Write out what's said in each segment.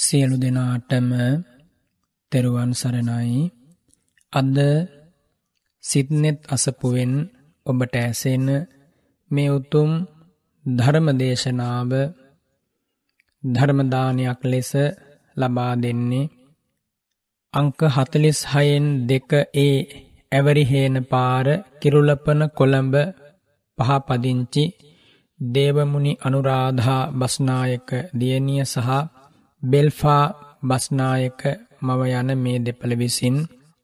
සියලු දෙනාටම තෙරුවන් සරණයි. අද සිත්නෙත් අසපුවෙන් ඔබට ඇසෙන මේ උතුම් ධර්මදේශනාව ධර්මදානයක් ලෙස ලබා දෙන්නේ අංක හතලිස් හයෙන් දෙක ඒ ඇවරිහේන පාර කිරුලපන කොළඹ පහපදිංචි දේවමුණි අනුරාධා බස්නායක දියණිය සහ බෙල්ෆා බස්නායක මව යන මේ දෙපළ විසින්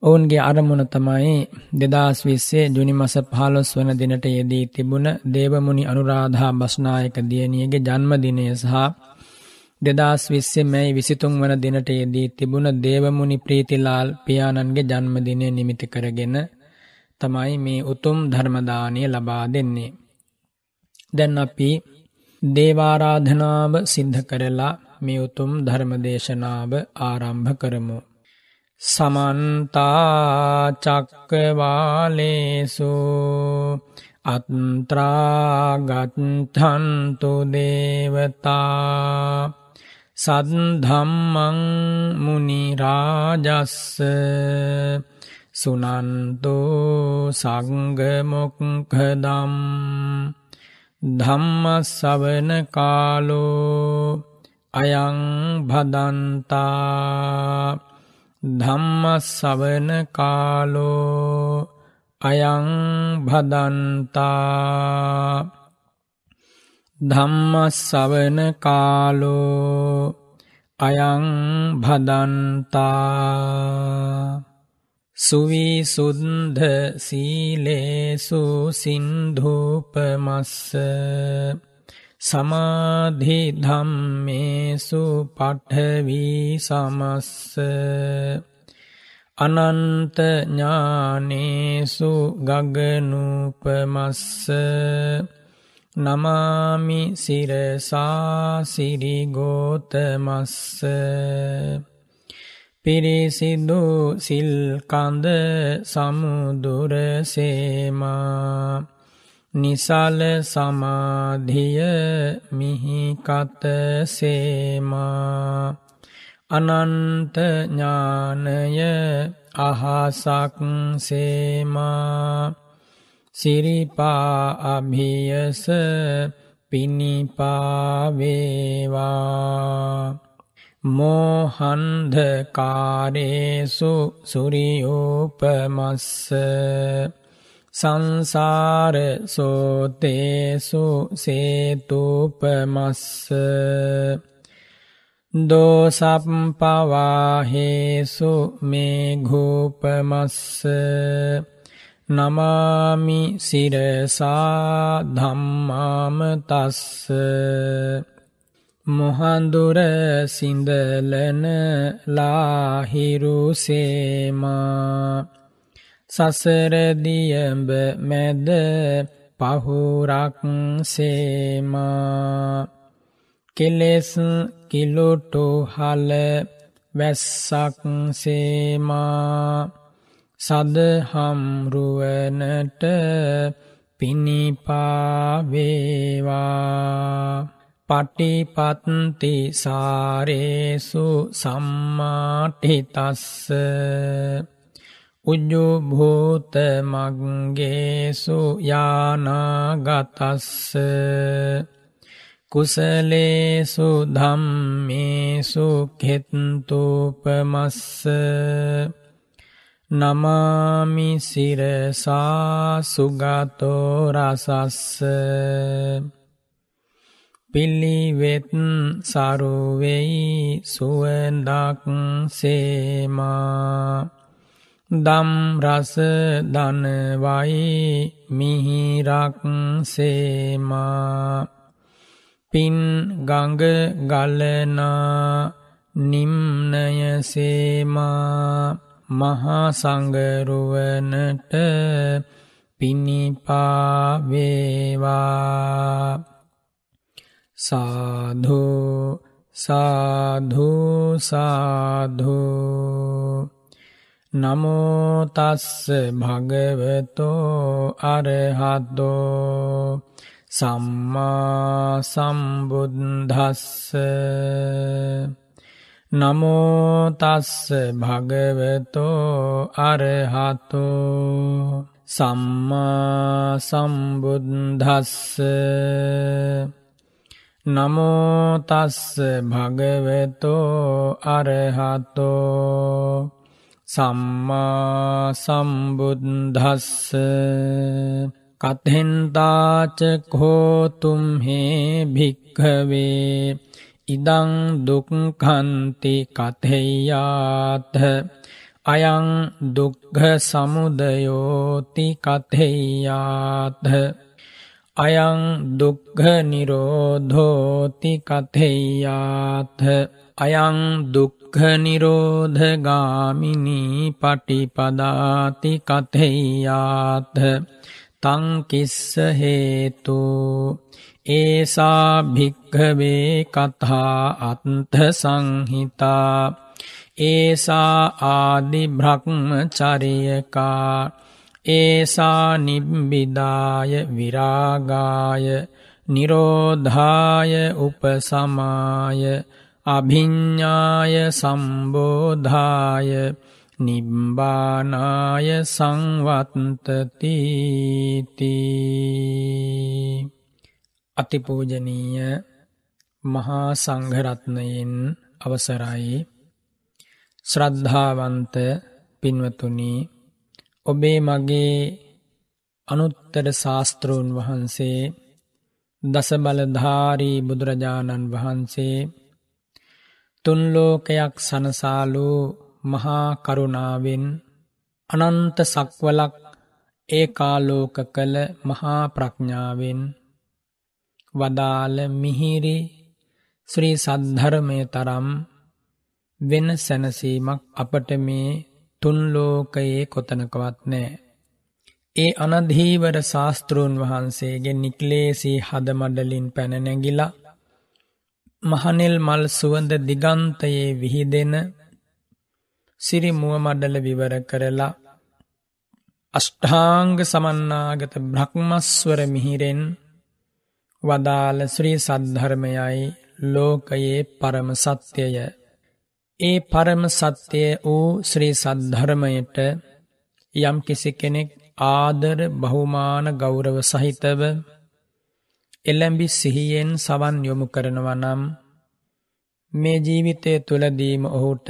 ඔවුන්ගේ අරමුණ තමයි දෙදස් විස්සේ ජුනි මස පහලොස් වන දිනට යෙදී තිබුණ දේවමුණි අනුරාධා බස්නායක දියණියගේ ජන්මදිනය සහ දෙදස් විස්සේ මැයි විසිතුන් වන දිනට යෙදී තිබුණ දේවමුණි ප්‍රීතිලාල් පියාණන්ගේ ජන්මදිනය නිමිති කරගෙන තමයි මේ උතුම් ධර්මදානය ලබා දෙන්නේ. දැන් අපි දේවාරාධනාව සිද්ධ කරලා මේ උතුම් ධර්මදේශනාව ආරම්භ කරමු. සමන්තාචක්කවාලේසු අත්ත්‍රාගත්හන්තු දේවතා සද්ධම්මං මුනිරාජස්ස සුනන්තු සංගමොක්කදම් ධම්මස්සවන කාලෝ අයං භදන්තා ධම්මස්සවන කාලෝ අයං භදන්තා ධම්මස්සවන කාලෝ අයං භදන්තා සුවිසුද්ධ සීලේසු සින්ධූපමස්ස සමාධිධම්මේසු පට්ඨවී සමස්ස අනන්තඥානේසු ගගනුපමස්ස නමාමි සිරසාසිරිගෝතමස්ස පිරිසිදු සිල්කන්ද සමුදුරසේමා නිසල සමාධිය මිහිකත සේමා. අනන්තඥානය අහසක් සේමා. සිරිපා අභියස පිණිපාවේවා මෝහන්ධකාරේසු සුරියෝපමස්ස සංසාර සෝතේසු සේතුපමස්ස දෝසප්පවාහේසු මේඝූපමස්ස නමාමි සිරසා ධම්මාමතස්ස මොහන්දුර සිින්දලන ලාහිරුසේමා සසරදියඹ මැද පහුරක් සේමා. කෙලෙස් කිලොටු හල වැස්සක් සේමා. සදහම්රුවනට පිණිපාවේවා පටිපත්ති සාරේසු සම්මාටිතස්ස. උජ්ජුභූත මග්ගේසු යානාගතස්ස කුසලේසු ධම්මේසු කෙත්තුපමස්ස නමාමි සිරසා සුගතෝ රසස්ස පිල්ලිවෙත් සරුවෙයි සුවඳක් සේමා දම් රස දනවයි මිහිරක් සේමා. පින් ගඟ ගලනා නිම්නය සේමා. මහාසංගරුවනට පිණිපාවේවා සාධෝ සාධෝ සාධෝ. නමෝතස්ස භගවතෝ අරහද්දෝ සම්මා සම්බුද්ධස්ස නමෝතස්ස භගවතෝ අරහතෝ සම්මා සම්බුද්ධස්ස නමෝතස්ස භගවතෝ අරහතෝ සම්මා සම්බුද්ධස්ස කතෙන්තාචකෝතුම්හේ භික්හවේ ඉදං දුක්ඛන්ති කතෙය්‍යාත අයං දුක්ඛ සමුදයෝති කතෙය්‍යාත අයං දුක්ඛ නිරෝධෝති කතෙය්‍යාත අයං දුක්ඛ නිරෝධගාමිනී පටිපදාති කතෙය්‍යාත තං කිස්ස හේතු ඒසා භික්හවේ කතා අත්ථ සංහිතා ඒසා ආදි බ්‍රහ්මචරියකා ඒසා නිබ්බිදාය විරාගාය නිරෝධාය උපසමාය අභිඤ්ඥාය සම්බෝධාය නිබ්බානාය සංවත්තතිී අතිපූජනීය මහා සංඝරත්නයෙන් අවසරයි ශ්‍රද්ධාවන්ත පින්වතුනි ඔබේ මගේ අනුත්තර ශාස්තෘන් වහන්සේ දසබලධාරී බුදුරජාණන් වහන්සේ තුන්ලෝකයක් සනසාලු මහා කරුණාවෙන් අනන්ත සක්වලක් ඒ කාලෝක කළ මහා ප්‍රඥාවෙන් වදාළ මිහිරි ශ්‍රී සද්ධර්මය තරම් වෙන සැනසීමක් අපට මේ තුන්ලෝකයේ කොතනකවත් නෑ. ඒ අනධීවර ශාස්තෘන් වහන්සේගේ නික්ලේසී හදමඩලින් පැනනැගිලා මහනෙල් මල් සුවඳ දිගන්තයේ විහිදෙන සිරිමුව මඩල විවර කරලා අෂ්ඨාංග සමන්නාගත බ්‍රහ්මස්වර මිහිරෙන් වදාළ ශ්‍රී සද්ධර්මයයි ලෝකයේ පරම සත්‍යය. ඒ පරම සත්‍යය වූ ශ්‍රී සද්ධර්මයට යම් කිසි කෙනෙක් ආදර බහුමාන ගෞරව සහිතව එල්ලැම්බි සිහියෙන් සවන් යොමු කරනවනම් මේ ජීවිතය තුළදීම ඔහුට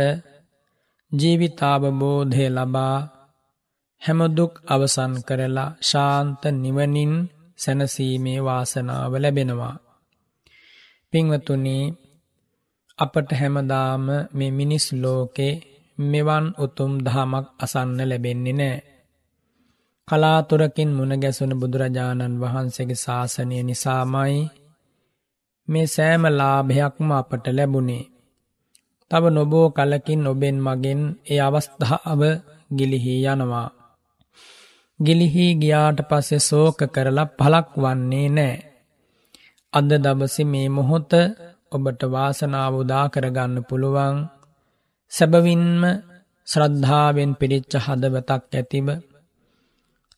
ජීවිතාවබෝධය ලබා හැමදුක් අවසන් කරලා ශාන්ත නිවනින් සැනසීමේ වාසනාව ලැබෙනවා. පිංවතුනි අපට හැමදාම මේ මිනිස් ලෝකේ මෙවන් උතුම් දහමක් අසන්න ලැබෙන්නේ නෑ. කලාතුරකින් මුණ ගැසුන බුදුරජාණන් වහන්සේගේ ශාසනය නිසාමයි මේ සෑම ලාභයක්ම අපට ලැබුණේ. තව නොබෝ කලකින් ඔබෙන් මගෙන් ඒ අවස්ථාව ගිලිහි යනවා. ගිලිහි ගියාට පස්සෙ සෝක කරලා පලක් වන්නේ නෑ. අද දවසි මේ මොහොත ඔබට වාසනාව උදා කරගන්න පුළුවන් සැබවින්ම ශ්‍රද්ධාවෙන් පිරිච්ච හදවතක් ඇතිව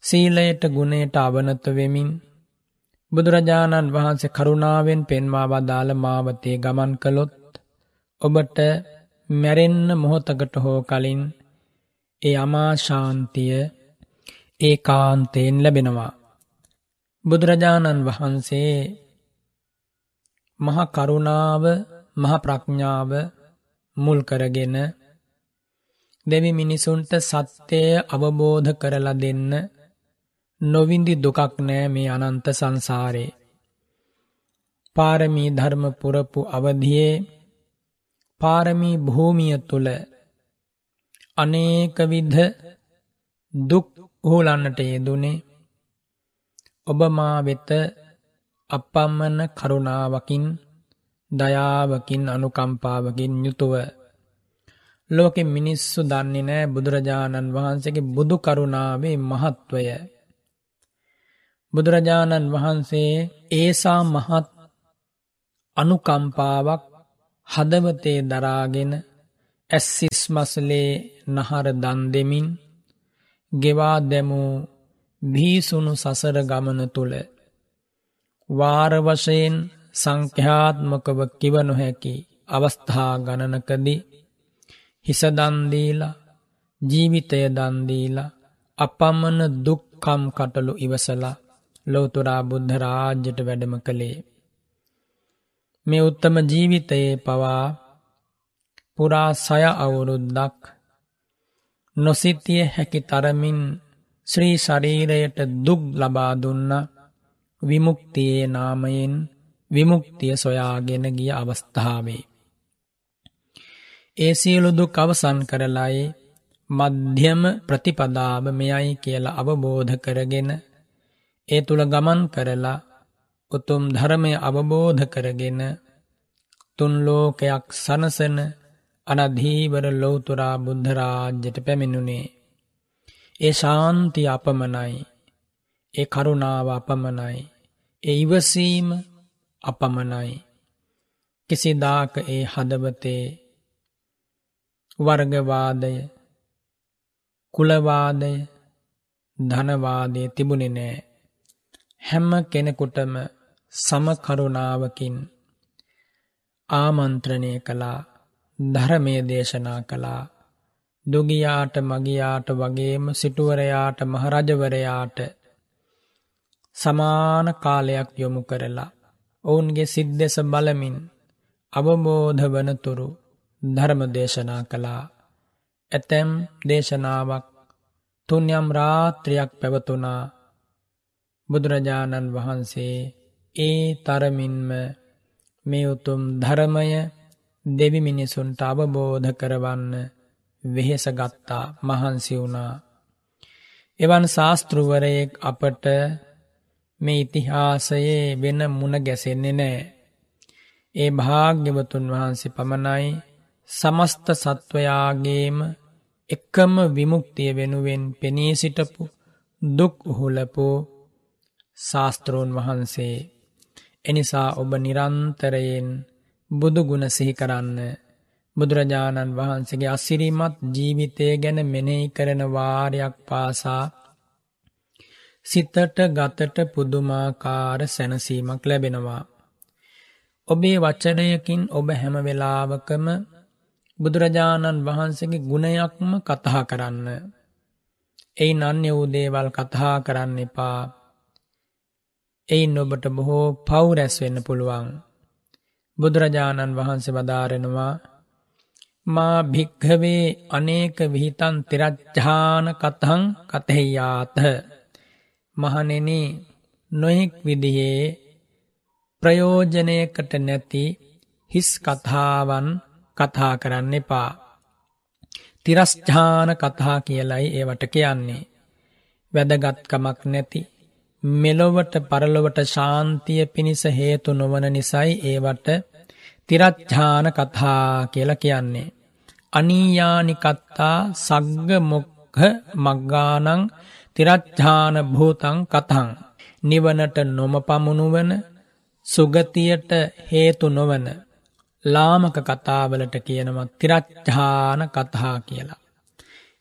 සීලයට ගුණයට අවනත වෙමින් බුදුරජාණන් වහන්සේ කරුණාවෙන් පෙන්වා වදාළ මාවතේ ගමන් කළොත් ඔබට මැරෙන්න මොහොතකට හෝ කලින් ඒ අමාශාන්තිය ඒ කාන්තයෙන් ලැබෙනවා. බුදුරජාණන් වහන්සේ මහ කරුණාව මහ ප්‍රඥාව මුල් කරගෙන දෙවි මිනිසුන්ට සත්‍යය අවබෝධ කරලා දෙන්න නොවින්දි දුකක් නෑ මේ අනන්ත සංසාරේ. පාරමී ධර්ම පුරපු අවධියේ පාරමී භූමිය තුළ අනේකවිද්ධ දුක් උහුලන්නට යෙදුනේ. ඔබ මා වෙත අපම්මන කරුණාවකින් දයාවකින් අනුකම්පාවකින් යුතුව. ලෝකෙ මිනිස්සු දන්නේ නෑ බුදුරජාණන් වහන්සේගේ බුදු කරුණාවේ මහත්වය. බුදුරජාණන් වහන්සේ ඒසා මහත් අනුකම්පාවක් හදවතේ දරාගෙන ඇස්සිස් මසලේ නහර දන් දෙමින් ගෙවා දැමූ භීසුණු සසර ගමන තුළ වාරවශයෙන් සංඛ්‍යාත්මකව කිව නොහැකි අවස්ථා ගණනකදී හිසදන් දීලා ජීවිතය දන් දීලා අපමණ දුක්කම් කටළු ඉවසලා ලෝතුරා බුද්ධ රාජ්‍යයට වැඩම කළේ මේ උත්තම ජීවිතයේ පවා පුරා සය අවුරුද්දක් නොසිතිය හැකි තරමින් ශ්‍රී ශරීරයට දුක් ලබා දුන්න විමුක්තියේ නාමයෙන් විමුක්තිය සොයාගෙන ගිය අවස්ථාවේ. ඒ සියලු දුක් අවසන් කරලායි මධ්‍යම ප්‍රතිපදාව මෙයයි කියලා අවබෝධ කරගෙන ඒ තුළ ගමන් කරලා උතුම් ධර්මය අවබෝධ කරගෙන තුන් ලෝකයක් සනසන අනධීවර ලෝතුරා බුද්ධරාජ්‍යයට පැමිණුණේ. ඒ ශාන්ති අපමණයි. ඒ කරුණාව අපමණයි. ඒ ඉවසීම අපමණයි. කිසිදාක ඒ හදවතේ වර්ගවාදය කුලවාදය ධනවාදය තිබුණෙ නෑ. හැම්ම කෙනෙකුටම සමකරුණාවකින් ආමන්ත්‍රණය කළා ධර්මය දේශනා කළා. දුගියාට මගියාට වගේම සිටුවරයාට මහරජවරයාට සමාන කාලයක් යොමු කරලා ඔවුන්ගේ සිද්දෙස බලමින් අවබෝධ වනතුරු ධර්ම දේශනා කළා. ඇතැම් දේශනාවක් තුන්යම් රාත්‍රයක් පැවතුනා බුදුරජාණන් වහන්සේ ඒ තරමින්ම මේ උතුම් ධර්මය දෙවි මිනිසුන්ට අවබෝධ කරවන්න වෙහෙස ගත්තා මහන්සි වුණා. එවන් ශාස්තෘවරයෙක් අපට මේ ඉතිහාසයේ වෙන මුණ ගැසෙන්නේ නෑ. ඒ භාග්‍යවතුන් වහන්සේ පමණයි සමස්ත සත්වයාගේම එකම විමුක්තිය වෙනුවෙන් පෙනී සිටපු දුක් උහුලපු ශාස්තෘන් වහන්සේ එනිසා ඔබ නිරන්තරයෙන් බුදුගුණ සිහි කරන්න බුදුරජාණන් වහන්සේගේ අසිරිමත් ජීවිතය ගැන මෙනෙහි කරන වාරයක් පාසා සිතට ගතට පුදුමාකාර සැනසීමක් ලැබෙනවා. ඔබේ වචනයකින් ඔබ හැම වෙලාවකම බුදුරජාණන් වහන්සේගේ ගුණයක්ම කතා කරන්න. එයි නන්‍ය වූ දේවල් කතා කරන්න එපා. එයින් ඔබට බොහෝ පව් රැස් වෙන්න පුළුවන්. බුදුරජාණන් වහන්සේ වදාරෙනවා මා භික්හවේ අනේක විහිතන් තිරච්ඡාන කතහං කතෙහියාත මහනෙන නොහෙක් විදිහේ ප්‍රයෝජනයකට නැති හිස් කතාවන් කතා කරන්න එපා. තිරස්්ඨාන කතා කියලයි ඒවට කියන්නේ. වැදගත්කමක් නැති මෙලොවට පරලොවට ශාන්තිය පිණිස හේතු නොවන නිසයි ඒවට තිරච්ඡාන කතා කියල කියන්නේ. අනීයානිකත්තා සග්ග මොක්හ මග්ගානං තිරච්ඡාන භූතං කතං නිවනට නොම පමුණුවන සුගතියට හේතු නොවන ලාමක කතාවලට කියනවත් තිරච්ඡාන කතා කියලා.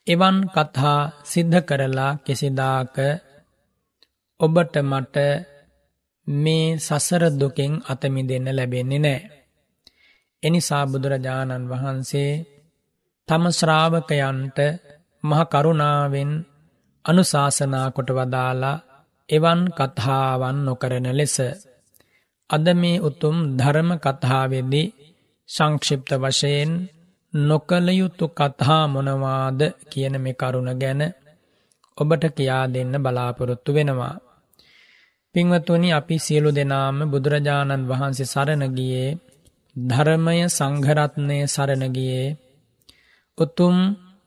එවන් කතා සිද්ධ කරලා කෙසිදාක ඔබට මට මේ සසර දුකෙන් අතමි දෙන්න ලැබෙන්නේ නෑ. එනිසා බුදුරජාණන් වහන්සේ තම ශ්‍රාවකයන්ට මහකරුණාවෙන් අනුශාසනා කොට වදාලා එවන් කතාවන් නොකරන ලෙස. අද මේ උතුම් ධර්ම කතාවෙදී සංක්ෂිප්ත වශයෙන් නොකළයුතු කතා මොනවාද කියන මේ කරුණ ගැන ඔබට කියා දෙන්න බලාපොරොත්තු වෙනවා. පින්වතුනි අපි සියලු දෙනාම බුදුරජාණන් වහන්සේ සරණගියේ ධර්මය සංඝරත්නය සරණගියේ උතුම්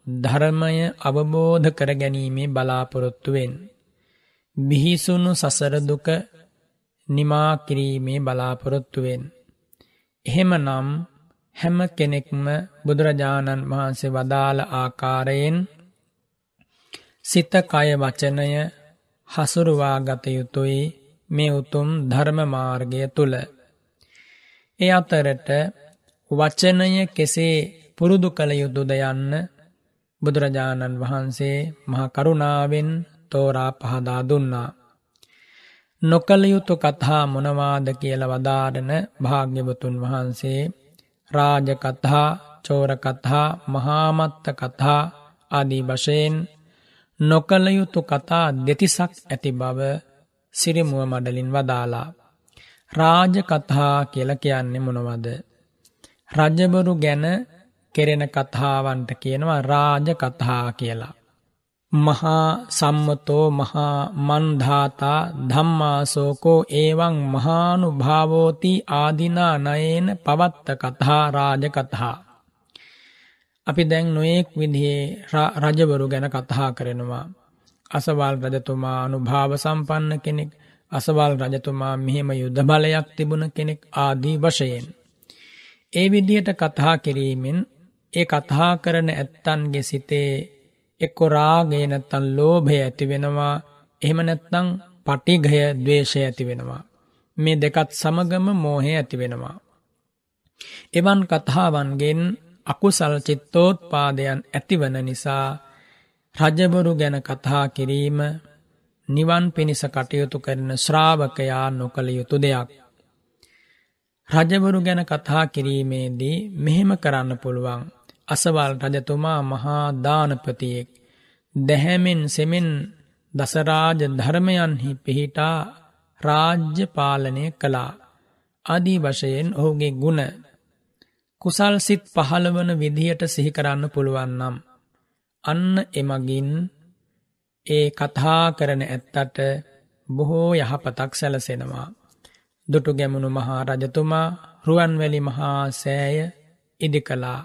ධර්මය අවබෝධ කරගැනීමේ බලාපොරොත්තුවෙන්. බිහිසුණු සසරදුක නිමා කිරීමේ බලාපොරොත්තුවෙන්. එහෙම නම් හැම කෙනෙක්ම බුදුරජාණන් වහන්සේ වදාළ ආකාරයෙන් සිත කය වචනය හසුරුවා ගත යුතුයි මේ උතුම් ධර්ම මාර්ගය තුළ. ඒ අතරට වචනය කෙසේ පුරුදු කළ යුතුද යන්න බුදුරජාණන් වහන්සේ මහකරුණාවෙන් තෝරා පහදා දුන්නා. නොකළ යුතු කතා මොනවාද කියල වදාරන භාග්‍යවතුන් වහන්සේ රාජකතා චෝරකතා මහාමත්ත කතා ආදී වශයෙන් නොකළ යුතු කතා දෙතිසක් ඇති බව සිරිමුව මඩලින් වදාලා. රාජකතා කියල කියන්නේ මොනවද. රජබරු ගැන කෙරෙන කතාවන්ට කියනවා රාජකතා කියලා. මහා සම්මතෝ මහා මන්ධාතා ධම්මාසෝකෝ ඒවං මහානු භාවෝති ආදිනා නයේන පවත්ත කතා රාජ කතා. අපි දැන් නොයෙක් විදිහේ රජවරු ගැන කතා කරනවා. අසවල් රජතුමා අනුභාව සම්පන්න කෙනෙක් අසවල් රජතුමා මෙහෙම යුද්ධ බලයක් තිබුණ කෙනෙක් ආදී වශයෙන්. ඒ විදිහට කතා කිරීමෙන් ඒ කතා කරන ඇත්තන්ගේ සිතේ එක්කො රාගේ නැත්තන් ලෝභය ඇති වෙනවා එහෙම නැත්තං පටිගය දවේශය ඇති වෙනවා. මේ දෙකත් සමගම මෝහය ඇති වෙනවා. එවන් කතාවන්ගෙන් අකුසල් චිත්තෝත් පාදයන් ඇතිවන නිසා රජබරු ගැන කතා කිරීම නිවන් පිණිස කටයුතු කරන ශ්‍රාවකයා නොකළ යුතු දෙයක්. රජවරු ගැන කතා කිරීමේදී මෙහෙම කරන්න පුළුවන්. අසවල් රජතුමා මහා දානපතියෙක් දැහැමෙන් සෙමෙන් දසරාජ ධර්මයන්හි පිහිටා රාජ්‍ය පාලනය කළා. අදී වශයෙන් ඔහුගේ ගුණ කුසල් සිත් පහළවන විදිහට සිහිකරන්න පුළුවන්නම්. අන්න එමගින් ඒ කතා කරන ඇත්තට බොහෝ යහපතක් සැලසෙනවා. දුටු ගැමුණු මහා රජතුමා රුවන්වැලි මහා සෑය ඉදි කලා.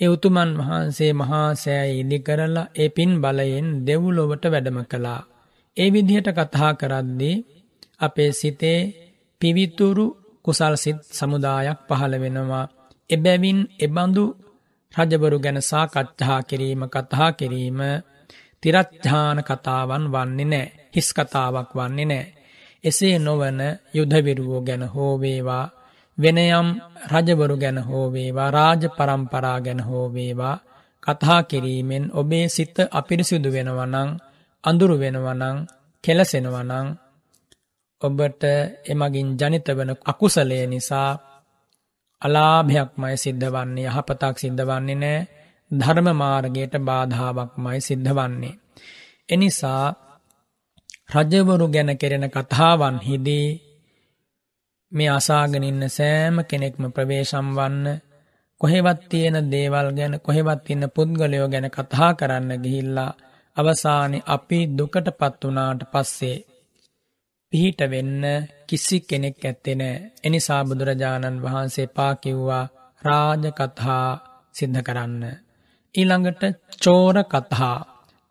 ඒ උතුමන් වහන්සේ මහා සෑ ඉදි කරලා ඒ පින් බලයෙන් දෙව්ලොවට වැඩම කළා. ඒ විදිහට කතා කරද්දී අපේ සිතේ පිවිතුරු කුසල් සිත් සමුදායක් පහළ වෙනවා. එබැවින් එබඳු රජබරු ගැන සාකච්ඡා කිරීම කතා කිරීම තිරච්ඡාන කතාවන් වන්නේ නෑ හිස් කතාවක් වන්නේ නෑ. එසේ නොවන යුධවිරුවෝ ගැන හෝවේවා වෙනයම් රජවරු ගැන හෝවේවා රාජ පරම්පරා ගැන හෝවේවා කතා කිරීමෙන් ඔබේ සිත අපිරිසිදු වෙනවනං අඳුරු වෙනවනං කෙලසෙනවනං ඔබට එමගින් ජනිත වන අකුසලය නිසා අලාභයක්මයි සිද්ධ වන්නේ යහපතක් සිද්ධ වන්නේ නෑ ධර්ම මාර්ගයට බාධාවක්මයි සිද්ධ වන්නේ. එනිසා රජවරු ගැන කෙරෙන කතාවන් හිදී මේ අසාගෙන ඉන්න සෑම කෙනෙක්ම ප්‍රවේශම් වන්න කොහෙවත් තියෙන දේවල් ගැන කොහෙවත් ඉන්න පුද්ගලයෝ ගැන කතා කරන්න ගිහිල්ලා අවසානය අපි දුකට පත් වනාට පස්සේ පිහිට වෙන්න කිසි කෙනෙක් ඇත්තෙනෑ එනිසා බුදුරජාණන් වහන්සේ පාකිව්වා රාජකතහා සිද්ධ කරන්න. ඊළඟට චෝර කතහා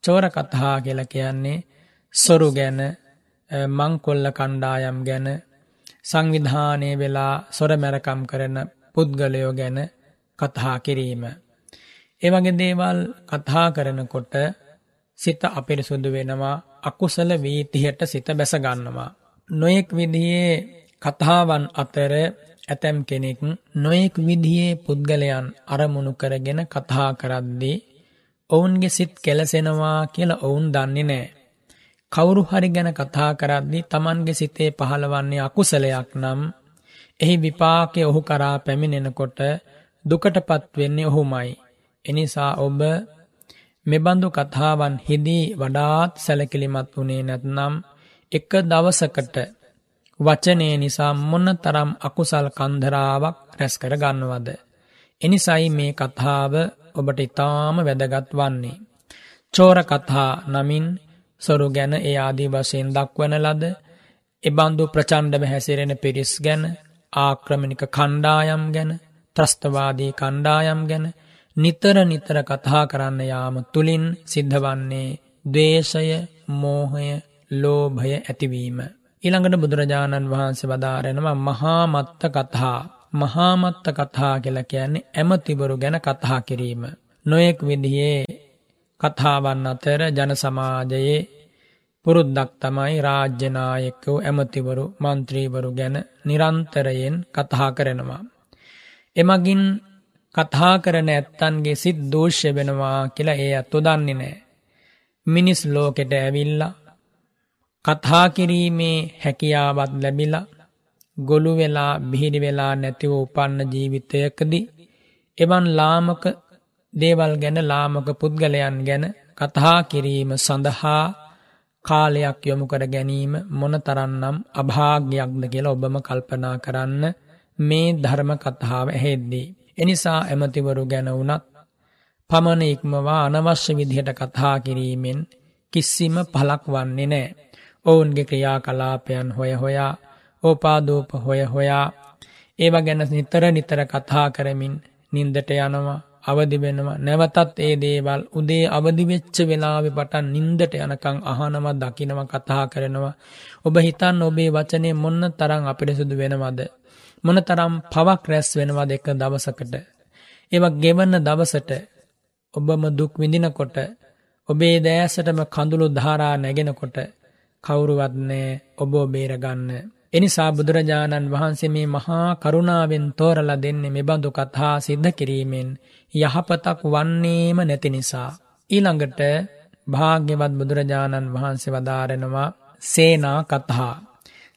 චෝර කතහා කියල කියන්නේ සොරු ගැන මංකොල්ල කණ්ඩායම් ගැන සංවිධානය වෙලා සොරමැරකම් කරන පුද්ගලයෝ ගැන කතහා කිරීම. ඒවගේ දේවල් කතා කරනකොට සිත අපිරිසුදු වෙනවා අකුසල වීතිහට සිත බැසගන්නවා. නොයෙක් විදියේ කතාවන් අතර ඇතැම් කෙනෙක් නොයෙක් විදියේ පුද්ගලයන් අරමුණු කරගෙන කතා කරද්දී ඔවුන්ගේ සිත් කෙලසෙනවා කියලා ඔවුන් දන්නේ නෑ. කවුරු හරි ගැන කතා කරද්දී තමන්ගේ සිතේ පහළවන්නේ අකුසලයක් නම් එහි විපාකය ඔහු කරා පැමිණෙනකොට දුකට පත්වෙන්නේ ඔහුමයි. එනිසා ඔබ මෙබඳු කතාවන් හිදී වඩාත් සැලකිලිමත් වනේ නැත්නම් එක දවසකට වචනය නිසා මොන්න තරම් අකුසල් කන්දරාවක් රැස්කර ගන්නවද. එනිසයි මේ කතාව ඔබට ඉතාම වැදගත් වන්නේ. චෝර කතා නමින් සොරු ගැන ඒ ආදී වශයෙන් දක්වන ලද එබන්දු ප්‍රචණ්ඩව හැසිරෙන පිරිස් ගැන ආක්‍රමණික කණ්ඩායම් ගැන ත්‍රස්තවාදී කණ්ඩායම් ගැන නිතර නිතර කතා කරන්න යාම තුළින් සිද්ධවන්නේ දවේශය මෝහය ලෝභය ඇතිවීම. ඉළඟට බුදුරජාණන් වහන්සේ වදාරෙනවා මහාමත්ත කතා මහාමත්ත කතා කියල කියන්නේ ඇමතිවරු ගැන කතා කිරීම. නොයෙක් විදිහේ කතාවන් අතර ජන සමාජයේ පුරුද්දක් තමයි රාජ්‍යනායකෝ ඇමතිවරු මන්ත්‍රීවරු ගැන නිරන්තරයෙන් කතා කරනවා. එමගින් කතා කරන ඇත්තන්ගේ සිත් දෝෂ්‍ය වෙනවා කියලා ඒ අත්තු දන්නේ නෑ. මිනිස් ලෝකෙට ඇවිල්ලා කතා කිරීමේ හැකියාවත් ලැබිලා ගොළු වෙලා බිහිරි වෙලා නැතිව උපන්න ජීවිතයකදී එවන් ලාමක දේවල් ගැන ලාමක පුද්ගලයන් ගැන කතා කිරීම සඳහා කාලයක් යොමු කර ගැනීම මොන තරන්නම් අභාග්‍යයක්ද කියලා ඔබම කල්පනා කරන්න මේ ධර්ම කතාව ඇහෙද්දී. එනිසා ඇමතිවරු ගැන වුනත් පමණ ඉක්මවා අනවශ්‍ය විදිහට කතා කිරීමෙන් කිසිම පලක් වන්නේ නෑ. ඔවුන්ගේ ක්‍රියා කලාපයන් හොය හොයා ඕපාදූප හොය හොයා ඒව ගැන නිතර නිතර කතා කරමින් නින්දට යනවා අවදි වෙනවා. නැවතත් ඒ දේවල් උදේ අවදිවෙච්ච වෙලාවෙ පටන් නින්දට යනකං අහනවා දකිනව කතා කරනවා. ඔබ හිතන් ඔබේ වචනය මොන්න තරම් අපිරිසුදු වෙනවද? මොන තරම් පවක් රැස් වෙනවද එක දවසකට ඒවක් ගෙවන්න දවසට ඔබම දුක් විඳිනකොට ඔබේ දෑසටම කඳුළු ධාරා නැගෙනකොට කවුරුවත්නෑ ඔබෝ බේරගන්න එනිසා බුදුරජාණන් වහන්සේ මේ මහා කරුණාවෙන් තෝරල දෙන්නේ මෙබඳු කතා සිද්ධ කිරීමෙන් යහපතක් වන්නේම නැති නිසා. ඊළඟට භාග්‍යවත් බුදුරජාණන් වහන්සේ වදාරෙනවා සේනා කතහා.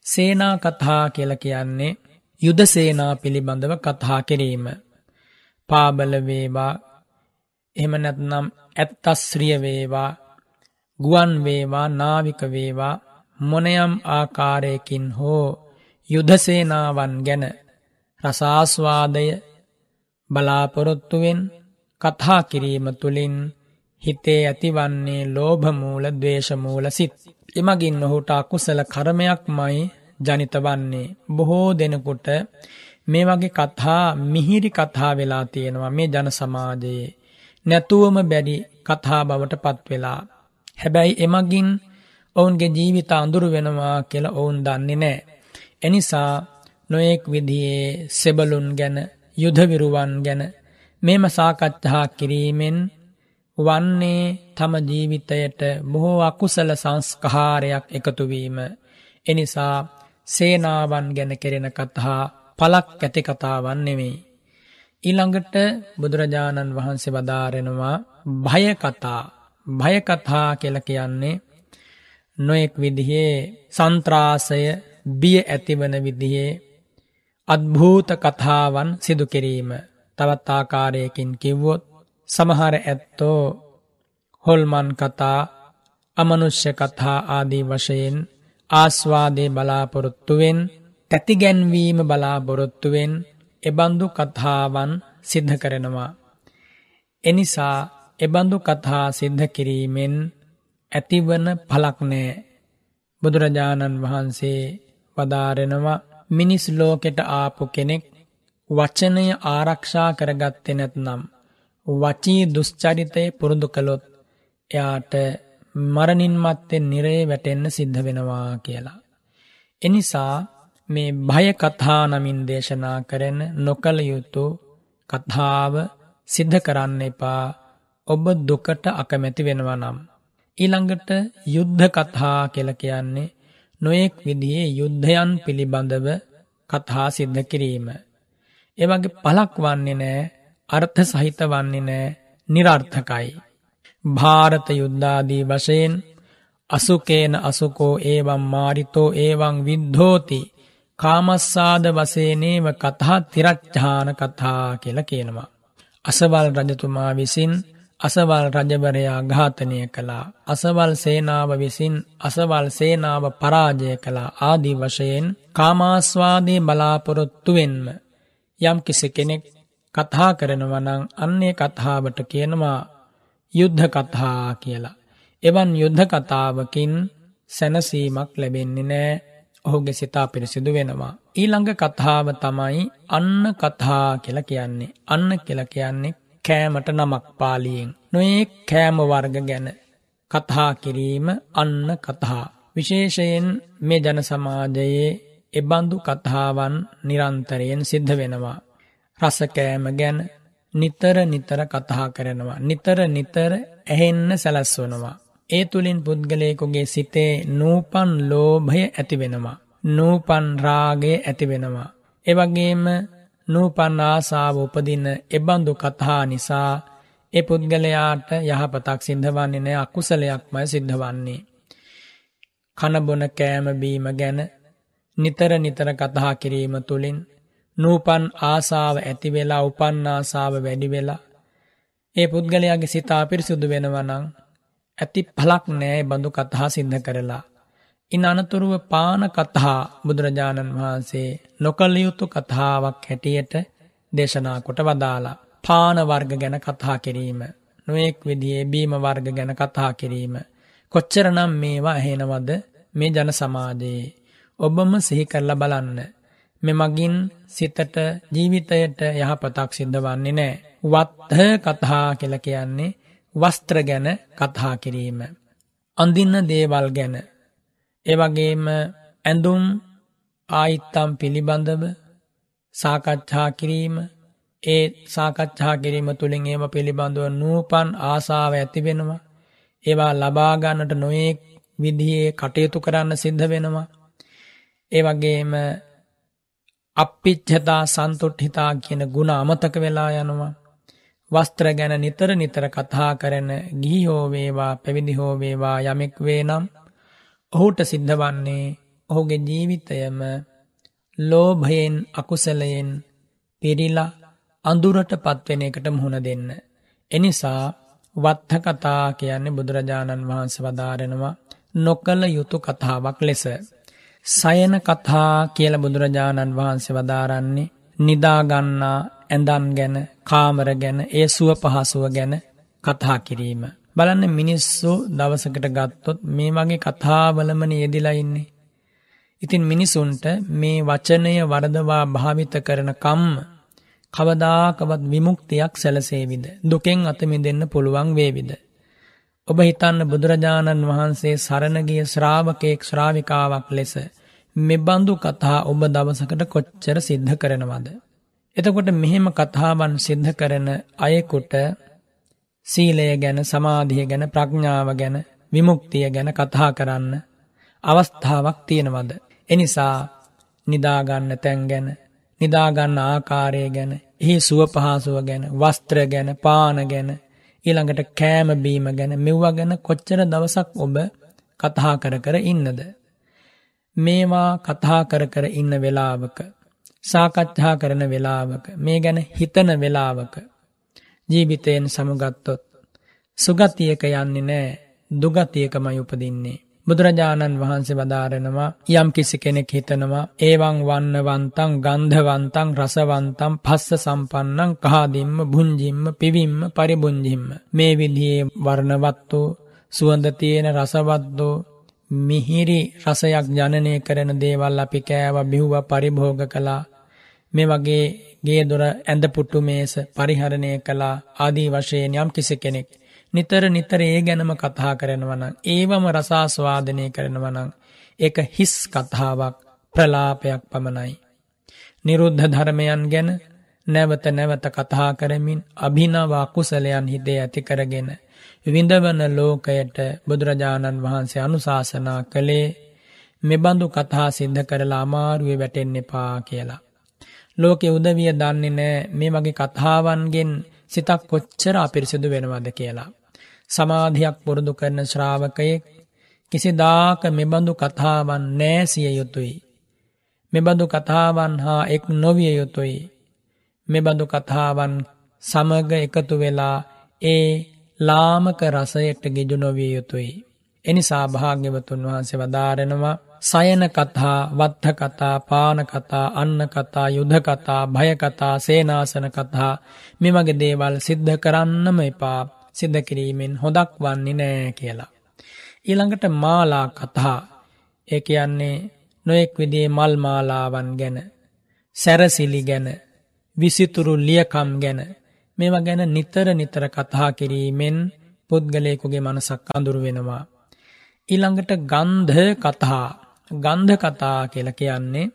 සේනා කතහා කියල කියන්නේ යුද සේනා පිළිබඳව කතහා කිරීම. පාබල වේවා එහෙම නැත්නම් ඇත්තස්ශ්‍රිය වේවා ගුවන් වේවා නාවික වේවා මොනයම් ආකාරයකින් හෝ යුදසේනාවන් ගැන රසාස්වාදය බලාපොරොත්තුවෙන් කතා කිරීම තුළින් හිතේ ඇතිවන්නේ ලෝභමූල දවේශමූල සිත්. එමගින් ඔහුට අකුසල කරමයක් මයි ජනිත වන්නේ. බොහෝ දෙනකුට මේ වගේ කතා මිහිරි කතා වෙලා තියෙනවා මේ ජන සමාජයේ. නැතුවම බැඩි කතා බවට පත්වෙලා. හැබැයි එමගින් ඔවුන්ගේ ජීවිත අඳුරු වෙනවා කියලා ඔවුන් දන්නේ නෑ. එනිසා නොයෙක් විදියේ සෙබලුන් ගැන යුධවිරුවන් ගැන මෙම සාකච්ඡා කිරීමෙන් වන්නේ තම ජීවිතයට බොහෝ අකුසල සංස්කහාරයක් එකතුවීම. එනිසා සේනාවන් ගැන කෙරෙන කතහා පලක් ඇති කතාවන් නෙවෙයි. ඊළඟට බුදුරජාණන් වහන්සේ වදාරෙනවා භයකතා භයකතා කියල කියන්නේ නොයෙක් විදිහේ සන්ත්‍රාසය බිය ඇතිවන විදිහේ අත්භූත කතාවන් සිදු කිරීම තවත් ආකාරයකින් කිව්වොත් සමහර ඇත්තෝ හොල්මන් කතා අමනුෂ්‍ය කතා ආදී වශයෙන් ආස්වාදේ බලාපොරොත්තුවෙන් තැතිගැන්වීම බලාපොරොත්තුවෙන් එබඳු කතාවන් සිද්ධ කරනවා. එනිසා එබඳු කතා සිද්ධ කිරීමෙන් ඇතිවන පලක් නෑ බුදුරජාණන් වහන්සේ වදාරෙනවා මිනිස් ලෝකෙට ආපු කෙනෙක් වචනය ආරක්ෂා කරගත්තෙ නැත්නම් වචී දුෂ්චරිතය පුරුදු කළොත් එයාට මරණින් මත්තෙන් නිරේ වැටෙන්න සිද්ධ වෙනවා කියලා. එනිසා මේ භය කතා නමින් දේශනා කරන නොකළ යුතු කතාව සිද්ධ කරන්න එපා ඔබ දුකට අකමැති වෙනවා නම්. ඊළඟට යුද්ධ කතා කියල කියන්නේ නොයෙක් විදියේ යුද්ධයන් පිළිබඳව කතා සිද්ධ කිරීම. එවගේ පලක් වන්නේ නෑ අර්ථ සහිත වන්නේ නෑ නිරර්ථකයි. භාරත යුද්ධාදී වශයෙන් අසුකේන අසුකෝ ඒවම් මාරිතෝ ඒවං විද්ධෝති කාමස්සාද වසේනේව කතා තිරච්චාන කතා කියල කියනවා. අසවල් රජතුමා විසින් අසවල් රජවරයා ඝාතනය කළා. අසවල් සේනාව විසින් අසවල් සේනාව පරාජය කළා ආදී වශයෙන් කාමාස්වාදේ බලාපොරොත්තුවෙන්ම යම් කිසි කෙනෙක් කතා කරනවනං අන්නේ කතාවට කියනවා යුද්ධ කතා කියලා. එවන් යුද්ධ කතාවකින් සැනසීමක් ලැබෙන්නේ නෑ ඔහුගේ සිතා පිරිසිදු වෙනවා. ඊළඟ කතාව තමයි අන්න කතා කියල කියන්නේ. අන්න කියල කියන්නේ කෑමට නමක් පාලියෙන්. නොඒ කෑම වර්ග ගැන කතා කිරීම අන්න කතා. විශේෂයෙන් මේ ජන සමාජයේ එබඳු කතාවන් නිරන්තරයෙන් සිද්ධ වෙනවා. රසකෑම ගැන නිතර නිතර කතා කරනවා. නිතර නිතර ඇහෙන්න සැලස්වනවා. ඒ තුළින් පුද්ගලයකුගේ සිතේ නූපන් ලෝභය ඇතිවෙනවා. නූපන් රාගේ ඇතිවෙනවා. එවගේම නූපන් ආසාාව උපදින්න එබඳු කතා නිසා එ පුද්ගලයාට යහපතක් සිද්ධවන්නේ නෑ අකුසලයක්මයි සිද්ධ වන්නේ. කනබොන කෑමබීම ගැන නිතර නිතර කතා කිරීම තුළින් නූපන් ආසාාව ඇති වෙලා උපන් ආසාාව වැඩි වෙලා ඒ පුද්ගලයාගේ සිතා පිරිසුදු වෙනවනං ඇති පලක් නෑ බඳු කතහා සිද්ධ කරලා. ඉන් අනතුරුව පාන කතහා බුදුරජාණන් වහන්සේ නොකල්ලියුතු කතාවක් හැටියට දේශනා කොට වදාලා. පාන වර්ග ගැන කතා කිරීම. නොයෙක් විදියේ බීම වර්ග ගැන කතා කිරීම. කොච්චරනම් මේවා ඇහෙනවද මේ ජන සමාජයේ. ඔබම සිහි කරලා බලන්න. මෙමගින් සිතට ජීවිතයට යහපතක් සිද්ධ වන්නේ නෑ. වත්හ කතා කියල කියන්නේ වස්ත්‍ර ගැන කතා කිරීම. අඳින්න දේවල් ගැන. එවගේම ඇඳුම් ආයිත්තම් පිළිබඳව සාකච්ඡා කිරීම ඒ සාකච්ඡා කිරීම තුළින් ඒම පිළිබඳව නූපන් ආසාාව ඇති වෙනවා. ඒවා ලබාගන්නට නොයෙක් විදිහේ කටයුතු කරන්න සිද්ධ වෙනවා. ඒවගේම අපිච්චතා සන්තුට්හිතා කියන ගුණ අමතක වෙලා යනවා. වස්ත්‍ර ගැන නිතර නිතර කතා කරන ගිහි හෝවේවා පැවිදි හෝවේවා යමෙක් වේ නම් ඔහුට සිද්ධ වන්නේ ඔහුගේ ජීවිතයම ලෝභයෙන් අකුසලයෙන් පිරිලා අඳුරට පත්වෙන එකට මුහුණ දෙන්න. එනිසා වත්හ කතා කියන්නේ බුදුරජාණන් වහන්ස වදාරෙනවා නොකළ යුතු කතාවක් ලෙස. සයන කතා කියල බුදුරජාණන් වහන්සේ වදාරන්නේ නිදාගන්නා ඇඳන් ගැන කාමර ගැන ඒ සුව පහසුව ගැන කතා කිරීම. බලන්න මිනිස්සු දවසකට ගත්තොත් මේ වගේ කතාවලමන යෙදිලා ඉන්නේ. ඉතින් මිනිසුන්ට මේ වචනය වරදවා භාවිත කරන කම්ම කවදාකවත් විමුක්තියක් සැලසේවිද. දුකෙන් අතමි දෙන්න පුළුවන් වේවිද. ඔබ හිතන්න බුදුරජාණන් වහන්සේ සරණගිය ශ්‍රාවකයෙක් ශ්‍රාවිකාවක් ලෙස මෙබඳු කතා ඔබ දවසකට කොච්චර සිද්ධ කරනවද. එතකොට මෙහෙම කතාවන් සිද්ධ කරන අයෙකුට සීලය ගැන සමාධිය ගැන ප්‍රඥාව ගැන විමුක්තිය ගැන කතා කරන්න අවස්ථාවක් තියෙනවද. එනිසා නිදාගන්න තැන් ගැන නිදාගන්න ආකාරය ගැන එහි සුව පහසුව ගැන වස්ත්‍ර ගැන පාන ගැන ඊළඟට කෑමබීම ගැන මෙව්වා ගැන කොච්චර දවසක් ඔබ කතා කර කර ඉන්නද. මේවා කතා කර කර ඉන්න වෙලාවක සාකච්ඡා කරන වෙලාවක මේ ගැන හිතන වෙලාවක ජීවිතයෙන් සමුගත්තොත් සුගතියක යන්නේ නෑ දුගතියකමයි උපදින්නේ. බුදුරජාණන් වහන්සේ වදාරනවා යම් කිසි කෙනෙක් හිතනවා ඒවන් වන්නවන්තං ගන්ධවන්තං රසවන්තම් පස්ස සම්පන්නං කහදිම්ම බුංජිම්ම පිවිම්ම පරිබුංජිම්ම මේ විදියේ වර්ණවත් වූ සුවඳ තියෙන රසවත්දෝ මිහිරි රසයක් ජනනය කරන දේවල් අපි කෑව බිහුව පරිභෝග කලා මේ වගේ ගේ දොර ඇඳ පුට්ටු මේස පරිහරණය කලා ආදී වශයෙන් යම් කිසි කෙනෙක්. නිතර නිතර ඒ ගැනම කතා කරනවනං ඒවම රසාස්වාදනය කරනවනං එක හිස් කතාවක් ප්‍රලාපයක් පමණයි. නිරුද්ධ ධර්මයන් ගැන නැවත නැවත කතා කරමින් අභිනවා කුසලයන් හිතේ ඇති කරගෙන. විඳවන ලෝකයට බුදුරජාණන් වහන්සේ අනුශාසනා කළේ මෙබඳු කතා සිද්ධ කරලා අමාරුවේ වැටෙන්න එපා කියලා. ලෝකෙ උදවිය දන්නේ නෑ මේ වගේ කතාවන්ගෙන් සිතක් කොච්චර අපිරිසිදු වෙනවද කියලා. සමාධයක් පුරුදු කරන ශ්‍රාවකයෙක් කිසිදාක මෙබඳු කතාවන් නෑසිය යුතුයි. මෙබඳු කතාවන් හා එක් නොවිය යුතුයි. මෙබඳු කතාවන් සමග එකතු වෙලා ඒ ලාමක රසයට ගෙජු නොවිය යුතුයි. එනිසා භාග්‍යවතුන් වහන්සේ වදාරෙනවා සයන කතා වත්හ කතා පාන කතා අන්න කතා යුද්ධ කතා භය කතා සේනාසන කතා මෙමගේ දේවල් සිද්ධ කරන්නම එපා සිද්ධ කිරීමෙන් හොදක් වන්නේ නෑ කියලා. ඊළඟට මාලා කතා ඒ කියන්නේ නොයෙක් විදිේ මල් මාලාවන් ගැන සැරසිලි ගැන විසිතුරු ලියකම් ගැන මේවා ගැන නිතර නිතර කතා කිරීමෙන් පුද්ගලයකුගේ මනසක් අඳුරු වෙනවා. ඊළඟට ගන්ධ කතා ගන්ධ කතා කියල කියන්නේ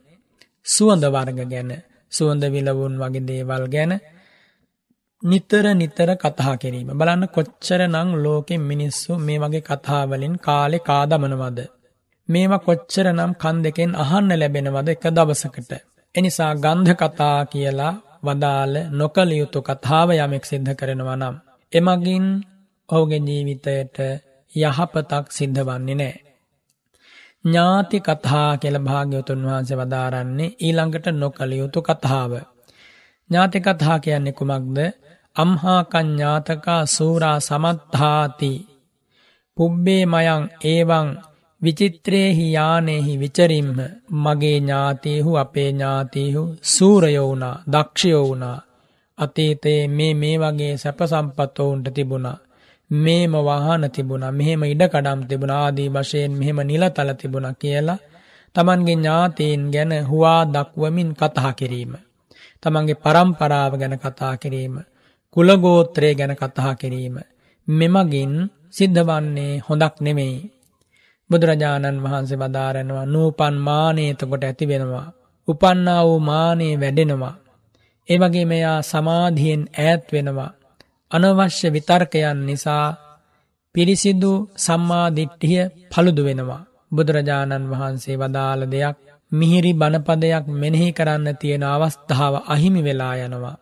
සුවඳ වර්ග ගැන සුවඳ විලවුන් වගේ දේවල් ගැන නිතර නිතර කතා කිරීම බලන්න කොච්චර නං ලෝකෙ මිනිස්සු මේ වගේ කතාවලින් කාලෙ කාදමනවද. මේවා කොච්චර නම් කන් දෙකෙන් අහන්න ලැබෙනවද එක දවසකට. එනිසා ගන්ධ කතා කියලා වදාල නොකළයුතු කතාව යමෙක් සිද්ධ කරනවා නම්. එමගින් ඔහුගේ ජීවිතයට යහපතක් සිද්ධ වන්නේ නෑ. ඥාති කතා කියලා භාග්‍යවතුන් වහන්සේ වදාරන්නේ ඊළඟට නොකළ යුතු කතාව. ඥාති කතා කියන්නේ කුමක්ද? අම්හාකං ඥාතකා සූරා සමත්තාති. පුබ්බේ මයං ඒවං විචිත්‍රේහි යානෙහි විචරින්ම මගේ ඥාතීහු අපේ ඥාතීහු සූරයෝ වුණා, දක්ෂයෝ වුණා. අතීතයේ මේ මේ වගේ සැප සම්පත් ඔවුන්ට තිබුණා. මේම වාහන තිබුණා මෙහෙම ඉඩකඩම් තිබුණ ආදී වශයෙන් මෙහෙම නිලතල තිබුණ කියලා තමන්ගේ ඥාතීන් ගැන හුවා දක්වමින් කතා කිරීම. තමන්ගේ පරම්පරාව ගැන කතා කිරීම. කුලගෝත්‍රය ගැන කතා කිරීම. මෙමගින් සිද්ධ වන්නේ හොඳක් නෙමෙයි. බුදුරජාණන් වහන්සේ වදාරනවා නූපන් මානේතකොට ඇති වෙනවා. උපන්නා වූ මානේ වැඩෙනවා. ඒ වගේ මෙයා සමාධියෙන් ඈත් වෙනවා. අනවශ්‍ය විතර්කයන් නිසා පිරිසිදු සම්මාදිට්ඨිය පළුදු වෙනවා. බුදුරජාණන් වහන්සේ වදාළ දෙයක් මිහිරි බණපදයක් මෙනෙහි කරන්න තියෙන අවස්ථාව අහිමි වෙලා යනවා.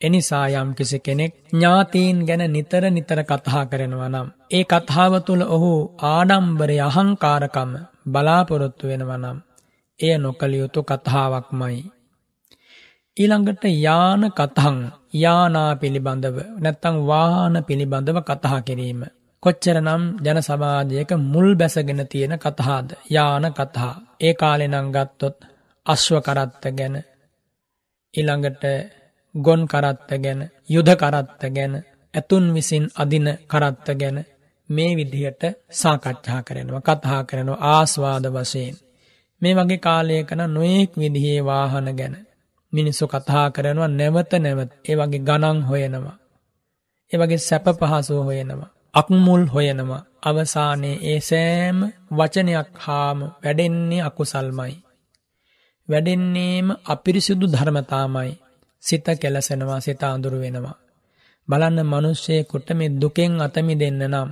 එනිසා යම් කිසි කෙනෙක් ඥාතීන් ගැන නිතර නිතර කතා කරනවා නම්. ඒ කතාව තුළ ඔහු ආඩම්බරය අහංකාරකම බලාපොරොත්තු වෙනවා නම්. එය නොකළයුතු කතාවක්මයි. ඊළඟට යාන කතහං යානා පිළිබඳව නැත්තං වාහන පිළිබඳව කතහා කිරීම. කොච්චර නම් ජන සමාජයක මුල් බැසගෙන තියෙන කතහාද යාන කතහා. ඒ කාලෙනං ගත්තොත් අශ්ව කරත්ත ගැන ඉළඟට ගොන් කරත්ත ගැන යුද කරත්ත ගැන ඇතුන් විසින් අදින කරත්ත ගැන මේ විදිහට සාකච්ඡා කරනවා කතහා කරනවා ආස්වාද වශයෙන්. මේ වගේ කාලයකන නොයෙක් විදිහේ වාහන ගැන මිනිස්සු කතා කරනවා නැවත නැවත ඒ වගේ ගණන් හොයනවා. ඒ වගේ සැප පහසුව හොයනවා. අක්මුල් හොයනවා. අවසානයේ ඒ සෑම වචනයක් හාම වැඩෙන්නේ අකුසල්මයි. වැඩෙන්නේම අපිරිසිදු ධර්මතාමයි. සිත කෙලසෙනවා සිත අඳුරු වෙනවා. බලන්න මනුෂ්‍යයෙකුට මේ දුකෙන් අතමි දෙන්න නම්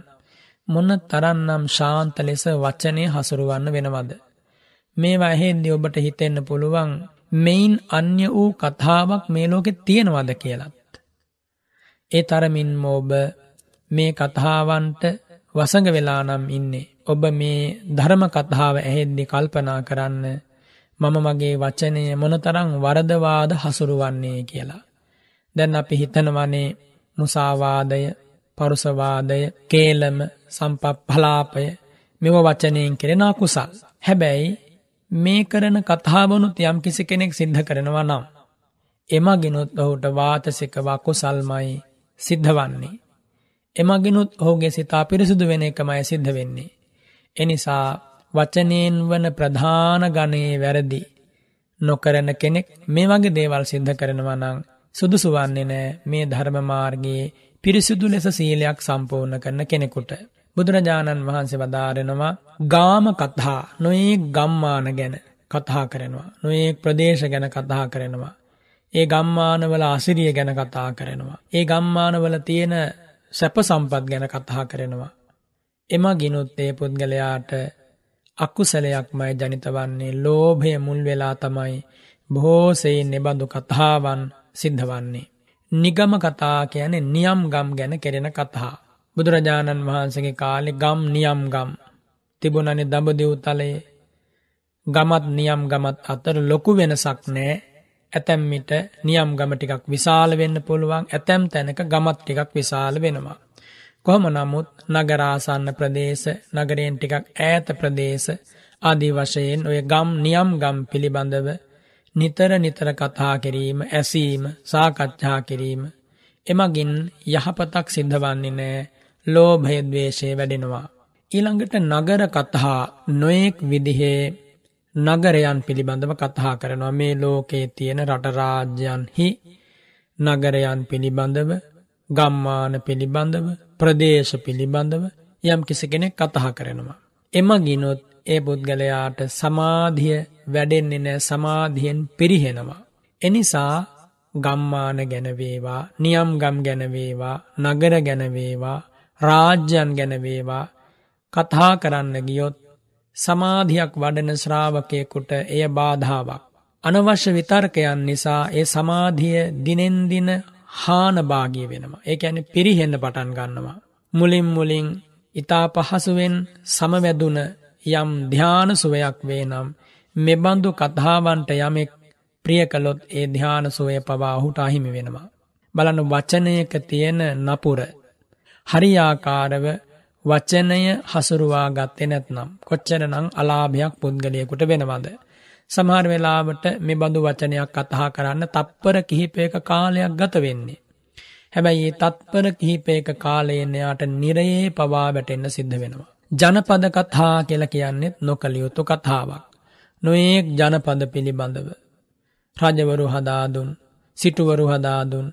මොන තරන්නම් ශාන්ත ලෙස වචනය හසුරුවන්න වෙනවද. මේවා ඇහෙන්දි ඔබට හිතෙන්න පුළුවන් මෙයින් අන්‍ය වූ කතාවක් මේ ලෝකෙ තියෙනවද කියලත්. ඒ තරමින්ම ඔබ මේ කතාවන්ට වසඟ වෙලා නම් ඉන්නේ. ඔබ මේ ධර්ම කතාව ඇහෙද්දි කල්පනා කරන්න මම මගේ වචනය මොනතරං වරදවාද හසුරුවන්නේ කියලා. දැන් අපි හිතනවනේ මුසාවාදය පරුසවාදය කේලම සම්පප්පලාපය මෙව වචනයෙන් කෙරෙන කුසල්. හැබැයි මේ කරන කතාවනුත් යම් කිසි කෙනෙක් සිද්ධ කරනවා නම්. එමගෙනුත් ඔහුට වාතසිකවා කුසල්මයි සිද්ධ වන්නේ. එමගෙනුත් ඔහුගේ සිතා පිරිසුදු වෙන එකමයි සිද්ධ වෙන්නේ. එනිසා වචනයෙන් වන ප්‍රධාන ගණයේ වැරදි නොකරන කෙනෙක් මේ වගේ දේවල් සිද්ධ කරනවා නම් සුදුසු වන්නේ නෑ මේ ධර්ම මාර්ගයේ පිරිසිදු ලෙස සීලයක් සම්පූර්ණ කරන කෙනෙකුට. බුදුරජාණන් වහන්සේ වදාරෙනවා ගාම කතා නොඒ ගම්මාන ගැන කතා කරනවා. නොඒ ප්‍රදේශ ගැන කතා කරනවා. ඒ ගම්මානවල අසිරිය ගැන කතා කරනවා. ඒ ගම්මානවල තියෙන සැප සම්පත් ගැන කතා කරනවා. එම ගිනුත් ඒ පුද්ගලයාට අකුසලයක් මයි ජනිත වන්නේ ලෝභය මුල් වෙලා තමයි බොහෝසෙයින් එබඳු කතාවන් සිද්ධ වන්නේ. නිගම කතා කියන නියම් ගම් ගැන කෙරෙන කතා. බුදුරජාණන් වහන්සේගේ කාලෙ ගම් නියම් ගම් තිබුණනි දඹදිව් තලයේ ගමත් නියම් ගමත් අතර ලොකු වෙනසක් නෑ ඇතැම්මිට නියම් ගම ටිකක් විශාල වෙන්න පුළුවන් ඇතැම් තැනක ගමත් ටිකක් විශාල වෙනවා. කොහොම නමුත් නගරාසන්න ප්‍රදේශ නගරයෙන් ටිකක් ඈත ප්‍රදේශ ආදී වශයෙන් ඔය ගම් නියම් ගම් පිළිබඳව නිතර නිතර කතා කිරීම ඇසීම සාකච්ඡා කිරීම එමගින් යහපතක් සිද්ධ වන්නේ නෑ ලෝභය ද්වේෂය වැඩෙනවා. ඊළඟට නගර කතා නොයෙක් විදිහේ නගරයන් පිළිබඳව කතා කරනවා මේ ලෝකයේ තියෙන රටරාජ්‍යන්හි නගරයන් පිළිබඳව ගම්මාන පිළිබඳව ප්‍රදේශ පිළිබඳව යම් කිසි කෙනෙක් කතා කරනවා. එමගිනොත් ඒ පුද්ගලයාට සමාධිය වැඩෙන්නේ නෑ සමාධියෙන් පිරිහෙනවා. එනිසා ගම්මාන ගැනවේවා නියම් ගම් ගැනවේවා නගර ගැනවේවා රාජ්‍යයන් ගැනවේවා කතා කරන්න ගියොත් සමාධියක් වඩන ශ්‍රාවකයකුට එය බාධාවක්. අනවශ්‍ය විතර්කයන් නිසා ඒ සමාධිය දිනෙන්දින හානභාගිය වෙනවා. ඒ ඇන පිරිහෙන්න පටන් ගන්නවා. මුලින් මුලින් ඉතා පහසුවෙන් සමවැදුන යම් ධ්‍යාන සුවයක් වේ නම් මෙබඳු කතාවන්ට යමෙක් ප්‍රිය කළොත් ඒ ධ්‍යාන සුවය පවා ඔහුට අහිමි වෙනවා. බලන්න වචනයක තියෙන නපුර. හරියාකාරව වචනය හසුරුවා ගත්තේ නැත්නම් කොච්චරනම් අලාභයක් පුද්ගලයෙකුට වෙනවද. සමහර වෙලාවට මේ බඳු වචනයක් කතහා කරන්න තප්පර කිහිපයක කාලයක් ගත වෙන්නේ. හැබැයි ඒ තත්පර කිහිපයක කාලයෙන් එයාට නිරයේ පවා වැටෙන්න සිද්ධ වෙනවා. ජනපද කතා කියලා කියන්නෙත් නොකළ යුතු කතාවක්. නොඒක් ජනපද පිළිබඳව. රජවරු හදාදුන් සිටුවරු හදාදුන්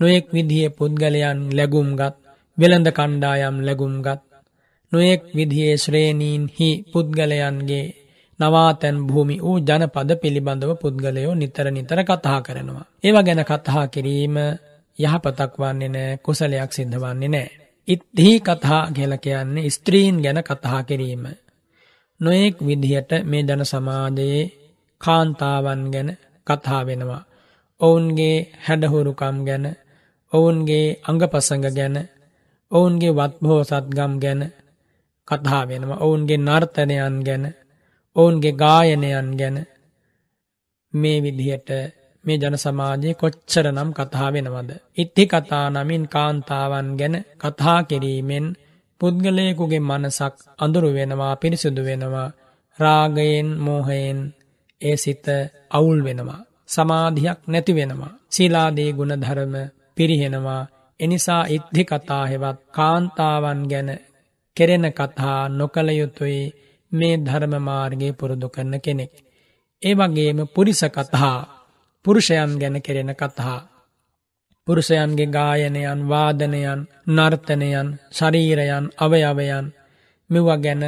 නොයෙක් විදිහේ පුද්ගලයන් ලැගුම්ගත් වෙළඳ කණ්ඩායම් ලැගුම්ගත් නොයෙක් විදිහේ ශ්‍රේණීන්හි පුද්ගලයන්ගේ නවාතැන් භූමි වූ ජනපද පිළිබඳව පුද්ගලයෝ නිතර නිතර කතා කරනවා. ඒව ගැන කතා කිරීම යහපතක් වන්නේ නෑ කුසලයක් සිද්ධ වන්නේ නෑ. ඉත්හි කතා කියල කියන්නේ ස්ත්‍රීන් ගැන කතා කිරීම. නොයෙක් විදිහට මේ ජන සමාජයේ කාන්තාවන් ගැන කතා වෙනවා. ඔවුන්ගේ හැඩහුරුකම් ගැන ඔවුන්ගේ අඟපසඟ ගැන ඔවුන්ගේ වත්බෝසත්ගම් ගැන කතා වෙනවා ඔවුන්ගේ නර්තනයන් ගැන ඔවුන්ගේ ගායනයන් ගැන මේ විදිහට මේ ජන සමාජයේ කොච්චර නම් කතා වෙනවද. ඉත්ති කතා නමින් කාන්තාවන් ගැන කතා කිරීමෙන් පුද්ගලයකුගේ මනසක් අඳුරු වෙනවා පිරිසිදු වෙනවා රාගයෙන් මෝහයෙන් ඒ සිත අවුල් වෙනවා. සමාධියක් නැති වෙනවා. සීලාදී ගුණ ධර්ම පිරිහෙනවා. එනිසා ඉද්ධි කතා හෙවත් කාන්තාවන් ගැන කෙරෙන කතා නොකළ යුතුයි මේ ධර්ම මාර්ගයේ පුරුදු කරන කෙනෙක්. ඒ වගේම පුරිස කතා පුරුෂයන් ගැන කෙරෙන කතා. පුරුෂයන්ගේ ගායනයන් වාදනයන් නර්තනයන් ශරීරයන් අවයවයන් මෙව ගැන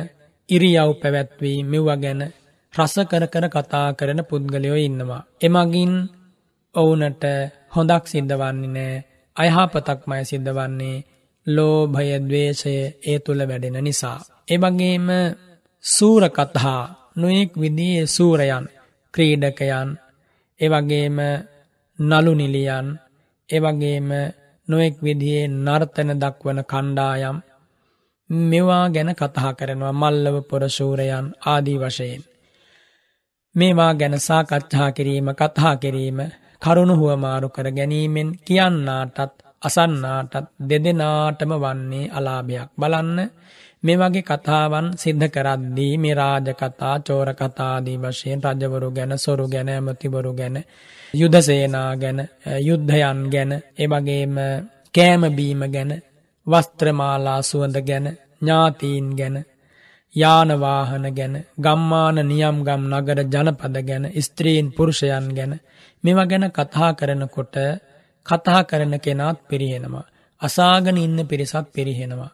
ඉරියව් පැවැත්වී මෙව ගැන රසකර කර කතා කරන පුද්ගලයෝ ඉන්නවා. එමගින් ඔවුනට හොඳක් සිද්ධ වන්නේ නෑ අයහපතක්මය සිද්ධ වන්නේ ලෝභය දවේශය ඒ තුළ වැඩෙන නිසා. එබගේම සූරකතහා නොයෙක් විදියේ සූරයන් ක්‍රීඩකයන් එවගේම නලු නිලියන් එවගේම නොයෙක් විදියේ නර්තන දක්වන කණ්ඩායම් මෙවා ගැන කතහා කරනවා මල්ලව පොරශූරයන් ආදී වශයෙන්. මේවා ගැන සාකච්ඡා කිරීම කතා කිරීම කරුණු හුවමාරු කර ගැනීමෙන් කියන්නාටත් අසන්නාටත් දෙදෙනාටම වන්නේ අලාභයක් බලන්න මේ වගේ කතාවන් සිද්ධ කරද්දී මේ රාජකතා චෝර කතාදී වශයෙන් රජවරු ගැන සොරු ගැන ඇමතිවරු ගැන යුදසේනා ගැන යුද්ධයන් ගැන එවගේම කෑමබීම ගැන වස්ත්‍රමාලා සුවඳ ගැන ඥාතීන් ගැන යානවාහන ගැන ගම්මාන නියම් ගම් නගර ජනපද ගැන ස්ත්‍රීන් පුරුෂයන් ගැන මෙව ගැන කතා කරනකොට කතා කරන කෙනාත් පිරිහෙනවා. අසාගන ඉන්න පිරිසත් පිරිහෙනවා.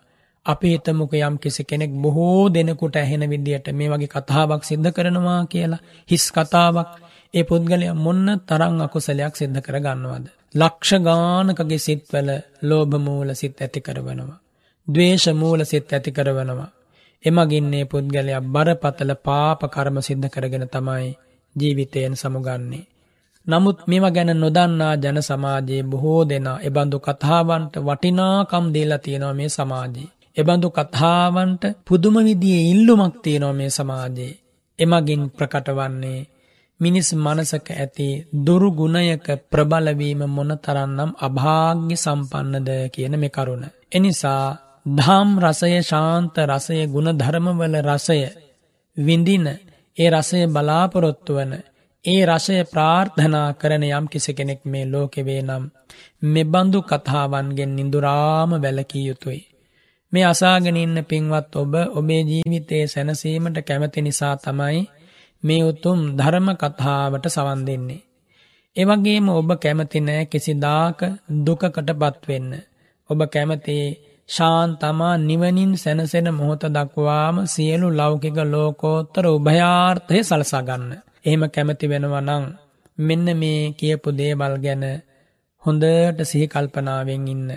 අපි හිතමුක යම් කිසි කෙනෙක් බොහෝ දෙනෙකුට ඇහෙන විදියට මේ වගේ කතාවක් සිද්ධ කරනවා කියලා හිස් කතාවක් ඒ පුද්ගලය මොන්න තරං අකුසලයක් සිද්ධ කර ගන්නවද. ලක්ෂ ගානකගේ සිත්වල ලෝභමූල සිත් ඇති කරවනවා. දවේශමූල සිත් ඇති කරවනවා. එමගින්නේ පුද්ගලයක් බරපතල පාප කර්ම සිද්ධ කරගෙන තමයි ජීවිතයෙන් සමුගන්නේ. නමුත් මෙම ගැන නොදන්නා ජන සමාජයේ බොහෝ දෙනා එබඳු කතාවන්ට වටිනාකම් දීලා තියෙනවා මේ සමාජයේ. එබඳු කතාවන්ට පුදුම විදියේ ඉල්ලුමක් තියෙනවා මේ සමාජයේ. එමගින් ප්‍රකට වන්නේ මිනිස් මනසක ඇති දුරු ගුණයක ප්‍රබලවීම මොනතරම්නම් අභාග්‍ය සම්පන්නද කියන මේ කරුණ. එනිසා ධම් රසය ශාන්ත රසය ගුණධර්මවල රසය විඳින ඒ රසය බලාපොරොත්තු වන ඒ රසය ප්‍රාර්ථනා කරන යම් කිසි කෙනෙක් මේ ලෝකෙවේ නම් මෙබඳු කතාවන්ගෙන් නිදුරාම වැලකී යුතුයි. මේ අසාගෙන ඉන්න පින්වත් ඔබ ඔබේ ජීවිතයේ සැනසීමට කැමති නිසා තමයි මේ උතුම් ධර්ම කතාවට සවන් දෙන්නේ. එවගේම ඔබ කැමති නෑ කිසිදාක දුකකට පත්වෙන්න. ඔබ කැමති ශාන්තමා නිවනින් සැනසෙන මොහොත දක්වාම සියලු ලෞකික ලෝකෝත්තර උභයාර්ථය සලසගන්න. එහෙම කැමති වෙනවා නං මෙන්න මේ කියපු දේවල් ගැන හොඳට සිහි කල්පනාවෙන් ඉන්න.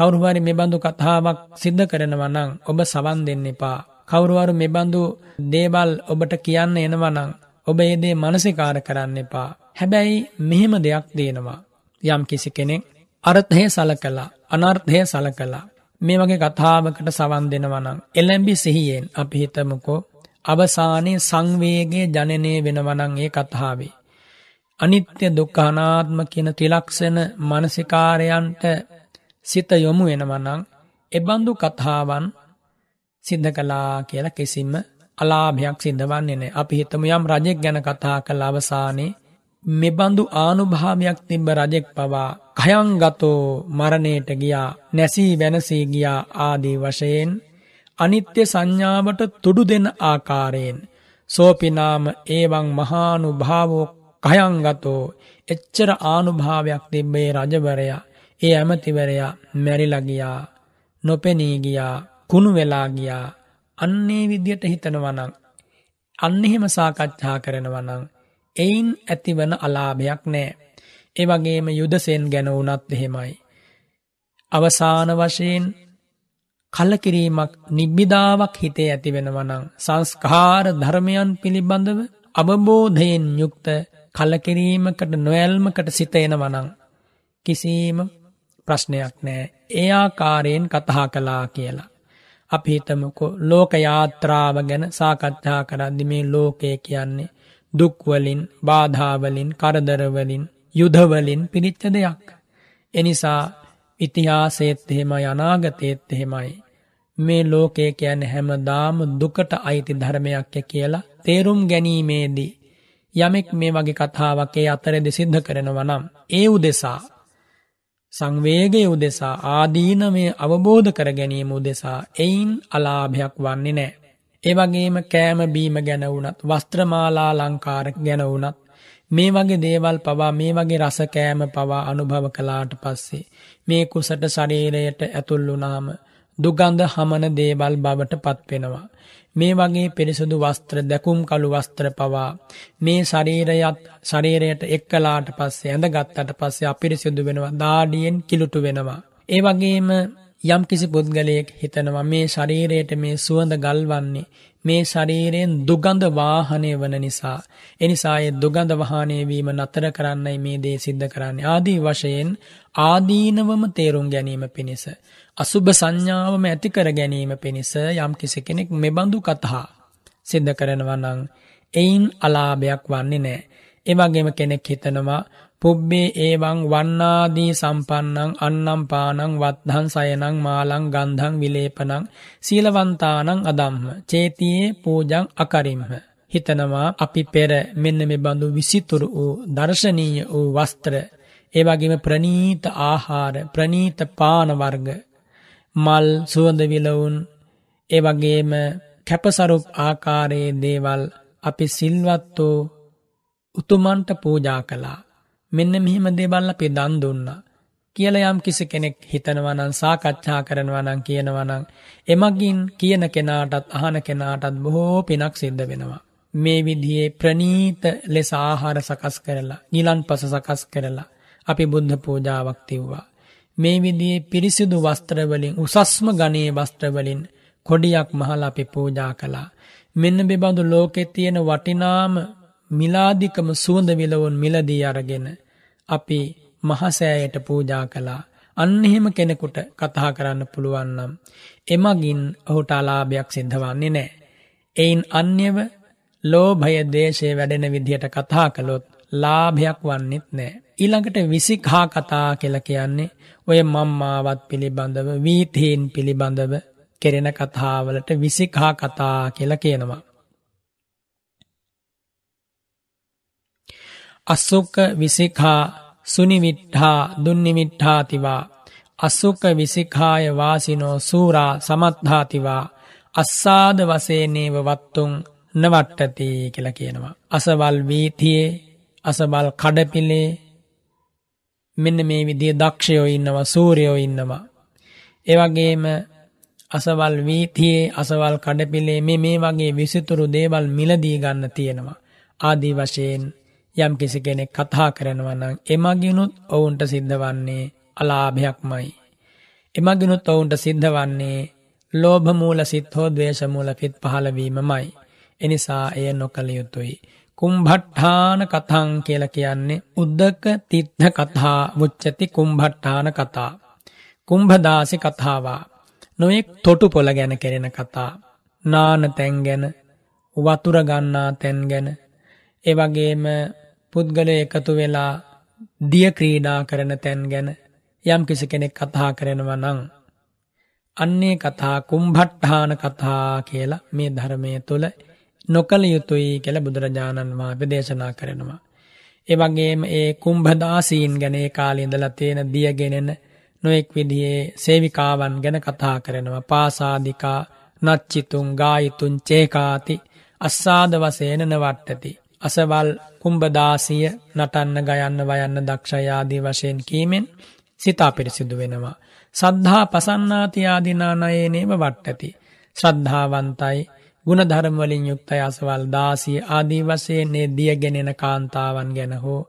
කවුරුහරි මෙබඳු කතාවක් සිද්ධ කරනවා නං ඔබ සවන් දෙන්න එපා. කවුරුවරු මෙබඳු දේවල් ඔබට කියන්න එනවනං ඔබ ඒදේ මනසිකාර කරන්න එපා. හැබැයි මෙහෙම දෙයක් දේනවා. යම් කිසි කෙනෙක් අර්ථය සල කලා අනර්ථය සල කලා මේ වගේ කතාවකට සවන් දෙනවනම් එළැඹි සිහියෙන් අපි හිතමුකෝ අවසානයේ සංවේගයේ ජනනය වෙනවනං ඒ කතාවේ. අනිත්‍ය දුක්ඛානාත්ම කියන ත්‍රිලක්ෂණ මානසිකාරයන්ට සිත යොමු වෙනවනං එබඳු කතාවන් සිද්ධ කළා කියලා කිසිම අලාභයක් සිද්ධ වන්නේ නැහැ. අපි හිතමු යම් රජෙක් ගැන කතා කළ අවසානයේ මෙබඳු ආනුභාවයක් තිබ්බ රජෙක් පවා කයංගතෝ මරණයට ගියා නැසී වෙනසී ගියා ආදී වශයෙන් අනිත්‍ය සංඥාවට තුඩු දෙන ආකාරයෙන් සෝපිනාම ඒවං මහානුභාවෝ කයංගතෝ එච්චර ආනුභාවයක් තිබ්බේ රජවරයා ඒ ඇමතිවරයා මැරිලා ගියා නොපෙනී ගියා කුණු වෙලා ගියා අන්නේ විදියට හිතනවනං අන්න එහෙම සාකච්ඡා කරනවනං එයින් ඇතිවන අලාභයක් නෑ. ඒ වගේම යුදසෙන් ගැන වුණත් එහෙමයි. අවසාන වශයෙන් කලකිරීමක් නිබ්බිදාවක් හිතේ ඇතිවෙනවනං සංස්කාර ධර්මයන් පිළිබඳව අවබෝධයෙන් යුක්ත කලකිරීමකට නොඇල්මකට සිතයනවනං කිසිීම ප්‍රශ්නයක් නෑ ඒ ආකාරයෙන් කතහා කලා කියලා. අපි හිතමකො ලෝක යාත්‍රාව ගැන සාකච්ඡා කරද්දි මේ ලෝකය කියන්නේ දුක්වලින් බාධාවලින් කරදරවලින් යුධවලින් පිරිච්ච දෙයක්. එනිසා ඉතිහාසේත් එහෙමයි අනාගතයත් එහෙමයි. මේ ලෝකය කියන හැමදාම දුකට අයිති ධර්මයක්ය කියලා තේරුම් ගැනීමේදී. යමෙක් මේ වගේ කතාවකේ අතරෙද සිද්ධ කරනවනම්. ඒ උදෙසා. සංවේගය උදෙසා ආදීනමය අවබෝධ කර ගැනීම උදෙසා එයින් අලාභයක් වන්නේ නෑ. ඒවගේම කෑම බීම ගැන වුනත් වස්ත්‍රමාලා ලංකාර ගැන වුනත් මේ වගේ දේවල් පවා මේ වගේ රස කෑම පවා අනුභව කලාට පස්සේ මේ කුසට ශරීරයට ඇතුල් වුනාම දුගන්ධ හමන දේවල් බවට පත්වෙනවා. මේ වගේ පිරිසුදු වස්ත්‍ර දැකුම් කළු වස්ත්‍ර පවා මේ ශරීරයත් ශරීරයට එක්කලාට පස්සේ ඇඳ ගත්තට පස්සේ අපිරිසිදු වෙනවා දාඩියෙන් කිලුටු වෙනවා. ඒ වගේම යම් කිසි පුද්ගලයෙක් හිතනවා මේ ශරීරයට මේ සුවඳ ගල්වන්නේ මේ ශරීරයෙන් දුගඳ වාහනය වන නිසා එනිසායේ දුගඳ වාහනය වීම නතර කරන්නයි මේ දේ සිද්ධ කරන්නේ ආදී වශයෙන් ආදීනවම තේරුම් ගැනීම පිණිස අසුභ සංඥාවම ඇති කර ගැනීම පිණිස යම් කිසි කෙනෙක් මෙබඳු කතා සිද්ධ කරනවා නම් එයින් අලාභයක් වන්නේ නැහැ. ඒ වගේම කෙනෙක් හිතනවා පුබ්බේ ඒවං වන්නාදී සම්පන්නං අන්නම් පානං වත්හන් සයනං මාලං ගන්ධං විලේපනං සීලවන්තානං අදම්ම චේතියේ පූජං අකරිම්හ. හිතනවා අපි පෙර මෙන්න මේ බඳු විසිතුරු වූ දර්ශනීය වූ වස්ත්‍ර ඒ වගේම ප්‍රනීත ආහාර ප්‍රනීත පාන වර්ග මල් සුවඳ විලවුන් ඒ වගේම කැපසරුප් ආකාරයේ දේවල් අපි සිල්වත් වූ උතුමන්ට පූජා කළා. මෙන්න මෙහෙම දේවල් අපි දන් දුන්නා. කියලා යම් කිසි කෙනෙක් හිතනවා නම් සාකච්ඡා කරනවා නම් කියනවා නම් එමගින් කියන කෙනාටත් අහන කෙනාටත් බොහෝ පිනක් සිද්ධ වෙනවා. මේ විදිහේ ප්‍රනීත ලෙස ආහාර සකස් කරලා ගිලන්පස සකස් කරලා අපි බුද්ධ පූජාවක් තිව්වා. මේ විදිහේ පිරිසිදු වස්ත්‍රවලින් උසස්ම ගණයේ වස්ත්‍රවලින් කොඩියක් මහලා අපි පූජා කළා. මෙන්න බෙබඳු ලෝකෙ තියෙන වටිනාම මිලාදිකම සුවඳ විලවුන් මිලදී අරගෙන අපි මහසෑයට පූජා කළා. අන්න එහෙම කෙනෙකුට කතා කරන්න පුළුවන් නම් එමගින් ඔහුට අලාභයක් සිද්ධ වන්නේ නැහැ. එයින් අන්‍යව ලෝභය දේශය වැඩෙන විදිහට කතා කළොත් ලාභයක් වන්නෙත් නැහැ. ඊළඟට විසිකහා කතා කියලා කියන්නේ ඔය මම්මාවත් පිළිබඳව වීතීන් පිළිබඳව කෙරෙන කතාවලට විසිකහා කතා කියලා කියනවා. අස්සුක්ක විසිකා සුනිවිට්හා දුන්නිමිට්හාතිවා අස්සුක්ක විසිකාය වාසිනෝ සූරා සමත්හාතිවා අස්සාද වසේනේව වත්තුන් නවට්ටති කියලා කියනවා. අසවල් වීතියේ අසබල් කඩපිලේ මෙන්න මේ විදිය දක්ෂයෝ ඉන්නවා සූරයෝ ඉන්නවා. ඒවගේම අසවල් වීතියේ අසවල් කඩපිලේ මේ මේ වගේ විසිතුරු දේවල් මිලදී ගන්න තියෙනවා. ආදී වශයෙන් යම් කිසි කෙනෙක් කතා කරනවනම් එමගිනුත් ඔවුන්ට සිද්ධ වන්නේ අලාභයක්මයි. එමගිනුත් ඔවුන්ට සිද්ධ වන්නේ ලෝභමූල සිත් හෝ දවේශමූල පිත් පහළවීමමයි. එනිසා එය නොකළ යුතුයි. කුම්භට්ඨාන කතං කියල කියන්නේ උද්දක තිත්හ කතා මුච්චති කුම්භට්ඨාන කතා. කුම්භදාසි කතාවා නොයෙක් තොටු පොළ ගැන කෙරෙන කතා. නාන තැන් ගැන වතුර ගන්නා තැන් ගැන එවගේම පුද්ගල එකතු වෙලා දිය ක්‍රීඩා කරන තැන් ගැන යම් කිසි කෙනෙක් කතා කරනවා නං. අන්නේ කතා කුම්භට්ඨාන කතා කියලා මේ ධර්මය තුළ නොකළ යුතුයි කියල බුදුරජාණන් වහන්සේ දේශනා කරනවා. එවගේම ඒ කුම්භදාසීන් ගැන ඒ කාලේ තියෙන දියගෙනෙන නොෙක් විදිහේ සේවිකාවන් ගැන කතා කරනවා පාසාදිකා නච්චිතුන් ගායිතුන් චේකාති අස්සාද වසේන නවට්ටති. අසවල් කුම්භදාසිය නටන්න ගයන්න වයන්න දක්ෂයාදී වශයෙන් කීමෙන් සිතා පිරිසිදු වෙනවා. සද්ධහා පසන්නාතියාදිනානයනේම වට්ටති. ශ්‍රද්ධාවන්තයි ගුණධර්මවලින් යුක්තයි අසවල් දාසිය ආදී වසයන්නේ දියගෙනෙන කාන්තාවන් ගැන හෝ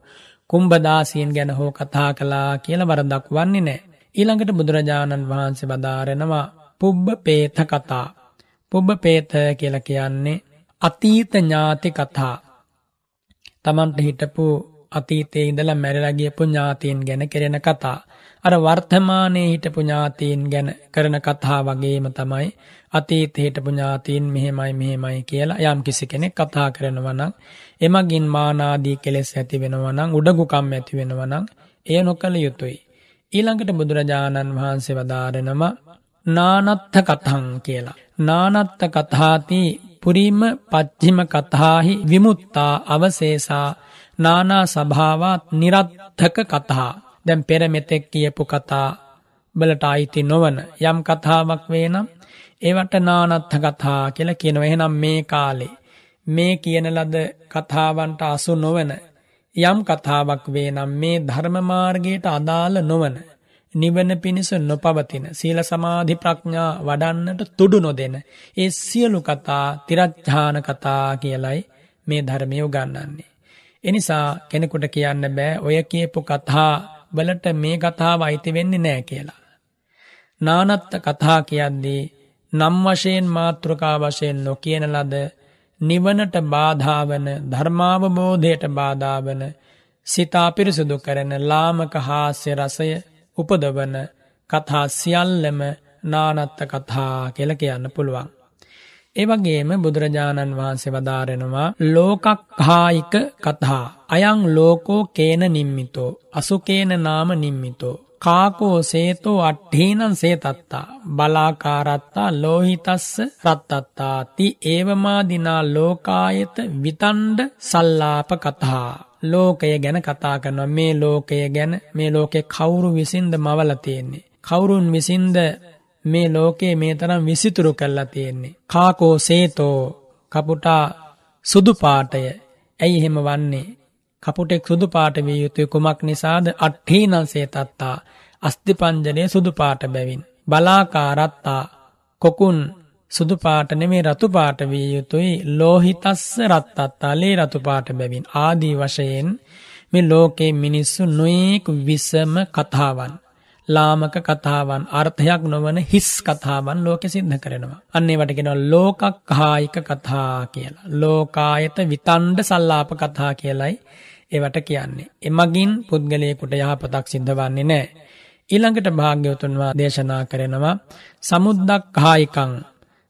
කුම්භදාසියෙන් ගැන හෝ කතා කලා කියල වරදක් වන්නේ නෑ. ඊළඟට බුදුරජාණන් වහන්සේ වදාරෙනවා පුබ්බ පේත කතා. පුබ්බ පේත කියල කියන්නේ අතීත ඥාති කතා. තමන්ට හිටපු අතීතයේ ඉඳලා මැරලා ගියපු ඥාතීන් ගැන කෙරෙන කතා. අර වර්තමානයේ හිටපු ඥාතීන් ගැන කරන කතා වගේම තමයි අතීතයේ හිටපු ඥාතීන් මෙහෙමයි මෙහෙමයි කියලා යම් කිසි කෙනෙක් කතා කරනවා නම් එමගින් මානාදී කෙලෙස් ඇති වෙනවා නම් උඩගුකම් ඇති වෙනවා නම් එය නොකළ යුතුයි. ඊළඟට බුදුරජාණන් වහන්සේ වදාරනවා නානත්ථ කතං කියලා. නානත්ථ කතාති පුරීම පච්චිම කතාහි විමුත්තා අවසේසා නානා සභාවත් නිරත්ථක කතා. දැම් පෙර මෙතෙක් කියපු කතා බලට අයිති නොවන යම් කතාවක් වේනම් ඒවට නානත්ථ කතා කියල කියනව එහෙනම් මේ කාලේ. මේ කියන ලද කතාවන්ට අසු නොවන යම් කතාවක් වේනම් මේ ධර්මමාර්ගයට අදාළ නොවන නිවන පිණිස නොපවතින සීල සමාධි ප්‍රඥා වඩන්නට තුඩු නොදෙන ඒ සියලු කතා තිරච්ඡාන කතා කියලයි මේ ධර්මය උගන්නන්නේ. එනිසා කෙනෙකුට කියන්න බෑ ඔය කියපු කතා වලට මේ කතාව අයිති වෙන්නේ නෑ කියලා. නානත්ත කතා කියද්දී නම් වශයෙන් මාතෘකා වශයෙන් නොකියන ලද නිවනට බාධාවන ධර්මාවබෝධයට බාධාවන සිතා පිරිසුදු කරන ලාමක හාස්‍ය රසය උපදවන කතා සියල්ලම නානත්ත කතා කියල කියන්න පුළුවන්. ඒවගේම බුදුරජාණන් වහන්සේ වදාරෙනවා ලෝකක්හායික කතා අයං ලෝකෝ කේන නිම්මිතෝ අසුකේන නාම නිම්මිතෝ කාකෝ සේතෝ අට්ඨීනන් සේතත්තා බලාකාරත්තා ලෝහිතස්ස රත්තත්තා. ති ඒවමාදිනා ලෝකායත විතන්ඩ සල්ලාප කතා ලෝකය ගැන කතා කරනවා. මේ ලෝකය ගැන මේ ලෝකෙ කවුරු විසින්ද මවල තියෙන්නේ? කවුරුන් විසින්ද මේ ලෝකයේ මේ තරම් විසිතුරු කරලා තියෙන්නේ? කාකෝ සේතෝ කපුටා සුදු පාටය. ඇයි එහෙම වන්නේ? කපුටෙක් සුදු පාට විය යුතුය. කුමක් නිසාද? අට්ඨීනන්සේ තත්තා අස්තිපංජනය සුදු පාට බැවින්. බලාකාරත්තා කොකුන් සුදු පාට නෙමේ රතු පාට විය යුතුයි ලෝහිතස්ස රත්තත්තා ලේ රතු පාට බැවින් ආදී වශයෙන් මේ ලෝකේ මිනිස්සු නොයෙක් විසම කතාවන්. ලාමක කතාවන් අර්ථයක් නොවන හිස් කතාවන් ලෝකෙ සිද්ධ කරනවා. අන්නේ වටගෙන ලෝකක් කායික කතා කියලා. ලෝකායත විතන්ඩ සල්ලාප කතා කියලයි ඒවට කියන්නේ. එමගින් පුද්ගලයකුට යහපතක් සිද්ධ වන්නේ නෑ. ඊළඟට භාග්‍යවතුන්වා දේශනා කරනවා සමුද්දක් කායිකං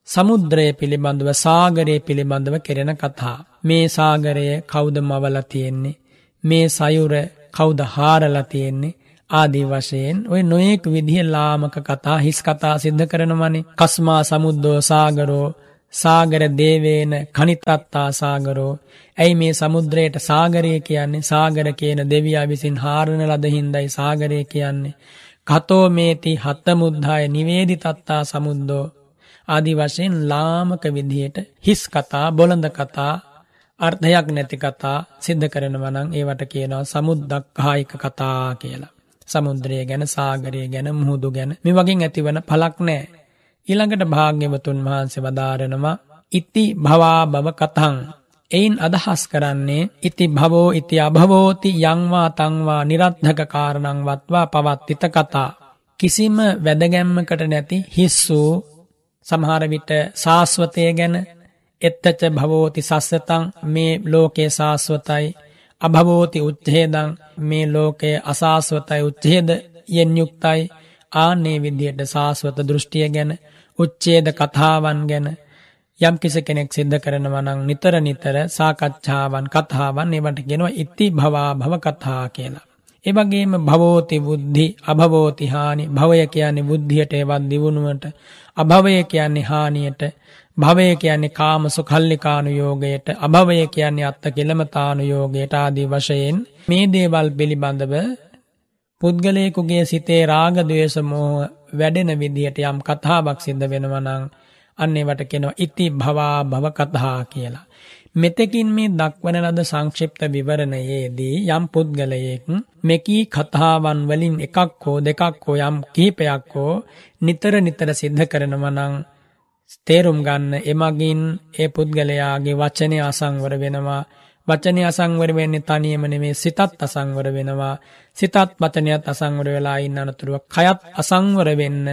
සමුද්‍රය පිළිබඳව සාගරය පිළිබඳව කෙරෙන කතා. මේ සාගරය කෞද මවල තියෙන්නේ. මේ සයුර කෞද හාරල තියෙන්නේ. ආදී වශයෙන් ඔය නොයෙක් විදිහ ලාමක කතා හිස් කතා සිද්ධ කරනවනේ කස්මා සමුද්දෝ සාගරෝ සාගර දේවේන කනිතත්තා සාගරෝ ඇයි මේ සමුද්‍රයට සාගරය කියන්නේ සාගර කියන දෙවියා විසින් හාරණ ලද හින්දයි සාගරය කියන්නේ කතෝ මේති හත්තමුද්ධාය නිවේදි තත්තා සමුද්දෝ ආදි වශයෙන් ලාමක විදිහයට හිස් කතා බොළඳ කතා අර්ථයක් නැති කතා සිද්ධ කරනවනං ඒවට කියනවා සමුද්දක්කායික කතා කියලා. සමුද්‍රය ගැන සාගරය ගැන මුහුදු ගැන මේ වගේ ඇතිවන පලක් නෑ. ඊළඟට භාග්‍යවතුන් වහන්සේ වදාරනවා ඉති භවා බව කතං. එයින් අදහස් කරන්නේ ඉති භවෝ ඉති අභවෝති යංවා තංවා නිරත්ධක කාරණං වත්වා පවත්තිත කතා. කිසිම වැදගැම්මකට නැති හිස්සූ සමහර විට ශාස්වතය ගැන එත්තච භවෝති සස්සතං මේ ලෝකේ ශාස්වතයි අභවෝති උච්චේදං මේ ලෝකයේ අසාස්වතයි උච්චේද යෙන් යුක්තයි ආනේ විදියට ශාස්වත දෘෂ්ටිය ගැන උච්චේද කතාවන් ගැන යම් කිසි කෙනෙක් සිද්ධ කරනවා නම් නිතර නිතර සාකච්ඡාවන් කතාවන් ඒවට කියනවා ඉති භවා භව කතා කියලා. ඒ වගේම භවෝති බුද්ධි අභවෝති හානි. භවය කියන්නේ බුද්ධියට ඒවත් දියුණුවට. අභවය කියන්නේ හානියට. භවය කියන්නේ කාම සුඛල්ලිකානු යෝගයට අභවය කියන්නේ අත්ත කිලමතානු යෝගයට ආදී වශයෙන් මේ දේවල් පිළිබඳව පුද්ගලයෙකුගේ සිතේ රාග ద్వේෂ මෝහ වැඩෙන විදිහට යම් කතාවක් සිද්ධ වෙනවා නම් අන්න ඒවට කියනවා ඉති භවා භව කතා කියලා. මෙතෙකින් මේ දක්වන ලද සංක්ෂිප්ත විවරණයේදී යම් පුද්ගලයෙක් මෙකී කතාවන් වලින් එකක් හෝ දෙකක් හෝ යම් කිහිපයක් හෝ නිතර නිතර සිද්ධ කරනවා නම් තේරුම් ගන්න එමගින් ඒ පුද්ගලයාගේ වචනය අසංවර වෙනවා. වචනය අසංවර වෙන්නේ තනියම නෙමේ සිතත් අසංවර වෙනවා. සිතත් වචනයත් අසංවර වෙලා ඉන්න අනතුරුව කයත් අසංවර වෙන්න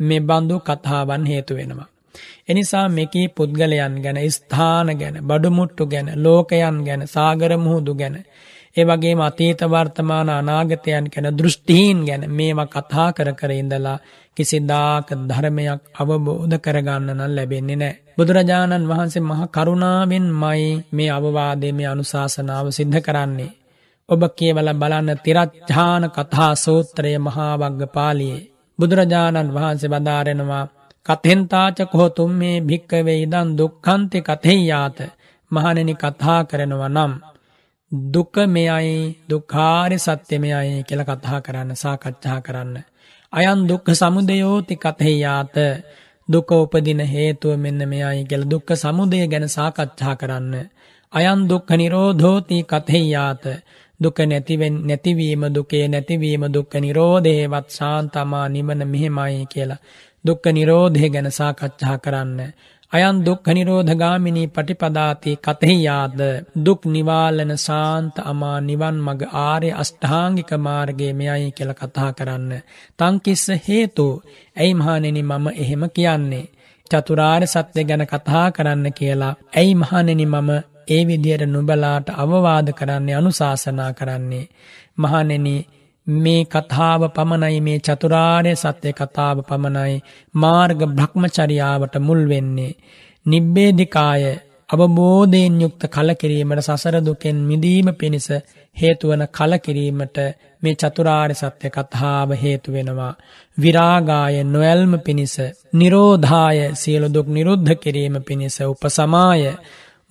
මේ බඳු කතාවන් හේතු වෙනවා. එනිසා මෙකී පුද්ගලයන් ගැන ස්ථාන ගැන බඩුමුට්ටු ගැන ලෝකයන් ගැන සාගර මුහුදු ගැන ඒ වගේම අතීත වර්තමාන අනාගතයන් ගැන දෘෂ්ටීන් ගැන මේවා කතා කර කර ඉඳලා කිසිදාක ධර්මයක් අවබෝධ කරගන්න නම් ලැබෙන්නේ නැහැ. බුදුරජාණන් වහන්සේ මහ කරුණාවෙන්මයි මේ අවවාදයේ මේ අනුශාසනාව සිද්ධ කරන්නේ. ඔබ කියවලා බලන්න තිරච්ඡාන කතා සූත්‍රය මහා වග්ගපාළියේ බුදුරජාණන් වහන්සේ වදාරනවා කතෙන්තාච කොහොතුම් මේ භික්කවේ ඉදන් දුක්ඛන්ති කතෙය්‍යාත। මහණෙනි කතා කරනවා නම් දුක මෙයයි දුක්ඛාරි සත්‍ය මෙයයි කියලා කතා කරන්න සාකච්ඡා කරන්න। අයන් දුක්ඛ සමුදයෝති කතෙය්‍යාත। දුක උපදින හේතුව මෙන්න මෙයයි කියලා දුක්ඛ සමුදය ගැන සාකච්ඡා කරන්න। අයන් දුක්ඛ නිරෝධෝති කතෙය්‍යාත। දුක නැතිවෙන් නැතිවීම දුකේ නැතිවීම දුක්ඛ නිරෝධේවත් ශාන්තමා නිවන මෙහෙමයි කියලා දුක්ඛ නිරෝධය ගැන සාකච්ඡා කරන්න. අයන් දුක්ඛ නිරෝධගාමිනී පටිපදාති කතෙහියාද දුක් නිවාලන ශාන්ත අමා නිවන් මඟ ආර්ය අෂ්ටාංගික මාර්ගයේ මෙයයි කියලා කතා කරන්න. තං කිස්ස හේතු ඇයි මහණෙනි මම එහෙම කියන්නේ? චතුරාර්ය සත්‍ය ගැන කතා කරන්න කියලා. ඇයි මහණෙනි මම ඒ විදියට නුඹලාට අවවාද කරන්නේ අනුශාසනා කරන්නේ? මහණෙනි මේ කතාව පමණයි මේ චතුරාර්ය සත්‍ය කතාව පමණයි මාර්ග බ්‍රහ්මචර්යාවට මුල් වෙන්නේ. නිබ්බේධිකාය අවබෝධයෙන් යුක්ත කලකිරීමට සසර දුකෙන් මිදීම පිණිස හේතු වන කලකිරීමට මේ චතුරාර්ය සත්‍ය කතාව හේතු වෙනවා. විරාගාය නොයල්ම පිණිස නිරෝධාය සියලු දුක් නිරුද්ධ කිරීම පිණිස උපසමාය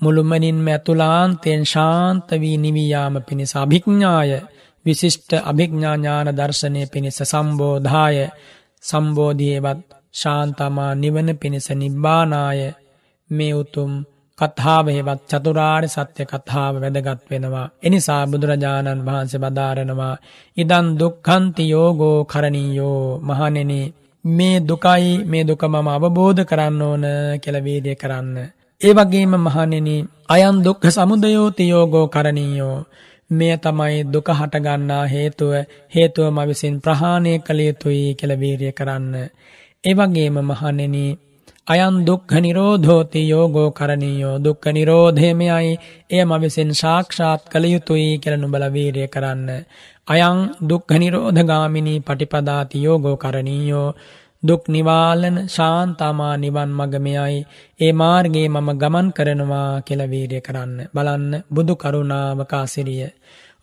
මුළුමනින්ම ඇතුලාන්තයෙන් ශාන්ත වී නිවී යාම පිණිස අභිඥාය විශිෂ්ට අභිඥා ඥාන දර්ශනය පිණිස සම්බෝධාය සම්බෝධියවත් ශාන්තමා නිවන පිණිස නිබ්බානාය මේ උතුම් කතාව හෙවත් චතුරාර්ය සත්‍ය කතාව වැදගත් වෙනවා. එනිසා බුදුරජාණන් වහන්සේ බදාරනවා ඉදන් දුක්ඛන්ති යෝගෝ කරණීයෝ මහණෙනි මේ දුකයි මේ දුක මම අවබෝධ කරන්න ඕන කියලා වීර්ය කරන්න. ඒ වගේම මහණෙනි අයන් දුක්ඛ සමුදයෝති යෝගෝ කරණීයෝ මෙය තමයි දුක හටගන්නා හේතුව හේතුව ම විසින් ප්‍රහාණය කළ යුතුයි කියලා වීරිය කරන්න. ඒ වගේම මහණෙනි අයන් දුක්ඛ නිරෝධෝති යෝගෝ කරණීයෝ දුක්ඛ නිරෝධයමයි එය ම විසින් සාක්ෂාත් කළ යුතුයි කියලා නුඹලා වීරිය කරන්න. අයන් දුක්ඛ නිරෝධගාමිනී පටිපදාති යෝගෝ කරණීයෝ දුක් නිවාලන ශාන්තාමා නිවන් මගමයයි ඒ මාර්ගයේ මම ගමන් කරනවා කියලා වීරිය කරන්න. බලන්න බුදු කරුණාවක ආසිරිය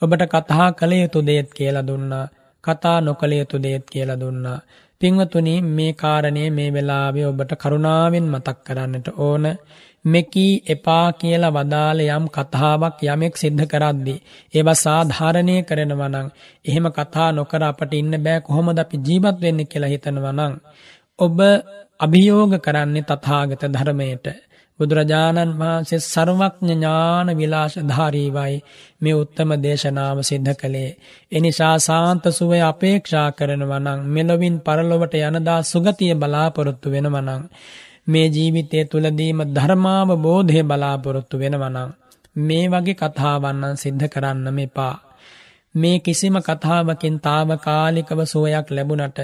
ඔබට කතා කළ යුතු දේත් කියලා දුන්නා. කතා නොකළ යුතු දේත් කියලා දුන්නා. පින්වතුනි මේ කාරණේ මේ වෙලාවේ ඔබට කරුණාවෙන් මතක් කරන්නට ඕන. මෙකී එපා කියලා වදාළ යම් කතාවක් යමෙක් සිද්ධ කරද්දී ඒවා සාධාරණය කරනවා නම් එහෙම කතා නොකර අපට ඉන්න බෑ කොහොමද අපි ජීවත් වෙන්නේ කියලා හිතනවා නම් ඔබ අභියෝග කරන්නේ තථාගත ධර්මයට බුදුරජාණන් වහන්සේ සර්වඥ ඥාන විලාසධාරීවයි මේ උත්තම දේශනාව සිද්ධ කළේ. එනිසා සාන්ත සුවය අපේක්ෂා කරනවා නම් මෙලොවින් පරලොවට යනදා සුගතිය බලාපොරොත්තු වෙනවා නම් මේ ජීවිතය තුළදීම ධර්මාවබෝධය බලාපොරොත්තු වෙනවනම් මේ වගේ කතාවන්නන් සිද්ධ කරන්න මෙපා. මේ කිසිම කතාවකින් තාවකාලිකව සුවයක් ලැබුණට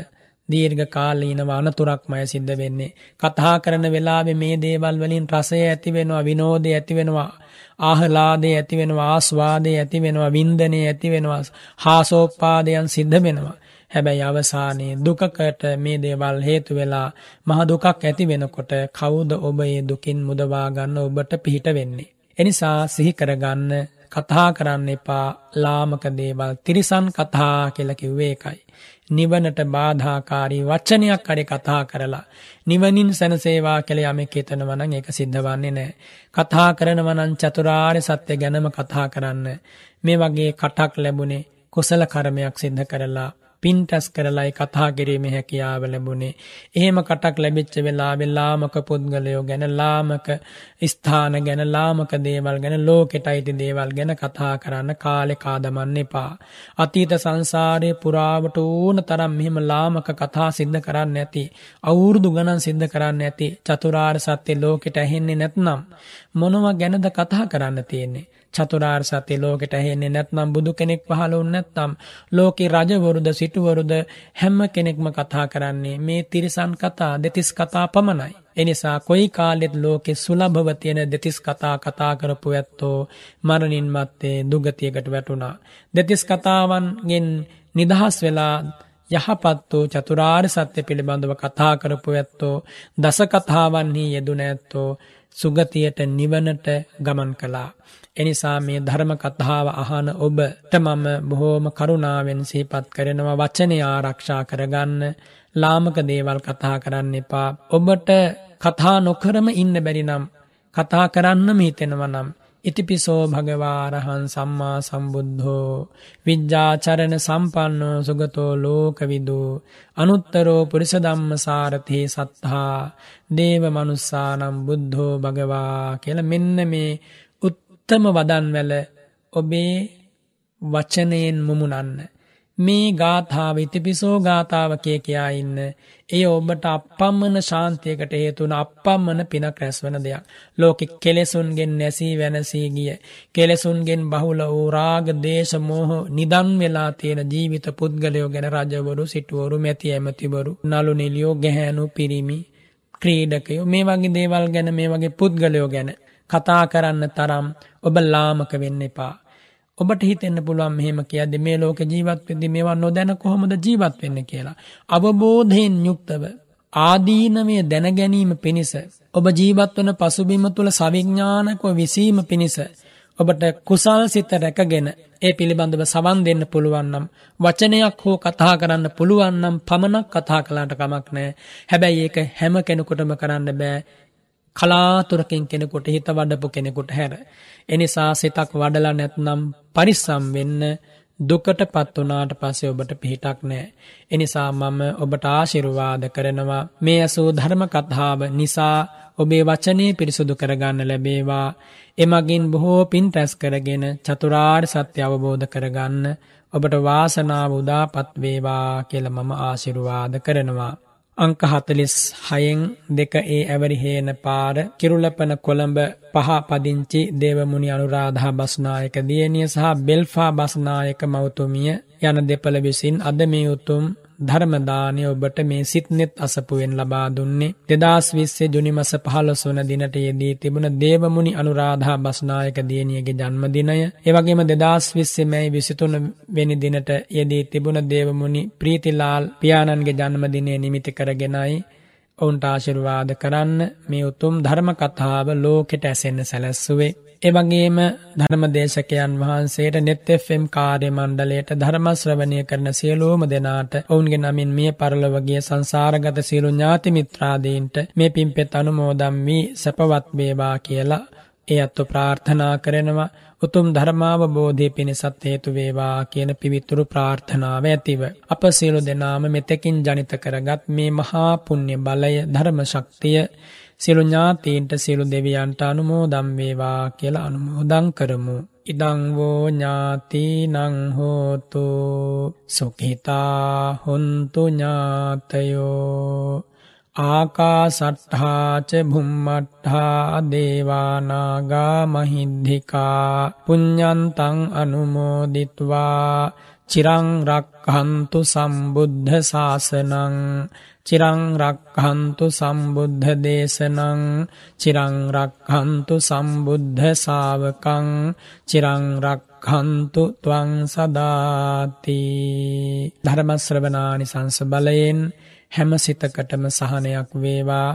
දීර්ඝ කාලීනව අනතුරක්මය සිද්ධ වෙන්නේ. කතා කරන වෙලාවේ මේ දේවල් වලින් රසය ඇති වෙනවා, විනෝදය ඇති වෙනවා, ආහ්ලාදය ඇති වෙනවා, ආස්වාදය ඇති වෙනවා, වින්දනය ඇති වෙනවා, හාසෝපාදයන් සිද්ධ වෙනවා. හැබැයි අවසානයේ දුකකට මේ දේවල් හේතු වෙලා මහ දුකක් ඇති වෙනකොට කවුද ඔබ ඒ දුකින් මුදවා ගන්න ඔබට පිහිට වෙන්නේ. එනිසා සිහි කරගන්න කතා කරන්න එපා ලාමක දේවල් තිරිසන් කතා කියලා කිව්වේ ඒකයි. නිවනට බාධාකාරී වචනයක් හරි කතා කරලා නිවනින් සැනසේවා කියලා යමෙක් හිතනවා නම් ඒක සිද්ධ වන්නේ නැහැ. කතා කරනවා නම් චතුරාර්ය සත්‍ය ගැනම කතා කරන්න. මේ වගේ කටක් ලැබුණේ කුසල කර්මයක් සිද්ධ කරලා පින්ටස් කරලායි කතා කිරීමේ හැකියාව ලැබුණේ. එහෙම කටක් ලැබිච්ච වෙලාවෙ ලාමක පුද්ගලයෝ ගැන ලාමක ස්ථාන ගැන ලාමක දේවල් ගැන ලෝකෙට අයිති දේවල් ගැන කතා කරන්න කාලේ කාදමන්න එපා. අතීත සංසාරයේ පුරාවට ඕන තරම් මෙහෙම ලාමක කතා සිද්ධ කරන්න ඇති. අවුරුදු ගණන් සිද්ධ කරන්න ඇති. චතුරාර්ය සත්‍ය ලෝකෙට ඇහෙන්නේ නැත්නම් මොනවා ගැනද කතා කරන්න තියෙන්නේ? චතුරාර්ය සත්‍ය ලෝකෙට ඇහෙන්නේ නැත්නම් බුදු කෙනෙක් පහළ වුණ නැත්නම් ලෝකේ රජවරුද සිටුවරුද හැම කෙනෙක්ම කතා කරන්නේ මේ තිරිසන් කතා දෙතිස් කතා පමණයි. එනිසා කොයි කාලෙත් ලෝකෙ සුලභව තියෙන දෙතිස් කතා කතා කරපු ඇත්තෝ මරණින් මත්තේ දුගතියකට වැටුණා. දෙතිස් කතාවන්ගෙන් නිදහස් වෙලා යහපත් වූ චතුරාර්ය සත්‍ය පිළිබඳව කතා කරපු ඇත්තෝ දස කතාවන්හි යෙදුන ඇත්තෝ සුගතියට නිවනට ගමන් කළා. එනිසා මේ ධර්ම කතාව අහන ඔබට මම බොහෝම කරුණාවෙන් සිහිපත් කරනවා. වචනය ආරක්ෂා කරගන්න ලාමක දේවල් කතා කරන්න එපා. ඔබට කතා නොකරම ඉන්න බැරි නම් කතා කරන්නම හිතෙනවා නම් ඉතිපිසෝ භගවාරහන් සම්මා සම්බුද්ධෝ. විජ්ජාචරණ සම්පන්නෝ සුගතෝ ලෝකවිදු. අනුත්තරෝ පුරිස ධම්ම සාරථී සත්හා දේව මනුස්සානම් බුද්ධෝ භගවා කියලා මෙන්න මේ උත්තම වදන්වැල ඔබේ වචනයෙන් මුමුණන්න. මේ ගාථාව ඉතිපිසෝ ගාථාව කිය කියා ඉන්න. එය ඔබට අපපම්මන ශාන්තියකට හේතුන අපපම්මන පිනක් රැස්වන දෙයක්. ලෝකෙ කෙලෙසුන්ගෙන් නැසී වැනසී ගිය. කෙලෙසුන්ගෙන් බහුල වූ රාග දේශ මෝහ නිදන් වෙලා තියෙන ජීවිත පුද්ගලයෝ ගැන රජවරු සිටුවරු මැති ඇමතිවරු නලු නිලියෝ ගැහැනු පිරිමි ක්‍රීඩකයෝ මේ වගේ දේවල් ගැන මේ වගේ පුද්ගලයෝ ගැන කතා කරන්න තරම් ඔබ ලාමක වෙන්න එපා. ඔබට හිතෙන්න පුළුවන් මෙහෙම කියද්දි මේ ලෝක ජීවත් වෙද්දි මේවා නොදැන කොහොමද ජීවත් වෙන්නේ කියලා. අවබෝධයෙන් යුක්තව ආදීනමය දැන ගැනීම පිණිස ඔබ ජීවත් වන පසුබිම තුල සවිඥානිකව විසීම පිණිස ඔබට කුසල් සිත රැකගෙන ඒ පිළිබඳව සවන් දෙන්න පුළුවන් නම් වචනයක් හෝ කතා කරන්න පුළුවන් නම් පමණක් කතා කළාට කමක් නැහැ. හැබැයි ඒක හැම කෙනෙකුටම කරන්න බෑ. කලාතුරකින් කෙනෙකුට හිත වඩපු කෙනෙකුට හැර. එනිසා සිතක් වඩලා නැත්නම් පරිස්සම් වෙන්න දුකට පත් වනාට පස්සේ ඔබට පිහිටක් නෑ. එනිසා මම ඔබට ආශිරුවාද කරනවා මේ ඇසූ ධර්ම කතාව නිසා ඔබේ වචනය පිරිසුදු කරගන්න ලැබේවා. එමගින් බොහෝ පින් රැස් කරගෙන චතුරාර් සත්‍ය අවබෝධ කරගන්න ඔබට වාසනාව උදාපත් වේවා කියල මම ආශිරුවාද කරනවා. අංක හතලිස් හයෙන් දෙක ඒ ඇවරිහේන පාර කිරුලපන කොළඹ පහ පදිංචි දේවමුණි අනුරාධා බස්නායක දියනිය සහ බෙල්ෆා බස්නායක මෞතුමිය යන දෙපළ විසින් අද මේ උතුම් ධර්මදානය ඔබට මේ සිත්නෙත් අසපුුවෙන් ලබා දුන්නේ. දෙදස් විස්සේ ජුනිමස පහලොස් වන දිනට යෙදී තිබුණ දේවමුණි අනුරාධා බස්නායක දියනියගේ ජන්මදිනය. ඒවගේම දෙදස් විස්සේ මැයි විසිතුන වෙනි දිනට යෙදී තිබුණ දේවමුණි ප්‍රීතිලාල් පියාණන්ගේ ජන්මදිනය නිමිති කරගෙනයි. ඔවුන්ට ආශිර්වාද කරන්න මේ උතුම් ධර්ම කතාව ලෝකෙට ඇසෙන්න සැලැස්සුවේ. එවගේම ධර්මදේශකයන් වහන්සේට නෙත්Fම් කාර්ය මණ්ඩලයට ධර්මශ්‍රවණය කරන සියලූම දෙනාට ඔවුන්ගේ නමින් මිය පරලොවගේ සංසාරගත සියලු ඥාති මිත්‍රාදීන්ට මේ පිම්පෙත් අනුමෝදම් වී සැපවත් වේවා කියලා ඒ අත්තු ප්‍රාර්ථනා කරනවා උතුම් ධර්මාවබෝධය පිණිසත් හේතු වේවා කියන පිවිතුරු ප්‍රාර්ථනාව ඇතිව. අප සියලු දෙනාම මෙතෙකින් ජනිත කරගත් මේ මහා පුණ්‍ය බලය ධර්ම ශක්තිය සියලු ඥාතීන්ට සියලු දෙවියන්ට අනුමෝදම් වේවා කියලා අනුමෝදන් කරමු. ඉදං වූ ඥාතිනං හෝතු සුඛිතා හොන්තු ඥාතයෝ ආකාසට්ඨාච බුම්මට්ඨා දේවානාගා මහින්దికා පුඤ්ඤන්තං අනුමෝදිත්වා චිරං රක්ඛන්තු සම්බුද්ධ ශාසනං චිරං රක්ඛන්තු සම්බුද්ධ දේශනං චිරං රක්ඛන්තු සම්බුද්ධ ශාවකං චිරං රක්ඛන්තු ත්වං සදාති. ධර්ම ශ්‍රවණානි සංස බලයෙන් හැම සිතකටම සහනයක් වේවා.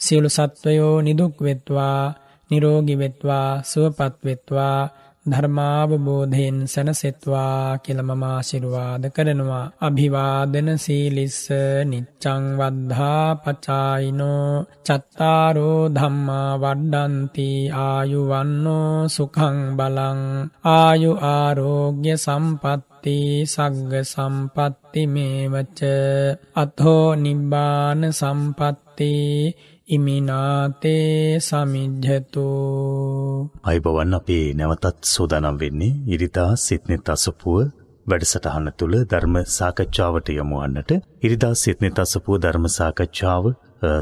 සියලු සත්වයෝ නිදුක් වෙත්වා නිරෝගී වෙත්වා සුවපත් වෙත්වා ධර්මාවබෝධයෙන් සැනසෙත්වා කියලා මම ආශිර්වාද කරනවා. අභිවාදන සීලිස්ස නිච්ඡං වද්ධා පචායිනෝ චත්තාරෝ ධම්මා වඩ්ඩಂತಿ ආයුවන්නෝ සුඛං බලං ආයු ආරෝග්‍ය සම්පatti සග්ග සම්පatti මේවච අතෝ නිබ්බාන සම්පatti ඉමිනාතේ සමිජ්ජතු අයිබවන් අපේ නැවතත් සූදානම් වෙන්නේ ඉරිදා සිත්නෙත් අසපුව වැඩසටහන තුළ ධර්ම සාකච්ඡාවට යමුවන්නට ඉරිදා සිත්නෙත් අසපුව ධර්ම සාකච්ඡාව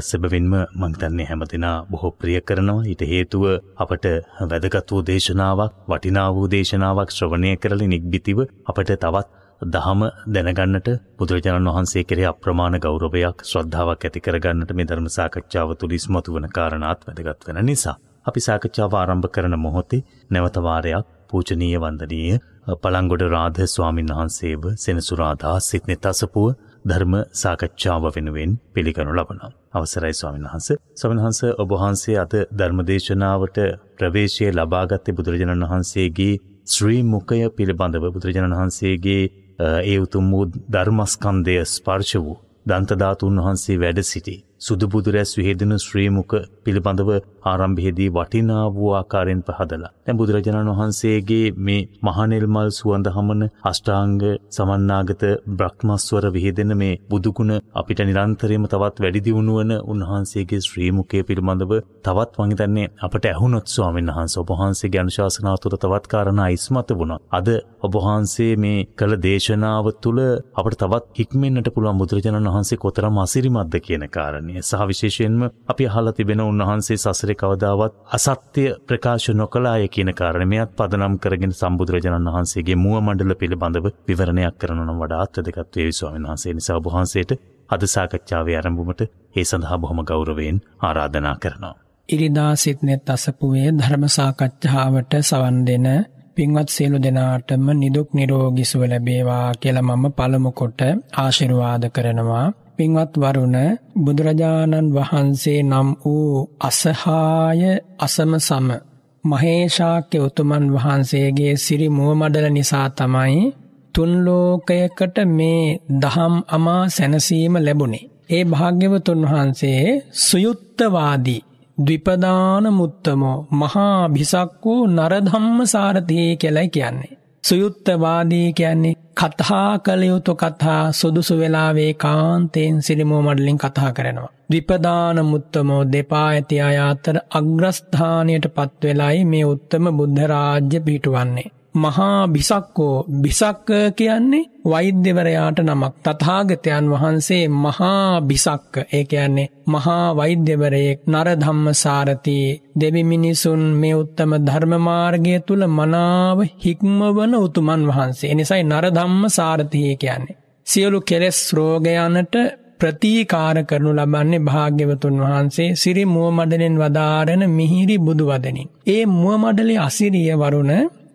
සෙබවින්ම මංතන්නේ හැමතිනා බොහෝ ප්‍රිය කරනවා ඊට හේතුව අපට වැදගත් වූ දේශනාවක් වටිනා වූ දේශනාවක් ශ්‍රවණය කරලි නික්බිතිව අපට තවත් දහම දැනගන්නට බුදුරජාණන් වහන්සේ කෙරේ අප්‍රමාණ ගෞරවයක් ශ්‍රද්ධාවක් ඇති කරගන්නට මේ ධර්ම සාකච්ඡාව තුළ ඉස්මතු වන කාරණාත් වැදගත් වෙන නිසා. අපි සාකච්ඡාව ආරම්භ කරන මොහොතේ නැවත වාරයක් පූජනීය වන්දනීය පළංගොඩ රාධ ස්වාමීන් වහන්සේව සෙනසුරාදා සිත්නෙත් අසපුව ධර්ම සාකච්ඡාව වෙනුවෙන් පිළිගනු ලබනවා. අවසරයි ස්වාමීන් වහන්ස. ස්වාමීන් වහන්ස ඔබ වහන්සේ අද ධර්මදේශනාවට ප්‍රවේශය ලබාගත්තේ බුදුරජාණන් වහන්සේගේ ශ්‍රී මුඛය පිළිබඳව බුදුරජාණන් වහන්සේගේ ඒ උතුම් වූ ධර්මස්කන්දය ස්පර්ශ වූ දන්තධාතුන් වහන්සේ වැඩ සිටි. සුදුබුදුරැස් විහෙදෙන ශ්‍රීමුක පිළිබඳව ආරම්භයේදී වටිනා වූ ආකාරයෙන් පහදලා. දැන් බුදුරජාණන් වහන්සේගේ මේ මහනෙල්මල් සුවඳ හමන අෂ්ටාංග සමන්නාගත බ්‍රහ්මස්වර විහිදෙන මේ බුදුගුණ අපිට නිරන්තරයෙන්ම තවත් වැඩි දියුණු වන උන්වහන්සේගේ ශ්‍රීමුකය පිළිබඳව තවත් මං හිතන්නේ අපට ඇහුනොත් ස්වාමීන් වහන්සේ ඔබ වහන්සේගේ අනුශාසනාව තුළ තවත් කාරණා ඉස්මතු වුණා. අද ඔබ වහන්සේ මේ කළ දේශනාව තුළ අපට තවත් හික්මෙන්නට පුළුවන් බුදුරජාණන් වහන්සේ කොතරම් අසිරිමත්ද කියන කාරණේ. කාරණය සහ විශේෂයෙන්ම අපි අහලා තිබෙන උන්වහන්සේ සසරේ කවදාවත් අසත්‍ය ප්‍රකාශ නොකළාය කියන කාරණයත් පදනම් කරගෙන සම්බුදුරජාණන් වහන්සේගේ මුව මණ්ඩල පිළිබඳව විවරණයක් කරනවා නම් වඩාත් වැදගත් වේ ස්වාමීන් වහන්සේ නිසා ඔබ වහන්සේට අද සාකච්ඡාවේ ආරම්භුමට ඒ සඳහා බොහොම ගෞරවයෙන් ආරාධනා කරනවා. ඉරිදා සිත්නෙත් අසපුවේ ධර්ම සාකච්ඡාවට සවන් දෙන පින්වත් සියලු දෙනාටම නිදුක් නිරෝගී සුව ලැබේවා කියලා මම පළමු කොට ආශිර්වාද කරනවා. පින්වත් වරුණ බුදුරජාණන් වහන්සේ නම් වූ අසහාය අසම සම මහේෂාක්‍ය උතුමන් වහන්සේගේ සිරි මුවමඩල නිසා තමයි තුන්ලෝකයකට මේ දහම් අමා සැනසීම ලැබුණේ. ඒ භාග්‍යවතුන් වහන්සේ සුයුත්තවාදී ද්විපදාන මුත්තමෝ මහා භිසක් වූ නරධම්ම සාරතිය කියලයි කියන්නේ. සුයුත්තවාදී කියන්නේ කතා කළ යුතු කතා සුදුසු වෙලාවේ කාන්තයෙන් සිරිමෝ මඩලින් කතා කරනවා. විපදාන මුත්තමෝ දෙපා ඇති අය අතර අග්‍රස්ථානයට පත්වෙලායි මේ උත්තම බුද්ධරාජ්‍ය පිහිටුවන්නේ. මහා බිසක්කෝ බිසක්ක කියන්නේ වෛද්‍යවරයාට නමක් තථාගතයන් වහන්සේ මහා බිසක්ක ඒ කියන්නේ මහා වෛද්‍යවරයෙක් නරධම්ම සාරති දෙවි මිනිසුන් මේ උත්තම ධර්ම මාර්ගය තුල මනාව හික්මවන උතුමන් වහන්සේ. එනිසායි නරධම්ම සාරති කියන්නේ. සියලු කෙලෙස් රෝගයන්ට ප්‍රතිකාර කරනු ලබන්නේ භාග්‍යවතුන් වහන්සේ සිරි මුව මඩලෙන් වදාරන මිහිරි බුදු වදනින්. ඒ මුව මඩලේ අසිරිය වරුණ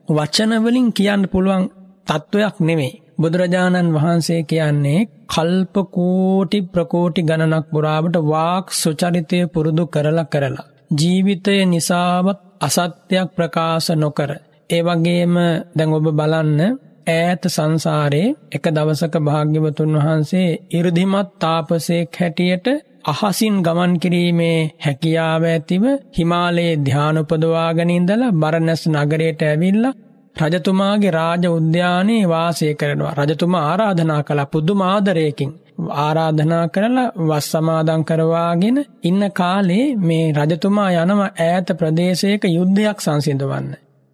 වචනවලින් කියන්න පුළුවන් තත්ත්වයක් නෙමෙයි. බුදුරජාණන් වහන්සේ කියන්නේ කල්ප කෝටි ප්‍රකෝටි ගණනක් පුරාවට වාක් සුචරිතය පුරුදු කරලා කරලා. ජීවිතය නිසාවත් අසත්‍යයක් ප්‍රකාශ නොකර. ඒ වගේම දැන් ඔබ බලන්න ඈත සංසාරේ එක දවසක භාග්‍යවතුන් වහන්සේ 이르දිමත් තාපසේක් හැටියට අහසින් ගමන් කිරීමේ හැකියාව ඇතිව හිමාලයේ ධ්‍යාන උපදවාගෙන ඉඳලා බරණැස් නගරයට ඇවිල්ලා රජතුමාගේ රාජ උද්‍යානයේ වාසය කරනවා. රජතුමා ආරාධනා කළා පුදුම ආදරයකින්. ආරාධනා කරලා වස් සමාදන් කරවාගෙන ඉන්න කාලේ මේ රජතුමා යනවා ඈත ප්‍රදේශයක යුද්ධයක් සංසිඳවන්න.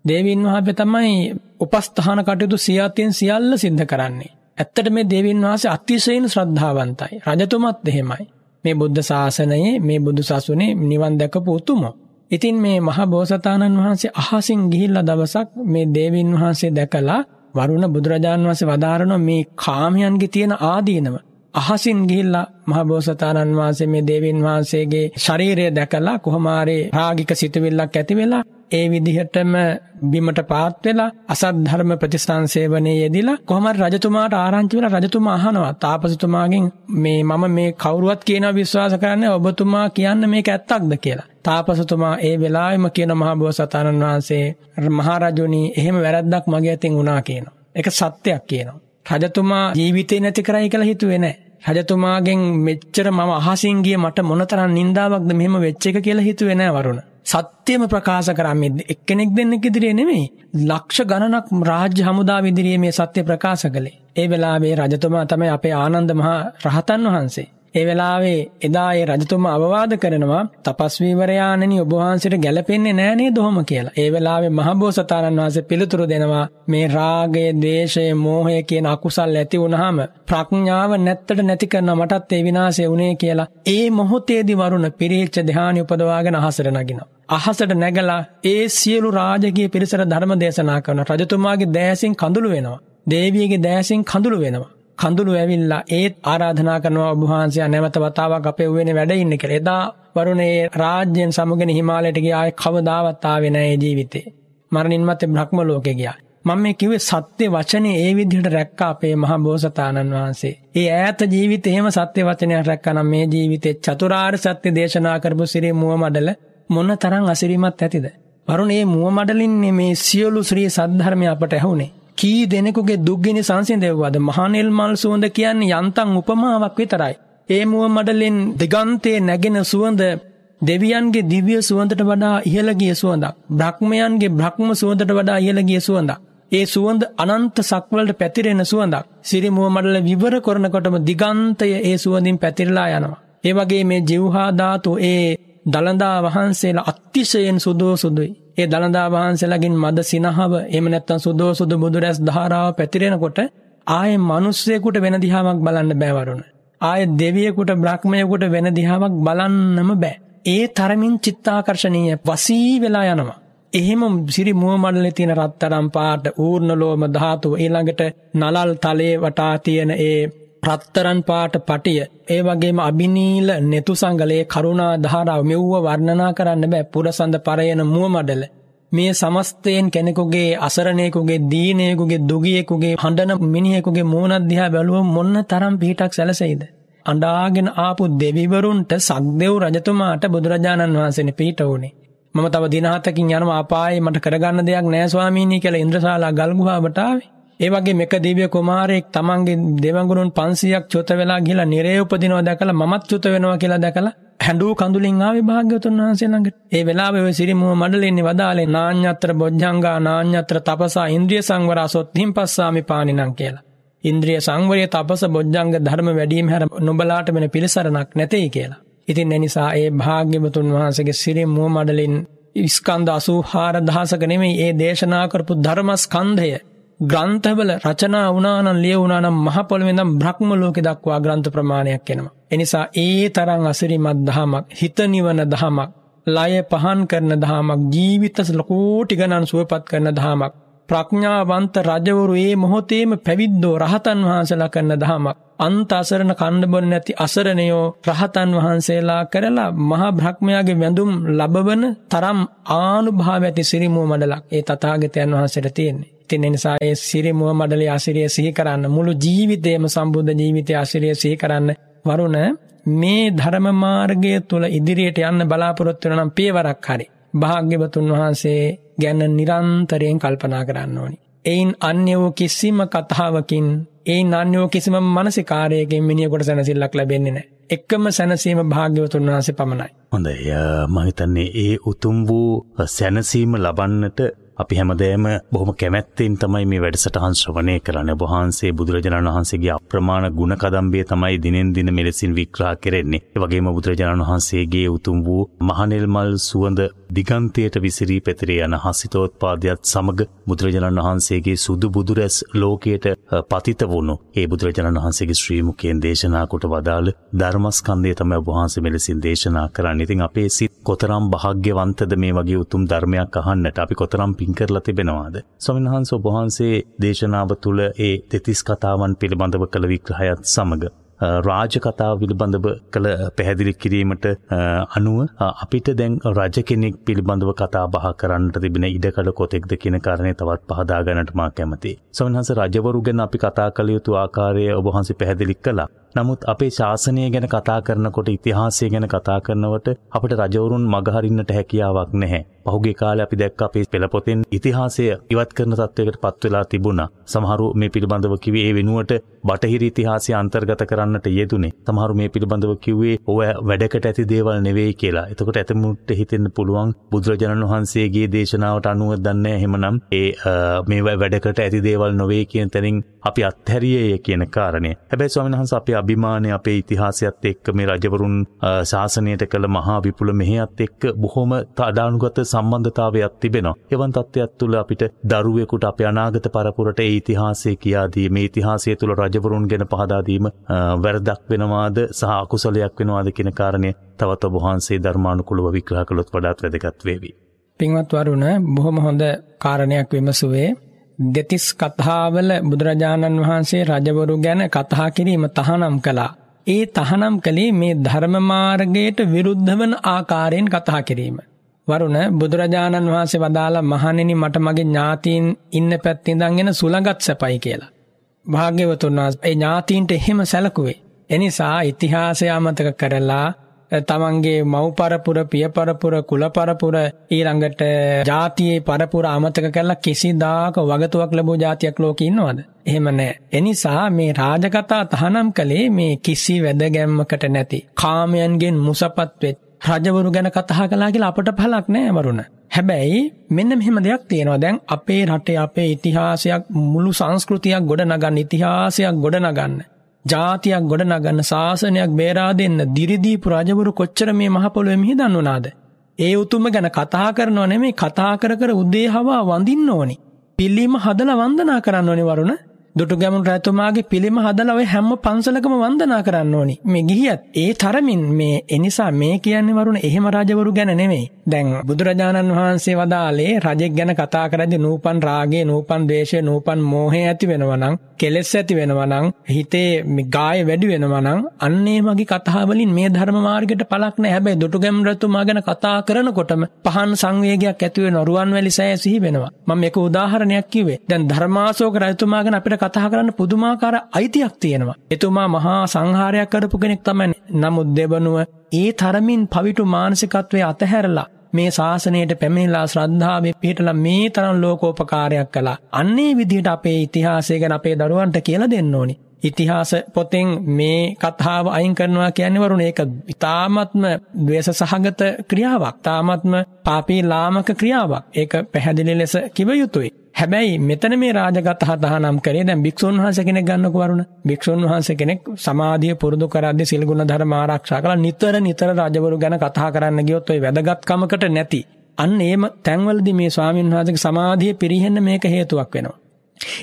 දේවින් වහන්සේ තමයි උපස්ථාන කටයුතු සියතින් සියල්ල සිද්ධ කරන්නේ. ඇත්තට මේ දේවින් වහන්සේ අතිශයින් ශ්‍රද්ධාවන්තයි. රජතුමත් එහෙමයි. මේ බුද්ධ ශාසනයේ මේ බුදු සසුනේ නිවන් දැකපු උතුමෝ. ඉතින් මේ මහ බෝසතාණන් වහන්සේ අහසින් ගිහිල්ලා දවසක් මේ දේවින් වහන්සේ දැකලා වරුණ බුදුරජාණන් වහන්සේ වදාරන මේ කාමයන්ගේ තියෙන ආදීනව අහසින් ගිහිල්ලා මහබෝසතාණන් වහන්සේ මේ දේවින් වහන්සේගේ ශරීරය දැකලා කොහොමාරේ රාගික සිතුවිල්ලක් ඇති වෙලා ඒ විදිහටම බිමට පාත් වෙලා අසත් ධර්ම ප්‍රතිස්ථානසේවනයේ යෙදිලා කොහොමද රජතුමාට ආරංචි වෙලා රජතුමා අහනවා තාපසතුමාගෙන් මේ මම මේ කවුරුවත් කියනවා විශ්වාස කරන්නේ ඔබතුමා කියන්න මේක ඇත්තක්ද කියලා. තාපසතුමා ඒ වෙලාවෙම කියන මහබෝසතාණන් වහන්සේ මහරජුනි එහෙම වැරද්දක් මගේ අතින් වුණා කියනවා. ඒක සත්‍යයක් කියනවා. රජතුමා ජීවිතේ නැති කරයි කියලා හිතුවේ නැහැ. රජතුමාගෙන් මෙච්චර මම අහසින් ගිය මට මොනතරම් නින්දාවක්ද මෙහෙම වෙච්ච එක කියලා හිතුවේ නැහැ වරුණ. සත්‍යම ප්‍රකාශ කරන්නේ එක්කෙනෙක් දෙන්නෙක් ඉදිරියේ නෙමෙයි. ලක්ෂ ගණනක් රාජ්‍ය හමුදා ඉදිරියේ මේ සත්‍ය ප්‍රකාශ කළේ. ඒ වෙලාවේ රජතුමා තමයි අපේ ආනන්ද මහා රහතන් වහන්සේ. ඒ වෙලාවේ එදා ඒ රජතුමා අවවාද කරනවා තපස්වීවරයාණනි ඔබ වහන්සේට ගැලපෙන්නේ නෑ නේද ඔහොම කියලා. ඒ වෙලාවේ මහබෝසතාණන් වහන්සේ පිළිතුරු දෙනවා මේ රාගය, ද්වේෂය, මෝහය කියන අකුසල් ඇති වුනහම ප්‍රඥාව නැත්තට නැති කරන මටත් ඒ විනාශය වුණේ කියලා. ඒ මොහොතේදී වරුණ පිරිච්ච ධානය උපදවාගෙන අහසට නගිනවා. අහසට නැගලා ඒ සියලු රාජකීය පිරිසට ධර්ම දේශනා කරන රජතුමාගේ දෑසින් කඳුළු වෙනවා. දේවියගේ දෑසින් කඳුළු වෙනවා. කඳුළු ඇවිල්ලා ඒත් ආරාධනා කරනවා ඔබ වහන්සේ නැවත වතාවක් අපේ උයනේ වැඩ ඉන්න කියලා. එදා වරුණේ රාජ්‍යයෙන් සමගන හිමාලයට ගියා ආයේ කවදාවත් ආවේ නැහැ ජීවිතේ. මරණින් මත්තේ බ්‍රහ්ම ලෝකේ ගියා. මම මේ කිව්වේ සත්‍ය වචනේ ඒ විදිහට රැක්කා අපේ මහා බෝසතාණන් වහන්සේ. ඒ ඈත ජීවිතේ එහෙම සත්‍ය වචනයක් රැක්කා නම් මේ ජීවිතේ චතුරාර්ය සත්‍ය දේශනා කරපු සිරි මුව මඩල මොන තරම් අසිරිමත් ඇතිද? වරුණ මේ මුව මඩලින්නේ මේ සියලු ශ්‍රී සද්ධර්මය අපට ඇහුනේ. කී දෙනෙකුගේ දුක්ගිනි සංසිඳෙව්වද මහනෙල් මල් සුවඳ කියන්නේ යන්තම් උපමාවක් විතරයි. ඒ මුව මඩලෙන් දෙගන්තයේ නැගෙන සුවඳ දෙවියන්ගේ දිව්‍ය සුවඳට වඩා ඉහළ ගිය සුවඳක්. බ්‍රහ්මයන්ගේ බ්‍රහ්ම සුවඳට වඩා ඉහළ ගිය සුවඳක්. ඒ සුවඳ අනන්ත සක්වලට පැතිරෙන සුවඳක්. සිරි මුව මඩල විවර කරනකොටම දිගන්තය ඒ සුවඳින් පැතිරලා යනවා. ඒ වගේ මේ ජීවහා ධාතු ඒ දළදා වහන්සේලා අතිශයෙන් සුදෝ සුදුයි. ඒ දළදා වහන්සේලාගෙන් මද සිනහව එහෙම නැත්නම් සුදෝ සුදු බුදුරැස් ධාරාව පැතිරෙනකොට ආයේ මිනිස්සෙකුට වෙන දිහාවක් බලන්න බෑ වරුණ. ආයේ දෙවියෙකුට බ්‍රහ්මයෙකුට වෙන දිහාවක් බලන්නම බෑ. ඒ තරමින් චිත්තාකර්ෂණීය වසී වෙලා යනවා. එහෙම සිරි මුව මඩලේ තියෙන රත්තරම් පාට ඌර්ණ ලෝම ධාතුව ඊළඟට නලල් තලයේ වටා තියෙන ඒ රත්තරන් පාට පටිය ඒ වගේම අභිනීල නෙතු සංගලයේ කරුණා ධාරාව මෙව්ව වර්ණනා කරන්න බෑ. පුරසඳ පරයන මුව මඩල මේ සමස්තයෙන් කෙනෙකුගේ අසරණයෙකුගේ දීනයෙකුගේ දුගියෙකුගේ හඬන මිනිහෙකුගේ මූණක් දිහා බැලුවොත් මොන්න තරම් පිටක් සැලසෙයිද? අඬාගෙන ආපු දෙවිවරුන්ට සක්දෙව් රජතුමාට බුදුරජාණන් වහන්සේනේ පිට වුණේ මම තව දින හතකින් යනවා. අපායේ මට කරගන්න දෙයක් නෑ ස්වාමීනි කියලා ඉන්ද්‍රශාලා ගල් ගුහාවට ආවේ. ඒ වගේ මෙක දිව්‍ය කුමාරයෙක් තමන්ගේ දෙවඟුරුන් 500ක් චොත වෙලා ගිහලා නිරේ උපදිනවා දැකලා මමත් චොත වෙනවා කියලා දැකලා හැඬු කඳුලින් ආවේ භාග්‍යවතුන් වහන්සේ ළඟට. ඒ වෙලාවේ ඔය සිරිමුව මඩලෙන්නේ වදාලේ නාඤ්ඤත්‍ර බොජ්ජංගා නාඤ්ඤත්‍ර තපසා ඉන්ද්‍රිය සංවරා සොත්තිම් පස්සාමි පානිනම් කියලා. ඉන්ද්‍රිය සංවරය තපස බොජ්ජංග ධර්ම වැඩිම හැර නුඹලාට වෙන පිළිසරණක් නැtei කියලා. ඉතින් ඒ නිසා ඒ භාග්‍යවතුන් වහන්සේගේ සිරිමුව මඩලින් ස්කන්ධ 84000ක නෙමෙයි ඒ දේශනා කරපු ධර්මස්කන්ධය ග්‍රන්ථවල රචනා වුණානම් ලියවුණානම් මහ පොළොවේ ඉඳන් බ්‍රහ්ම ලෝකෙ දක්වා ග්‍රන්ථ ප්‍රමාණයක් එනවා. එනිසා ඒ තරම් අසිරිමත් දහමක්, හිත නිවන දහමක්, ලය පහන් කරන දහමක්, ජීවිත ලකෝටි ගණන් සුවපත් කරන දහමක්, ප්‍රඥාවන්ත රජවරු ඒ මොහොතේම පැවිද්දෝ රහතන් වහන්සේලා කරන දහමක්. අන්ත අසරණ කණ්ඩ බොන්න නැති අසරණයෝ රහතන් වහන්සේලා කරලා මහා බ්‍රහ්මයාගේ වැඳුම් ලබවන තරම් ආනුභාව ඇති සිරිමුව මඩලක් ඒ තථාගතයන් වහන්සේට තියෙන්නේ. ඉතින් ඒ නිසා ඒ සිරි මුව මඩලේ ආශිර්ය සිහි කරන්න මුළු ජීවිතේම සම්බුද්ධ ජීවිතයේ ආශිර්ය සිහි කරන්න වරුණ මේ ධර්ම මාර්ගය තුල ඉදිරියට යන්න බලාපොරොත්තු වෙන නම් පියවරක් හරි භාග්‍යවතුන් වහන්සේ ගැන නිරන්තරයෙන් කල්පනා කරන්න ඕනි. එයින් අන්‍ය වූ කිසිම කතාවකින් එයින් අන්‍ය වූ කිසිම මානසිකාරයකින් මිනිහෙකුට සැනසෙල්ලක් ලැබෙන්නේ නැහැ. එකම සැනසීම භාග්‍යවතුන් වහන්සේ පමණයි. හොඳයි. මම හිතන්නේ ඒ උතුම් වූ සැනසීම ලබන්නට අපි හැමදෑම බොහොම කැමැත්තෙන් තමයි මේ වැඩසටහන් ශ්‍රවණය කරන්නේ. වහන්සේ බුදුරජාණන් වහන්සේගේ අප්‍රමාණ ගුණ කදම්බය තමයි දිනෙන් දින මෙලෙසින් විග්‍රහ කෙරෙන්නේ. ඒ වගේම බුදුරජාණන් වහන්සේගේ උතුම් වූ මහනෙල් මල් සුවඳ දිගන්තයට විසිරී පැතිරේ යන හසිතෝත්පාදයක් සමග බුදුරජාණන් වහන්සේගේ සුදු බුදුරැස් ලෝකයට පතිත වුණු ඒ බුදුරජාණන් වහන්සේගේ ශ්‍රී මුඛයෙන් දේශනා කොට වදාළ ධර්මස්කන්ධය තමයි වහන්සේ මෙලෙසින් දේශනා කරන්නේ. ඉතින් අපේ සිත් කොතරම් භාග්‍යවන්තද මේ වගේ උතුම් ධර්මයක් අහන්නට අපි කොතරම් පින් කරලා තිබෙනවාද. ස්වාමීන් වහන්සේ ඔබ වහන්සේ දේශනාව තුළ ඒ දෙතිස් කතාවන් පිළිබඳව කළ විග්‍රහයත් සමග රාජ කතාව පිළිබඳව කළ පැහැදිලි කිරීමට අනුව අපිට දැන් රජ කෙනෙක් පිළිබඳව කතා බහ කරන්නට තිබෙන ඉඩකඩ කොතෙක්ද කියන කාරණය තවත් පහදා ගන්නට මා කැමතියි. සමහරවිට රජවරු ගැන අපි කතා කළ යුතු ආකාරය ඔබ වහන්සේ පැහැදිලි කළා. නමුත් අපේ ශාසනය ගැන කතා කරනකොට ඉතිහාසය ගැන කතා කරනවට අපට රජවරුන් මගහරින්නට හැකියාවක් නැහැ. පහුගේ කාලේ අපි දැක්ක අපේ පෙළපොතෙන් ඉතිහාසය ඉවත් කරන තත්වයකට පත් වෙලා තිබුණා. සමහරු මේ පිළිබඳව කිව්වේ ඒ වෙනුවට බටහිර ඉතිහාසය අන්තර්ගත කරන්නට යෙදුනේ. සමහරු මේ පිළිබඳව කිව්වේ ඔය වැඩකට ඇති දේවල් නෙවෙයි කියලා. එතකොට ඇතමුට හිතෙන්න පුළුවන් බුදුරජාණන් වහන්සේගේ දේශනාවට අනුව දන්නේ එහෙමනම් ඒ මේ වැඩකට ඇති දේවල් නොවේ කියන තැනින් අපි අත්හැරියේ කියන කාරණය. හැබැයි ස්වාමීන් වහන්සේ අපේ අභිමානය අපේ ඉතිහාසයත් එක්ක මේ රජවරුන් ශාසනයට කළ මහා විපුල මෙහෙයත් එක්ක බොහොම අඩානුගත සම්බන්ධතාවයක් තිබෙනවා. එවන් තත්ත්වයක් තුළ අපිට දරුවෙකුට අපේ අනාගත පරපුරට ඒ ඉතිහාසය කියා දීම, මේ ඉතිහාසය තුළ රජවරුන් ගැන පහදා දීම වැරදක් වෙනවාද සහ අකුසලයක් වෙනවාද කියන කාරණය තවත් ඔබ වහන්සේ ධර්මානුකූලව විග්‍රහ කළොත් වඩාත් වැදගත් වේවි. පින්වත් වරුණ බොහොම හොඳ කාරණයක් විමසුවේ දෙතිස් කතාවල බුදුරජාණන් වහන්සේ රජවරු ගැන කතා කිරීම තහනම් කළා. ඒ තහනම් කළේ මේ ධර්ම මාර්ගයට විරුද්ධ වන ආකාරයෙන් කතා කිරීම. වරුණ බුදුරජාණන් වහන්සේ වදාළ මහණෙනි මට මගේ ඥාතීන් ඉන්න පැත්තේ ඉඳන්ගෙන සුළඟත් සැපයි කියලා. භාග්‍යවතුන් වහන්සේ ඒ ඥාතීන්ට එහෙම සැලකුවේ. එනිසා ඉතිහාසය අමතක කරලා තමන්ගේ මව්පරපුර පියපරපුර කුලපරපුර ඊළඟට ජාතියේ පරපුර අමතක කරලා කිසිදාක වගතුවක් ලැබූ ජාතියක් ලෝකෙ ඉන්නවද? එහෙම නැහැ. එනිසා මේ රාජකතා තහනම් කළේ මේ කිසි වැදගැම්මකට නැති කාමයන්ගෙන් මුසපත් වෙච්ච රජවරු ගැන කතා කළා කියලා අපට පළක් නෑ වරුණ. හැබැයි මෙන්න මෙහෙම දෙයක් තියෙනවා. දැන් අපේ රටේ අපේ ඉතිහාසයක් මුළු සංස්කෘතියක් ගොඩනගන්න ඉතිහාසයක් ගොඩනගන්න. ජාතියක් ගොඩනගන්න ශාසනයක් බේරා දෙන්න දිරිදීපු රජවරු කොච්චර මේ මහ පොළොවේ මිහිදන් වුණාද? ඒ උතුම ගැන කතා කරනව නෙමෙයි කතා කර කර උදේ හවා වඳින්න ඕනි. පිළිම හදලා වන්දනා කරන්න ඕනි වරුණ. දුටුගැමුණු රැතුමාගේ පිළිම හදලා ඔය හැම පන්සලකම වන්දනා කරන්න ඕනි. මේ ගිහියත් ඒ තරමින් මේ එනිසා මේ කියන්නේ වරුණ එහෙම රජවරු ගැන නෙමෙයි. දැන් බුදුරජාණන් වහන්සේ වදාලේ රජෙක් ගැන කතා කරද්දී නූපන් රාගය, නූපන් ද්වේෂය, නූපන් මෝහය ඇති වෙනවා නම්, කෙලෙස් ඇති වෙනවා නම්, හිතේ ගාය වැඩි වෙනවා නම්, අන්නේ මගේ කතා වලින් මේ ධර්ම මාර්ගයට පළක් නැහැ. හැබැයි දුටුගැමුණු රැතුමා ගැන කතා කරනකොටම පහන් සංවේගයක් ඇති වෙන රුවන්වැලි සෑය සිහි වෙනවා. මම මේක උදාහරණයක් කිව්වේ. දැන් ධර්මාශෝක රජතුමා ගැන අපිට කතා කරන්න පුදුමාකාර අයිතියක් තියෙනවා. එතුමා මහා සංහාරයක් කරපු කෙනෙක් තමයි. නමුත් දෙවනුව ඒ තරමින් පවිටු මානසිකත්වයේ අතහැරලා මේ ශාසනයට පැමිණිලා ශ්‍රද්ධාවේ පිහිටලා මේ තරම් ලෝකෝපකාරයක් කළා. අන්නේ විදිහට අපේ ඉතිහාසය ගැන අපේ දරුවන්ට කියලා දෙන්න ඕනි. ඉතිහාස පොතෙන් මේ කතාව අයින් කරනවා කියන්නේ වරුණ ඒක ඉතාමත්ම ද්වේෂ සහගත ක්‍රියාවක්. තාමත්ම පාපී ලාමක ක්‍රියාවක්. ඒක පැහැදිලි ලෙස කිව යුතුයි. හැබැයි මෙතන මේ රාජගත හතහනම් කරේ දැන් භික්ෂුන් වහන්සේ කෙනෙක් ගන්නකො වරුණ. භික්ෂුන් වහන්සේ කෙනෙක් සමාධිය පුරුදු කරද්දී සිල් ගුණ ධර්ම ආරක්ෂා කරලා නිතර නිතර රජවරු ගැන කතා කරන්න ගියොත් ওই වැදගත්කමකට නැති. අන්න ඒම තැන්වලදී මේ ස්වාමීන් වහන්සේගේ සමාධිය පිරිහෙන්න මේක හේතුවක් වෙනවා.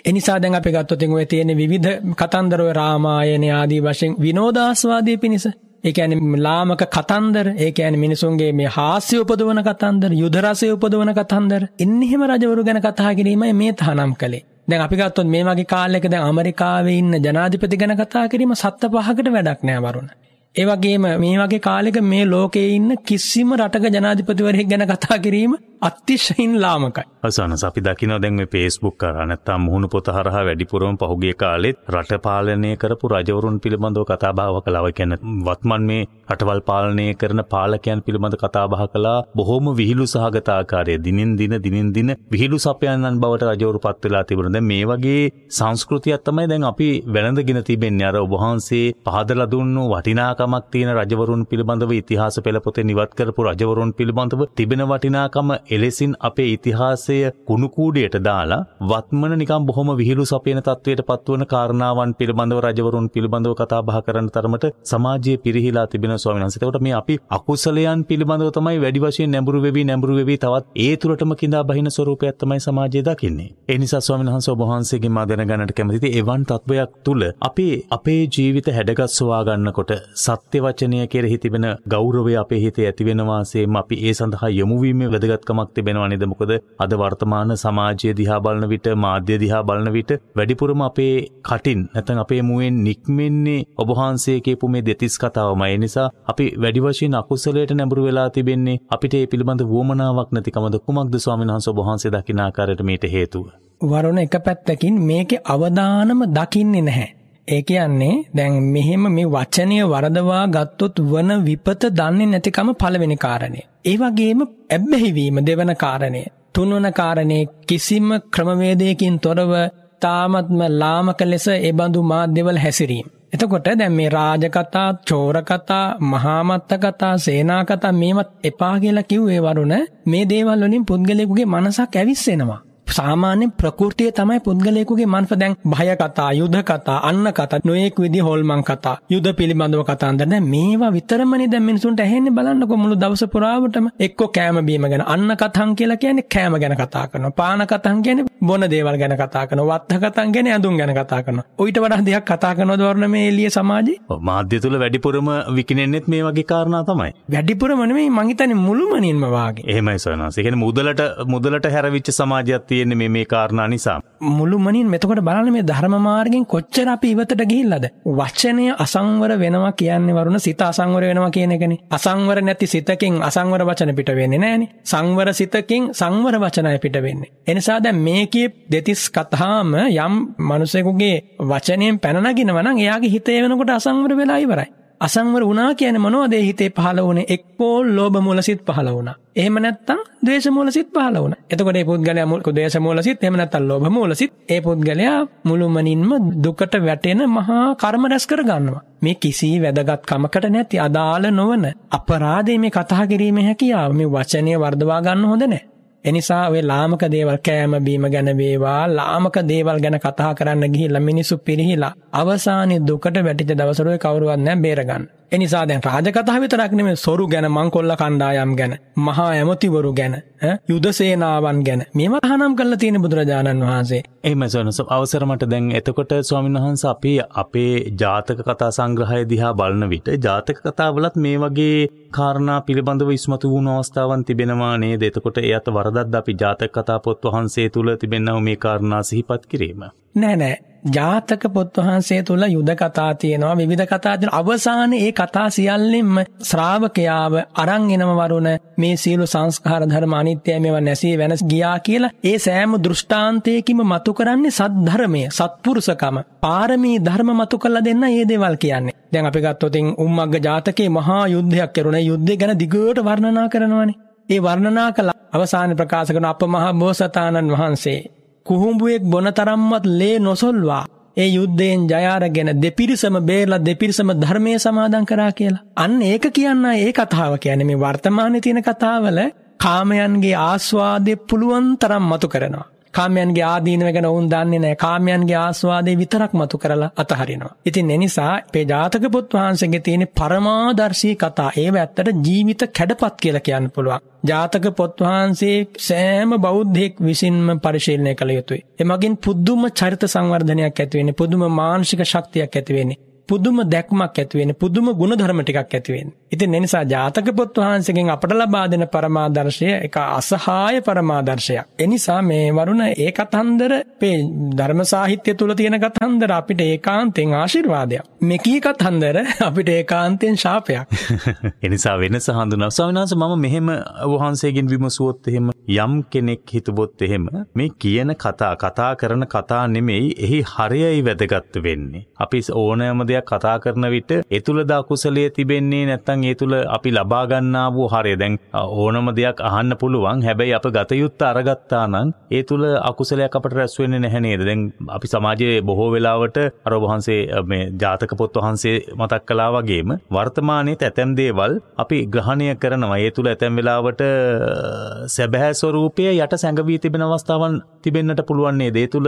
එනිසා දැන් අපි ගත්තොත් ඔය තියෙන විවිධ කතන්දර ඔය රාමායන ආදී වශයෙන් විනෝදාස්වාදයේ පිණිස. ඒ කියන්නේ ලාමක කතන්දර ඒ කියන්නේ මිනිසුන්ගේ මේ හාස්‍ය උපදවන කතන්දර යුද රසය උපදවන කතන්දර. එන්නේ හැම රජවරු ගැන කතා කිරීමයි මේ තහනම් කළේ. දැන් අපි ගත්තොත් මේ වගේ කාලයක දැන් ඇමරිකාවේ ඉන්න ජනාධිපති ගැන කතා කිරීම සත්ත පහකට වැඩක් නෑ වරුණ. ඒ වගේම මේ වගේ කාලෙක මේ ලෝකයේ ඉන්න කිසිම රටක ජනාධිපතිවරයෙක් ගැන කතා කිරීම අතිශයින් ලාමකයි. අසනස අපි දකිනවා දැන් මේ Facebook කරා නැත්තම් මුහුණු පොත හරහා වැඩිපුරම පහුගිය කාලෙත් රට පාලනය කරපු රජවරුන් පිළිබඳව කතා බහ කළා. ඒ කියන්නේ වත්මන් මේ රටවල් පාලනය කරන පාලකයන් පිළිබඳ කතා බහ කළා. බොහොම විහිළු සහගත ආකාරයේ දිනින් දින දිනින් දින විහිළු සපයන්නන් බවට රජවරු පත් වෙලා තිබුණා. දැන් මේ වගේ සංස්කෘතියක් තමයි දැන් අපි වැළඳගෙන තිබෙන්නේ. අර ඔබ වහන්සේ පහදලා දුන්නු වටිනාකමක් තියෙන රජවරුන් පිළිබඳව ඉතිහාස පෙළ පොතේ නිවත් කරපු රජවරුන් පිළිබඳව තිබෙන වටිනාකම එලෙසින් අපේ ඉතිහාසය කුණුකූඩයට දාලා වත්මන නිකම් බොහොම විහිළු සපයන තත්වයට පත්වන කාරණාවන් පිළිබඳව රජවරුන් පිළිබඳව කතා බහ කරන තරමට සමාජයේ පිරිහිලා තිබෙන ස්වාමීන් වහන්සේ. එතකොට මේ අපි අකුසලයන් පිළිබඳව තමයි වැඩි වශයෙන් නැඹුරු වෙවි නැඹුරු වෙවි තවත් ඒ තුරටම කිඳා බහින ස්වරූපයක් තමයි සමාජයේ දකින්නේ. ඒ නිසා ස්වාමීන් වහන්සේ ඔබ වහන්සේගෙන් මා දැනගන්නට කැමතියි එවන් තත්වයක් තුල අපි අපේ ජීවිත හැඩගස්වා ගන්නකොට සත්‍ය වචනය කෙරෙහි තිබෙන ගෞරවය අපේ හිතේ ඇති වෙනවාසේම අපි ඒ සඳහා යොමු වීමේ වැදගත්කම වැදගත්කමක් තිබෙනවා නේද මොකද අද වර්තමාන සමාජය දිහා බලන විට මාධ්‍ය දිහා බලන විට වැඩිපුරම අපේ කටින් නැත්නම් අපේ මුවෙන් නික්මෙන්නේ ඔබ වහන්සේ කියපු මේ දෙතිස් කතාවමයි. ඒ නිසා අපි වැඩි වශයෙන් අකුසලයට නැඹුරු වෙලා තිබෙන්නේ අපිට ඒ පිළිබඳ වුවමනාවක් නැතිකමද කුමක්ද ස්වාමීන් වහන්සේ ඔබ වහන්සේ දකින ආකාරයට මේට හේතුව? වරුණ එක පැත්තකින් මේකේ අවදානම දකින්නේ නැහැ. ඒ කියන්නේ දැන් මෙහෙම මේ වචනය වරදවා ගත්තොත් වන විපත දන්නේ නැතිකම පළවෙනි කාරණය. ඒ වගේම ඇබ්බැහිවීම දෙවන කාරණය. තුන්වන කාරණේ කිසිම ක්‍රමවේදයකින් තොරව තාමත්ම ලාමක ලෙස ඒ බඳු මාධ්‍යවල හැසිරීම. එතකොට දැන් මේ රාජකතා, චෝරකතා, මහාමත්ත කතා, සේනා කතා මේවත් එපා කියලා කිව්වේ වරුණ මේ දේවල් වලින් පුද්ගලයෙකුගේ මනසක් ඇවිස්සෙනවා. සාමාන්‍ය ප්‍රකෘතිය තමයි පුද්ගලයෙකුගේ මනස දැන් භය කතා, යුද කතා, අන්න කතා, නොයෙක් විදි හොල්මන් කතා, යුද පිළිබඳව කතාන්දර දැන් මේවා විතරමනේ දැන් මිනිසුන්ට ඇහෙන්නේ බලන්නකො මුළු දවස පුරාවටම එක්ක කෑම බීම ගැන අන්න කතන් කියලා කියන්නේ කෑම ගැන කතා කරනවා. පාන කතන් කියන්නේ බොන දේවල් ගැන කතා කරනවා. වත්ත කතන් කියන්නේ ඇඳුම් ගැන කතා කරනවා. ඔయిత වඩා දෙයක් කතා කරනවද වර්ණ මේ එළිය සමාජේ? ඔව් මාධ්‍ය තුල වැඩිපුරම විකිනෙන්නෙත් මේ වගේ කාරණා තමයි. වැඩිපුරම නෙමෙයි මං හිතන්නේ මුළුමනින්ම වාගේ. එහෙමයි සවනස්. ඒ කියන්නේ මුදලට මුදලට හැරවිච්ච සමාජයක් තියෙන්නේ මේ මේ කාරණා නිසා. මුළුමනින් මෙතකොට බලන්න මේ ධර්ම මාර්ගෙන් කොච්චර අපි ඉවතට ගිහිල්ලාද? වචනය අසංවර වෙනවා කියන්නේ වරුණ සිත අසංවර වෙනවා කියන එකනේ. අසංවර නැති සිතකින් අසංවර වචන පිට වෙන්නේ නැහනේ. සංවර සිතකින් සංවර වචනය පිට වෙන්නේ. එනිසා දැන් මේකේ දෙතිස් කතාම යම් මිනිසෙකුගේ වචනයෙන් පැන නගිනවා නම් එයාගේ හිතේ වෙනකොට අසංවර වෙලා ඉවරයි. අසංවර වුණා කියන්නේ මොනවද ඒ හිතේ පහළ වුණේ එක්කෝ ලෝභ මූලසිත පහළ වුණා. එහෙම නැත්නම් ද්වේෂ මූලසිත පහළ වුණා. එතකොට මේ පුද්ගලයා මුල් ද්වේෂ මූලසිත එහෙම නැත්නම් ලෝභ මූලසිත ඒ පුද්ගලයා මුළුමනින්ම දුකට වැටෙන මහා කර්ම රැස් කර ගන්නවා. මේ කිසි වැදගත්කමකට නැති අදාළ නොවන අපරාධයේ මේ කතා කිරීමේ හැකියාව මේ වචනය වර්ධවා ගන්න හොඳ නැහැ. එනිසා ඔය ලාමක දේවල් කෑම බීම ගැන වේවා ලාමක දේවල් ගැන කතා කරන්න ගිහිල්ලා මිනිස්සු පිරිහිලා අවසානයේ දුකට වැටිච්ච දවසට ඔය කවුරුවත් නැහැ බේරගන්න. එනිසා දැන් රාජකථා විතරක් නෙමෙයි සොරු ගැන මංකොල්ල කණ්ඩායම් ගැන මහා ඇමතිවරු ගැන යුද සේනාවන් ගැන මේවා තහනම් කරලා තියෙන බුදුරජාණන් වහන්සේ. එහෙම සොනස අවසර මට දැන් එතකොට ස්වාමීන් වහන්සේ අපි අපේ ජාතක කතා සංග්‍රහය දිහා බලන විට ජාතක කතාවලත් මේ වගේ කාරණා පිළිබඳව ඉස්මතු වුණු අවස්ථාවන් තිබෙනවා නේද? එතකොට අත වරදක්ද අපි ජාතක කතා පොත් වහන්සේ තුල තිබෙනව මේ කාරණා සිහිපත් කිරීම? නෑ නෑ ජාතක පොත් වහන්සේ තුළ යුද කතා තියෙනවා. විවිධ කතා තියෙනවා. අවසානයේ ඒ කතා සියල්ලෙන්ම ශ්‍රාවකයාව අරන් එනම වරුණ මේ සියලු සංස්කාර ධර්ම අනිත්‍යයි මේවා නැසී වෙනස් ගියා කියලා ඒ සෑම දෘෂ්ටාන්තයකින්ම මතු කරන්නේ සද්ධර්මය සත්පුරුෂකම. පාරමී ධර්ම මතු කළ දෙන්න මේ දේවල් කියන්නේ. දැන් අපි ගත්තොත් උම්මග්ග ජාතකයේ මහා යුද්ධයක් කරුණා යුද්ධය ගැන දිගට වර්ණනා කරනවානේ. ඒ වර්ණනා කළ අවසාන ප්‍රකාශ කරන අප මහා බෝසතාණන් වහන්සේ. කුහුඹුවෙක් බොන තරම්වත් ලේ නොසොල්වා ඒ යුද්ධයෙන් ජයාරගෙන දෙපිරිසම බේරලා දෙපිරිසම ධර්මය සමාදන් කරා කියලා. අන්න ඒක කියන්න ඒ කතාව කියන්නේ මේ වර්තමානයේ තියෙන කතාවල කාමයන්ගේ ආස්වාදය පුළුවන් තරම් මතු කරනවා. කාමයන්ගේ ආදීනව ගැන ඔවුන් දන්නේ නැහැ. කාමයන්ගේ ආස්වාදේ විතරක් මතු කරලා අතහරිනවා. ඉතින් ඒ නිසා අපේ ජාතක පොත් වහන්සේගේ තියෙන පරමාදර්ශී කතා ඒව ඇත්තට ජීවිත කැඩපත් කියලා කියන්න පුළුවන්. ජාතක පොත් වහන්සේ සෑම බෞද්ධයෙක් විසින්ම පරිශීලනය කළ යුතුයි. එමගින් පුදුම චරිත සංවර්ධනයක් ඇති වෙන්නේ, පුදුම මානසික ශක්තියක් ඇති වෙන්නේ. පුදුම දැක්මක් ඇති වෙන්නේ පුදුම ගුණධර්ම ටිකක් ඇති වෙන්නේ. ඉතින් ඒ නිසා ජාතක පොත් වහන්සේගෙන් අපට ලබා දෙන පරමාදර්ශය එක අසහාය පරමාදර්ශයක්. ඒ නිසා මේ වරුණ ඒ කතන්දර අපේ ධර්ම සාහිත්‍ය තුල තියෙන කතන්දර අපිට ඒකාන්තයෙන් ආශිර්වාදයක්. මෙකී කතන්දර අපිට ඒකාන්තයෙන් ශාපයක්. ඒ නිසා වෙනස හඳුනා. ස්වාමීන් වහන්සේ මම මෙහෙම වහන්සේගෙන් විමසුවොත් එහෙම යම් කෙනෙක් හිතුවොත් එහෙම මේ කියන කතා කතා කරන කතා නෙමෙයි එහි හරයයි වැදගත් වෙන්නේ. අපි ඕනෑම දෙයක් දෙයක් කතා කරන විට ඒ තුලද අකුසලයේ තිබෙන්නේ නැත්නම් ඒ තුල අපි ලබා ගන්නා වූ හරය. දැන් ඕනම දෙයක් අහන්න පුළුවන්. හැබැයි අප ගත යුත්ත අරගත්තා නම් ඒ තුල අකුසලයක් අපට රැස් වෙන්නේ නැහැ නේද? දැන් අපි සමාජයේ බොහෝ වෙලාවට අර වහන්සේ මේ ජාතක පොත් වහන්සේ මතක් කළා වගේම වර්තමානයේ ඇතැම් දේවල් අපි ග්‍රහණය කරනවා. ඒ තුල ඇතැම් වෙලාවට සැබෑ ස්වરૂපය යට සැඟවී තිබෙන අවස්ථාවන් තිබෙන්නට පුළුවන් නේද? ඒ තුල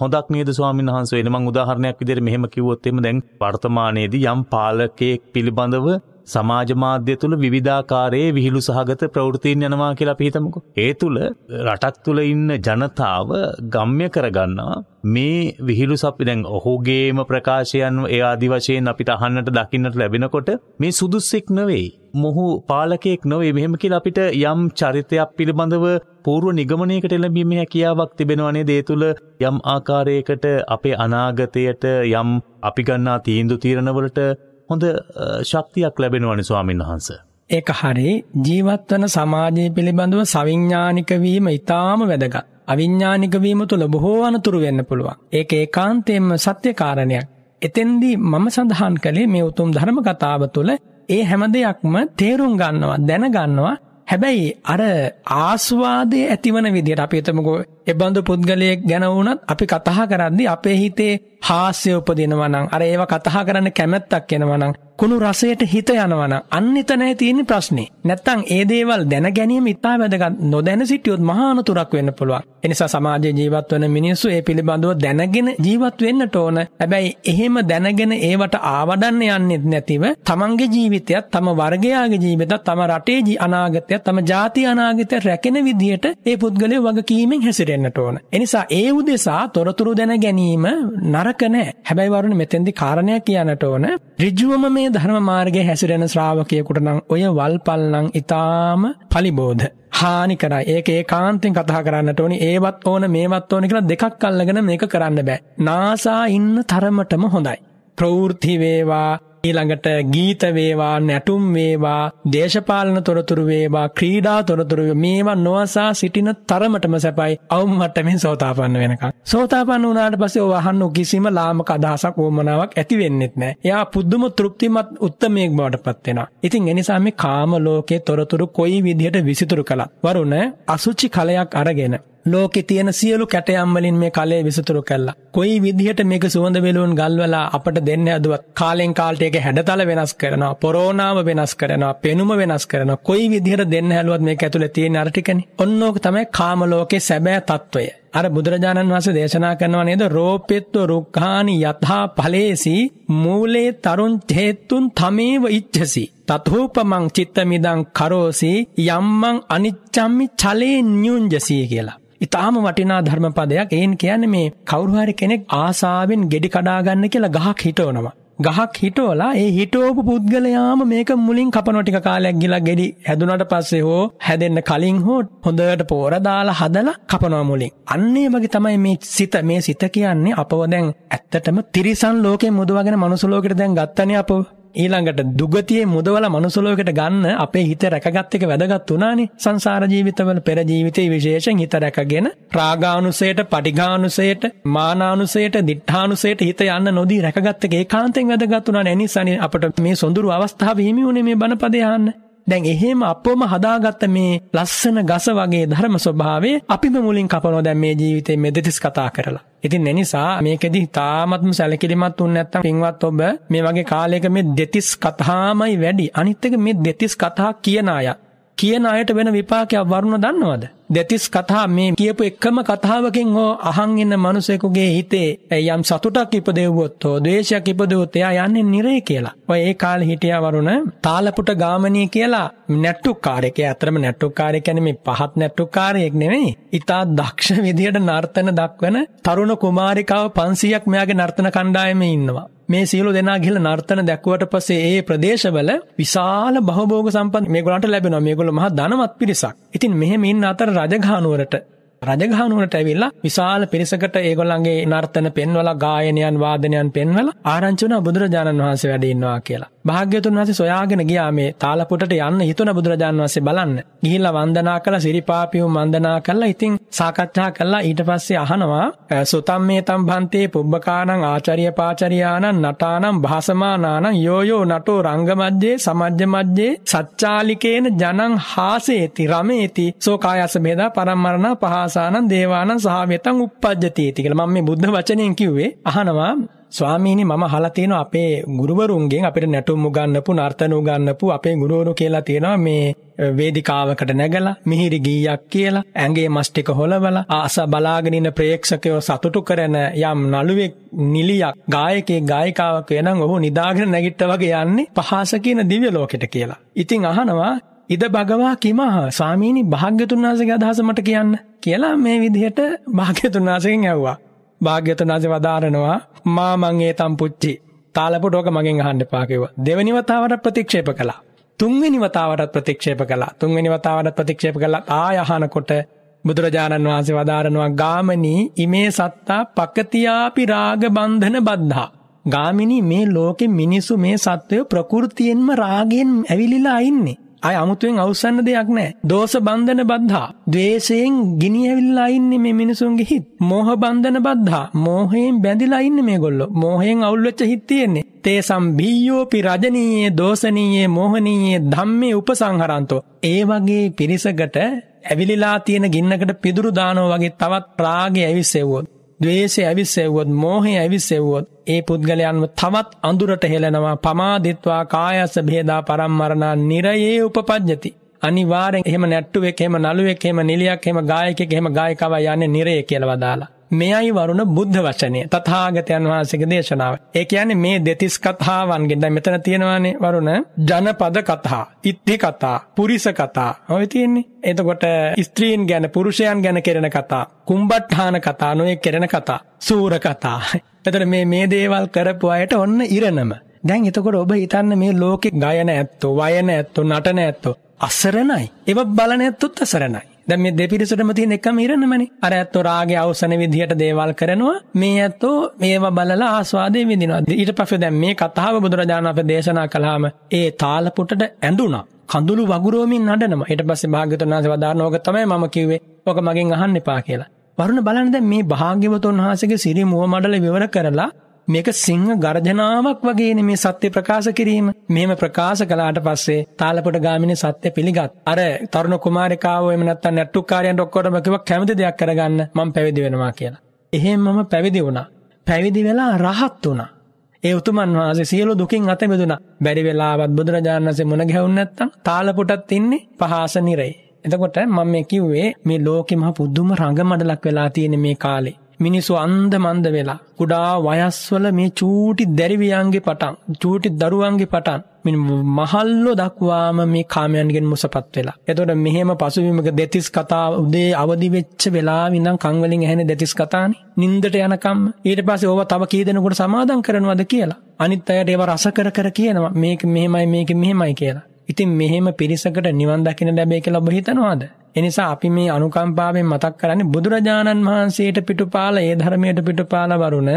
හොඳක් නේද ස්වාමීන් වහන්සේ? වෙන මං උදාහරණයක් විදිහට මෙහෙම කිව්වොත් එimhe දැන් වර්තමානයේදී යම් පාලකයෙක් පිළිබඳව සමාජ මාධ්‍ය තුළ විවිධාකාරයේ විහිළු සහගත ප්‍රවෘත්තීන් යනවා කියලා අපි හිතමුකෝ. ඒ තුළ රටක් තුළ ඉන්න ජනතාව ගම්ම්‍ය කරගන්නවා මේ විහිළු සපි දැන් ඔහුගේම ප්‍රකාශයන් ඒ ආදි වශයෙන් අපිට අහන්නට දකින්නට ලැබෙනකොට මේ සුදුස්සෙක් නොවෙයි. මොහු පාලකෙක් නොවේ මෙහෙම කියලා අපිට යම් චරිතයක් පිළිබඳව පූර්ව නිගමනයකට එළඹීම හැකියාවක් තිබෙනවනේ දේ තුළ යම් ආකාරයකට අපේ අනාගතයට යම් අපි ගන්නා තීන්දු තීරණවලට හොඳ ශක්තියක් ලැබෙනවනි ස්වාමීන් වහන්ස. ඒක හරි ජීවත්වන සමාජය පිළිබඳව සවිඤ්ඥානික වීම ඉතාම වැදගත්. අවිඤ්ඥානික වීම තුළ බොහෝ අනතුරු වෙන්න පුළුවන්. ඒක ඒකාන්තයෙන්ම සත්‍ය කාරණයක්. එතෙන්දී මම සඳහන් කළේ මේ උතුම් ධර්ම කතාව තුළ ඒ හැම දෙයක්ම තේරුම් ගන්නවා දැනගන්නවා හැබැයි අර ආස්වාදය ඇතිවන විදිහට අපි හිතමුකෝ එබඳු පුද්ගලයෙක් ගැන වුණත් අපි කතා කරද්දී අපේ හිතේ හාස්‍ය උපදිනවා නම් අර ඒව කතා කරන්න කැමැත්තක් එනවා නම් කුණු රසයට හිත යනවා නම් අන්න එතනයි තියෙන ප්‍රශ්නේ. නැත්තම් ඒ දේවල් දැන ගැනීම ඉතා වැදගත්. නොදැන සිටියොත් මහා අනතුරක් වෙන්න පුළුවන්. ඒ නිසා සමාජයේ ජීවත් වන මිනිස්සු ඒ පිළිබඳව දැනගෙන ජීවත් වෙන්නට ඕන. හැබැයි එහෙම දැනගෙන ඒවට ආවඩන්න යන්නේ නැතිව තමන්ගේ ජීවිතයත් තම වර්ගයාගේ ජීවිතත් තම රටේ අනාගතයත් තම ජාති අනාගතය රැකෙන විදිහට ඒ පුද්ගලයෝ වගකීමෙන් හැසිරෙන්නට ඕන. එනිසා ඒ උදෙසා තොරතුරු දැන ගැනීම නරක නෑ. හැබැයි වරුණ මෙතෙන්දි කාරණයක් කියන්නට ඕන. ඍජුවම මේ ධර්ම මාර්ගයේ හැසිරෙන ශ්‍රාවකයෙකුට නම් ඔය වල්පල් නම් ඊටාම පලිබෝධ හානි කරයි. ඒක ඒකාන්තයෙන් කතා කරන්නට ඕනි. ඒවත් ඕන මේවත් ඕන කියලා දෙකක් අල්ලගෙන මේක කරන්න බෑ. නාසා ඉන්න තරමටම හොඳයි. ප්‍රවෘත්ති වේවා ඊළඟට ගීත වේවා නැටුම් වේවා දේශපාලන තොරතුරු වේවා ක්‍රීඩා තොරතුරු මේවා නොවසා සිටින තරමටම සැපයි අවුම් මට්ටමින් සෝතාපන්න වෙනකම්. සෝතාපන්න වුණාට පස්සේ ඔය අහන්න කිසිම ලාමක අදහසක් වොමනාවක් ඇති වෙන්නෙත් නැහැ. එයා පුදුම තෘප්තිමත් උත්තමයෙක් බවට පත් වෙනවා. ඉතින් ඒ නිසා මේ කාම ලෝකේ තොරතුරු කොයි විදිහට විසිතුරු කළත් වරුණ අසුචි කලයක් අරගෙන ලෝකෙ තියෙන සියලු කැටයම්වලින් මේ කලේ විසතුරු කල්ලා. කොයි විදිහට මේක සුවඳ වෙලුවන් ගල්වලා අපට දෙන්න ඇදුවත් කාලෙන් කාලට ඒක හැඩතල වෙනස් කරනවා, පොරෝනාව වෙනස් කරනවා, පෙනුම වෙනස් කරනවා. කොයි විදිහට දෙන්න හැලුවත් මේක ඇතුලේ තියෙන අර ටිකනේ. ඔන්න ඕක තමයි කාම ලෝකේ සැබෑ తত্ত্বය. අර බුදුරජාණන් වහන්සේ දේශනා කරනවා නේද රෝපෙත්ව රුක්ඛානි යථා ඵලේසි මූලේ තරුන් හේතුන් තමේව ඉච්ඡසි තතෝපමං චිත්තමිදං කරෝසි යම්මං අනිච්ඡම්මි ඡලේ ඤුඤ්ජසි කියලා ඉතාම වටිනා ධර්මපදයක් ඒන් කියන්නේ මේ කවුරුහරි කෙනෙක් ආසාාවෙන් ගෙඩි කඩාගන්න කියලා ගහක් හිටවනවා. ගහක් හිටෝලා ඒ හිටෝපු පුද්ගලයාම මේක මුලින් කපනොටික කාලයක් ගිලා ගෙඩි හැදුනට පස්සේ හෝ හැදෙන්න කලින් හෝ හොඳට පෝර දාලා හදලා කපනවා මුලින්. අන්නේ වගේ තමයි මේ සිත මේ සිත කියන්නේ අපව දැන් ඇත්තටම තිරිසන් ලෝකෙ මුදවගෙන මනුස්ස ලෝකෙට දැන් ගත්තනේ අපව. ඊළඟට දුගතියේ මුදවල මනුසලෝකට ගන්න අපේ හිත රැකගත් එක වැදගත් වුණානේ. සංසාර ජීවිතවල පෙර ජීවිතේ විශේෂයෙන් හිත රැකගෙන රාගානුසයට පටිඝානුසයට මානානුසයට දිඨානුසයට හිත යන්න නොදී රැකගත් එක ඒකාන්තයෙන් වැදගත් වුණානේ. එනිසානේ අපට මේ සොඳුරු අවස්ථාව හිමි වුණේ මේ බණපදේ අහන්න. දැන් එහෙම අපවම හදාගත්ත මේ ලස්සන ගස වගේ ධර්ම ස්වභාවය අපිම මුලින් කපනවා දැන් මේ ජීවිතේ මේ දෙතිස් කතා කරලා. ඉතින් එනිසා මේකෙදි තාමත්ම සැලකිලිමත් වුණ නැත්නම් පින්වත් ඔබ මේ වගේ කාලයක මේ දෙතිස් කතාමයි වැඩි. අනිත් එක මේ දෙතිස් කතා කියන අය කියන අයට වෙන විපාකයක් වරුණ දන්නවද? දෙතිස් කතා මේ කියපු එකම කතාවකින් හෝ අහන් ඉන්න මිනිසෙකුගේ හිතේ යම් සතුටක් ඉපදෙව්වොත් හෝ ද්වේෂයක් ඉපදුවොත් එයා යන්නේ නිරේ කියලා. ඔය ඒ කාලේ හිටියා වරුණ තාලපුට ගාමණී කියලා නැට්ටුකාරයෙක්. ඒ අතරම නැට්ටුකාරයෙක් කියන්නේ මේ පහත් නැට්ටුකාරයෙක් නෙවෙයි. ඊටා දක්ෂ විදියට නර්තන දක්වන තරුණ කුමාරිකාව 500ක් මෙයාගේ නර්තන කණ්ඩායමේ ඉන්නවා. මේ සියලු දෙනා ගිහලා නර්තන දැක්ුවට පස්සේ ඒ ප්‍රදේශවල විශාල බහභෝග සම්පත් මේගොල්ලන්ට ලැබෙනවා. මේගොල්ලෝ මහා ධනවත් පිරිසක්. ඉතින් මෙහෙම ඉන්න අතර රජගහනුවරට රජගහනුවරට ඇවිල්ලා විශාල පිරිසකට ඒගොල්ලන්ගේ නර්තන පෙන්වලා ගායනයන් වාදනයන් පෙන්වලා ආරංචි වුණා බුදුරජාණන් වහන්සේ වැඩ ඉන්නවා කියලා. භාග්‍යතුන් වහන්සේ සොයාගෙන ගියා මේ තාලපුටට යන්න හිතුණ බුදුරජාණන් වහන්සේ බලන්න. ගිහිල්ලා වන්දනා කළා සිරිපාපියු වන්දනා කළා. ඉතින් සාකච්ඡා කළා ඊට පස්සේ අහනවා සුතම්මේතම් භන්තේ පුබ්බකානං ආචාර්ය පාචාරියානං නටානං භාසමානානං යෝයෝ නටෝ රංගමජ්ජේ සමජ්ජ මජ්ජේ සච්චාලිකේන ජනං හාසේති රමේති සෝ කායස බේදා පරම්මරණ පහසානං දේවානං සහවෙතං uppajjati කියලා මම මේ බුද්ධ වචනයෙන් කිව්වේ අහනවා ස්වාමීනි මම අහලා තියෙනවා අපේ ගුරුවරුන්ගෙන් අපිට නැටුම් උගන්වපු නර්තන උගන්වපු අපේ ගුරුවරු කියලා තියෙනවා මේ වේදිකාවකට නැගලා මිහිරි ගීයක් කියලා ඇඟේ මස් ටික හොලවලා ආස බලාගෙන ඉන්න ප්‍රේක්ෂකයෝ සතුටු කරන යම් නළුවෙක් නිලියක් ගායකයෙක් ගායිකාවක් වෙනනම් ඔහු නිදාගෙන නැගිට්ට වගේ යන්නේ පහස කියන දිව්‍ය ලෝකෙට කියලා. ඉතින් අහනවා ඉද භගවා කිමහ ස්වාමීනි භාග්‍යතුන් වහන්සේගේ අදහස මට කියන්න කියලා මේ විදිහට භාග්‍යතුන් වහන්සේගෙන් ඇහුවා. භාග්‍යතුන් වහන්සේ වදාරනවා මා මං ඒ තම්පුච්චි තාලපොටෝක මගෙන් අහන්න එපා කිව්වා. දෙවෙනි වතාවට ප්‍රතික්ෂේප කළා. තුන්වෙනි වතාවටත් ප්‍රතික්ෂේප කළා. තුන්වෙනි වතාවටත් ප්‍රතික්ෂේප කළා. ආය අහනකොට බුදුරජාණන් වහන්සේ වදාරනවා ගාමනී ඉමේ සත්තා පකතියාපි රාග බන්ධන බද්ධා. ගාමිනී මේ ලෝකෙ මිනිස්සු මේ සත්වය ප්‍රකෘතියෙන්ම රාගෙන් ඇවිලිලා ඉන්නේ. අය අමුතුවෙන් අවසන්න දෙයක් නෑ. දෝෂ බන්ධන බද්ධා. ද්වේෂයෙන් ගිනි ඇවිල්ලා ඉන්නේ මේ මිනිසුන්ගේ හිත්. මෝහ බන්ධන බද්ධා. මෝහයෙන් බැඳිලා ඉන්නේ මේගොල්ලෝ. මෝහයෙන් අවුල් වෙච්ච හිත් තියෙන්නේ. තේසම් බීයෝපි රජනීයේ දෝෂනීයේ මෝහනීයේ ධම්මේ උපසංහරන්තෝ. ඒ වගේ පිරිසකට ඇවිලිලා තියෙන ගින්නකට පිදුරු දානෝ වගේ තවත් රාගය ඇවිස්සෙව්වොත් ද්වේෂය ඇවිස්සෙව්වොත් මෝහය ඇවිස්සෙව්වොත් ඒ පුද්ගලයන්ව තවත් අඳුරට හෙලනවා පමාදිත්වා කායස්ස භේදා පරම්මරණා නිරයේ උපපජ්ජති. අනිවාර්යෙන් එහෙම නැට්ටුවෙක් එහෙම නළුවෙක් එහෙම නිලියක් එහෙම ගායකයෙක් එහෙම ගායිකාවක් යන්නේ නිරයේ කියලා වදාලා. මෙයයි වරුණ බුද්ධ වචනය තථාගතයන් වහන්සේගේ දේශනාව. ඒ කියන්නේ මේ දෙතිස් කතාවන්ගෙන් දැන් මෙතන තියෙනවානේ වරුණ ජනපද කතා, ඉත්ති කතා, පුරිස කතා. ඔය තියෙන්නේ. එතකොට ස්ත්‍රීන් ගැන පුරුෂයන් ගැන කෙරෙන කතා, කුම්බට්ඨාන කතා, නොයේ කෙරෙන කතා, සූර කතා. එතකොට මේ මේ දේවල් කරපු අයට ඔන්න ඉරණම. දැන් එතකොට ඔබ හිතන්න මේ ලෝකේ ගයන ඇත්තෝ, වයන ඇත්තෝ, නටන ඇත්තෝ අසරණයි. ඒව බලන ඇත්තොත් අසරණයි. දැන් මේ දෙපිරිසටම තියෙන එකම ඉරණමනේ. අර ඇත්තෝ රාගේ අවසන විදිහට දේවල් කරනවා. මේ ඇත්තෝ මේවා බලලා ආස්වාදේ විඳිනවා. ඊට පස්සේ දැන් මේ කතාව බුදුරජාණන් අපේ දේශනා කළාම ඒ තාලපුටට ඇඳුණා. කඳුළු වගුරුවමින් නඩනවා. ඊට පස්සේ භාග්‍යවතුන් වහන්සේ වදාරන ඕක තමයි මම කිව්වේ. ඕක මගෙන් අහන්න එපා කියලා. වරුණ බලන්න දැන් මේ භාග්‍යවතුන් වහන්සේගේ සිරි මුව මඩල විවර කරලා මේක සිංහ ගර්ජනාවක් වගේනේ මේ සත්‍ය ප්‍රකාශ කිරීම. මෙහෙම ප්‍රකාශ කළාට පස්සේ තාලපොට ගාමිණී සත්‍ය පිළිගත්. අර තරුණ කුමාරිකාවෝ එහෙම නැත්නම් නැට්ටුකාරයන්ට ඔක්කොටම කිව්වා කැමති දෙයක් කරගන්න මම පැවිදි වෙනවා කියලා. එහෙම මම පැවිදි වුණා. පැවිදි වෙලා රහත් වුණා. ඒ උතුමන් වහන්සේ සියලු දුකින් අත මිදුණා. බැරි වෙලාවත් බුදුරජාණන් වහන්සේ මුණ ගැහුන්නේ නැත්නම් තාලපොටත් ඉන්නේ පහාස නිරේ. එතකොට මම මේ කිව්වේ මේ ලෝකෙ මහ පුදුම රඟමඩලක් වෙලා තියෙන මේ කාලේ. මිනිස්සු අන්ද මන්ද වෙලා කුඩා වයස්වල මේ චූටි දැරිවියන්ගේ පටන් චූටි දරුවන්ගේ පටන් මින් මහල්ලෝ දක්වාම මේ කාමයන්ගෙන් මුසපත් වෙලා. එතකොට මෙහෙම පසුබිමක දෙතිස් කතා උදේ අවදි වෙච්ච වෙලාවෙ ඉඳන් කන් වලින් ඇහෙන දෙතිස් කතානේ. නින්දට යනකම් ඊට පස්සේ ඕවා තව කී දෙනෙකුට සමාදම් කරනවද කියලා. අනිත් අයට ඒව රස කර කර කියනවා. මේක මෙහෙමයි මේක මෙහෙමයි කියලා. ඉතින් මෙහෙම පිරිසකට නිවන් දකින්න ලැබෙයි කියලා ඔබ හිතනවාද? එනිසා අපි මේ අනුකම්පාවෙන් මතක් කරන්නේ බුදුරජාණන් වහන්සේට පිටුපාල ඒ ධර්මයට පිටුපාල වරුණ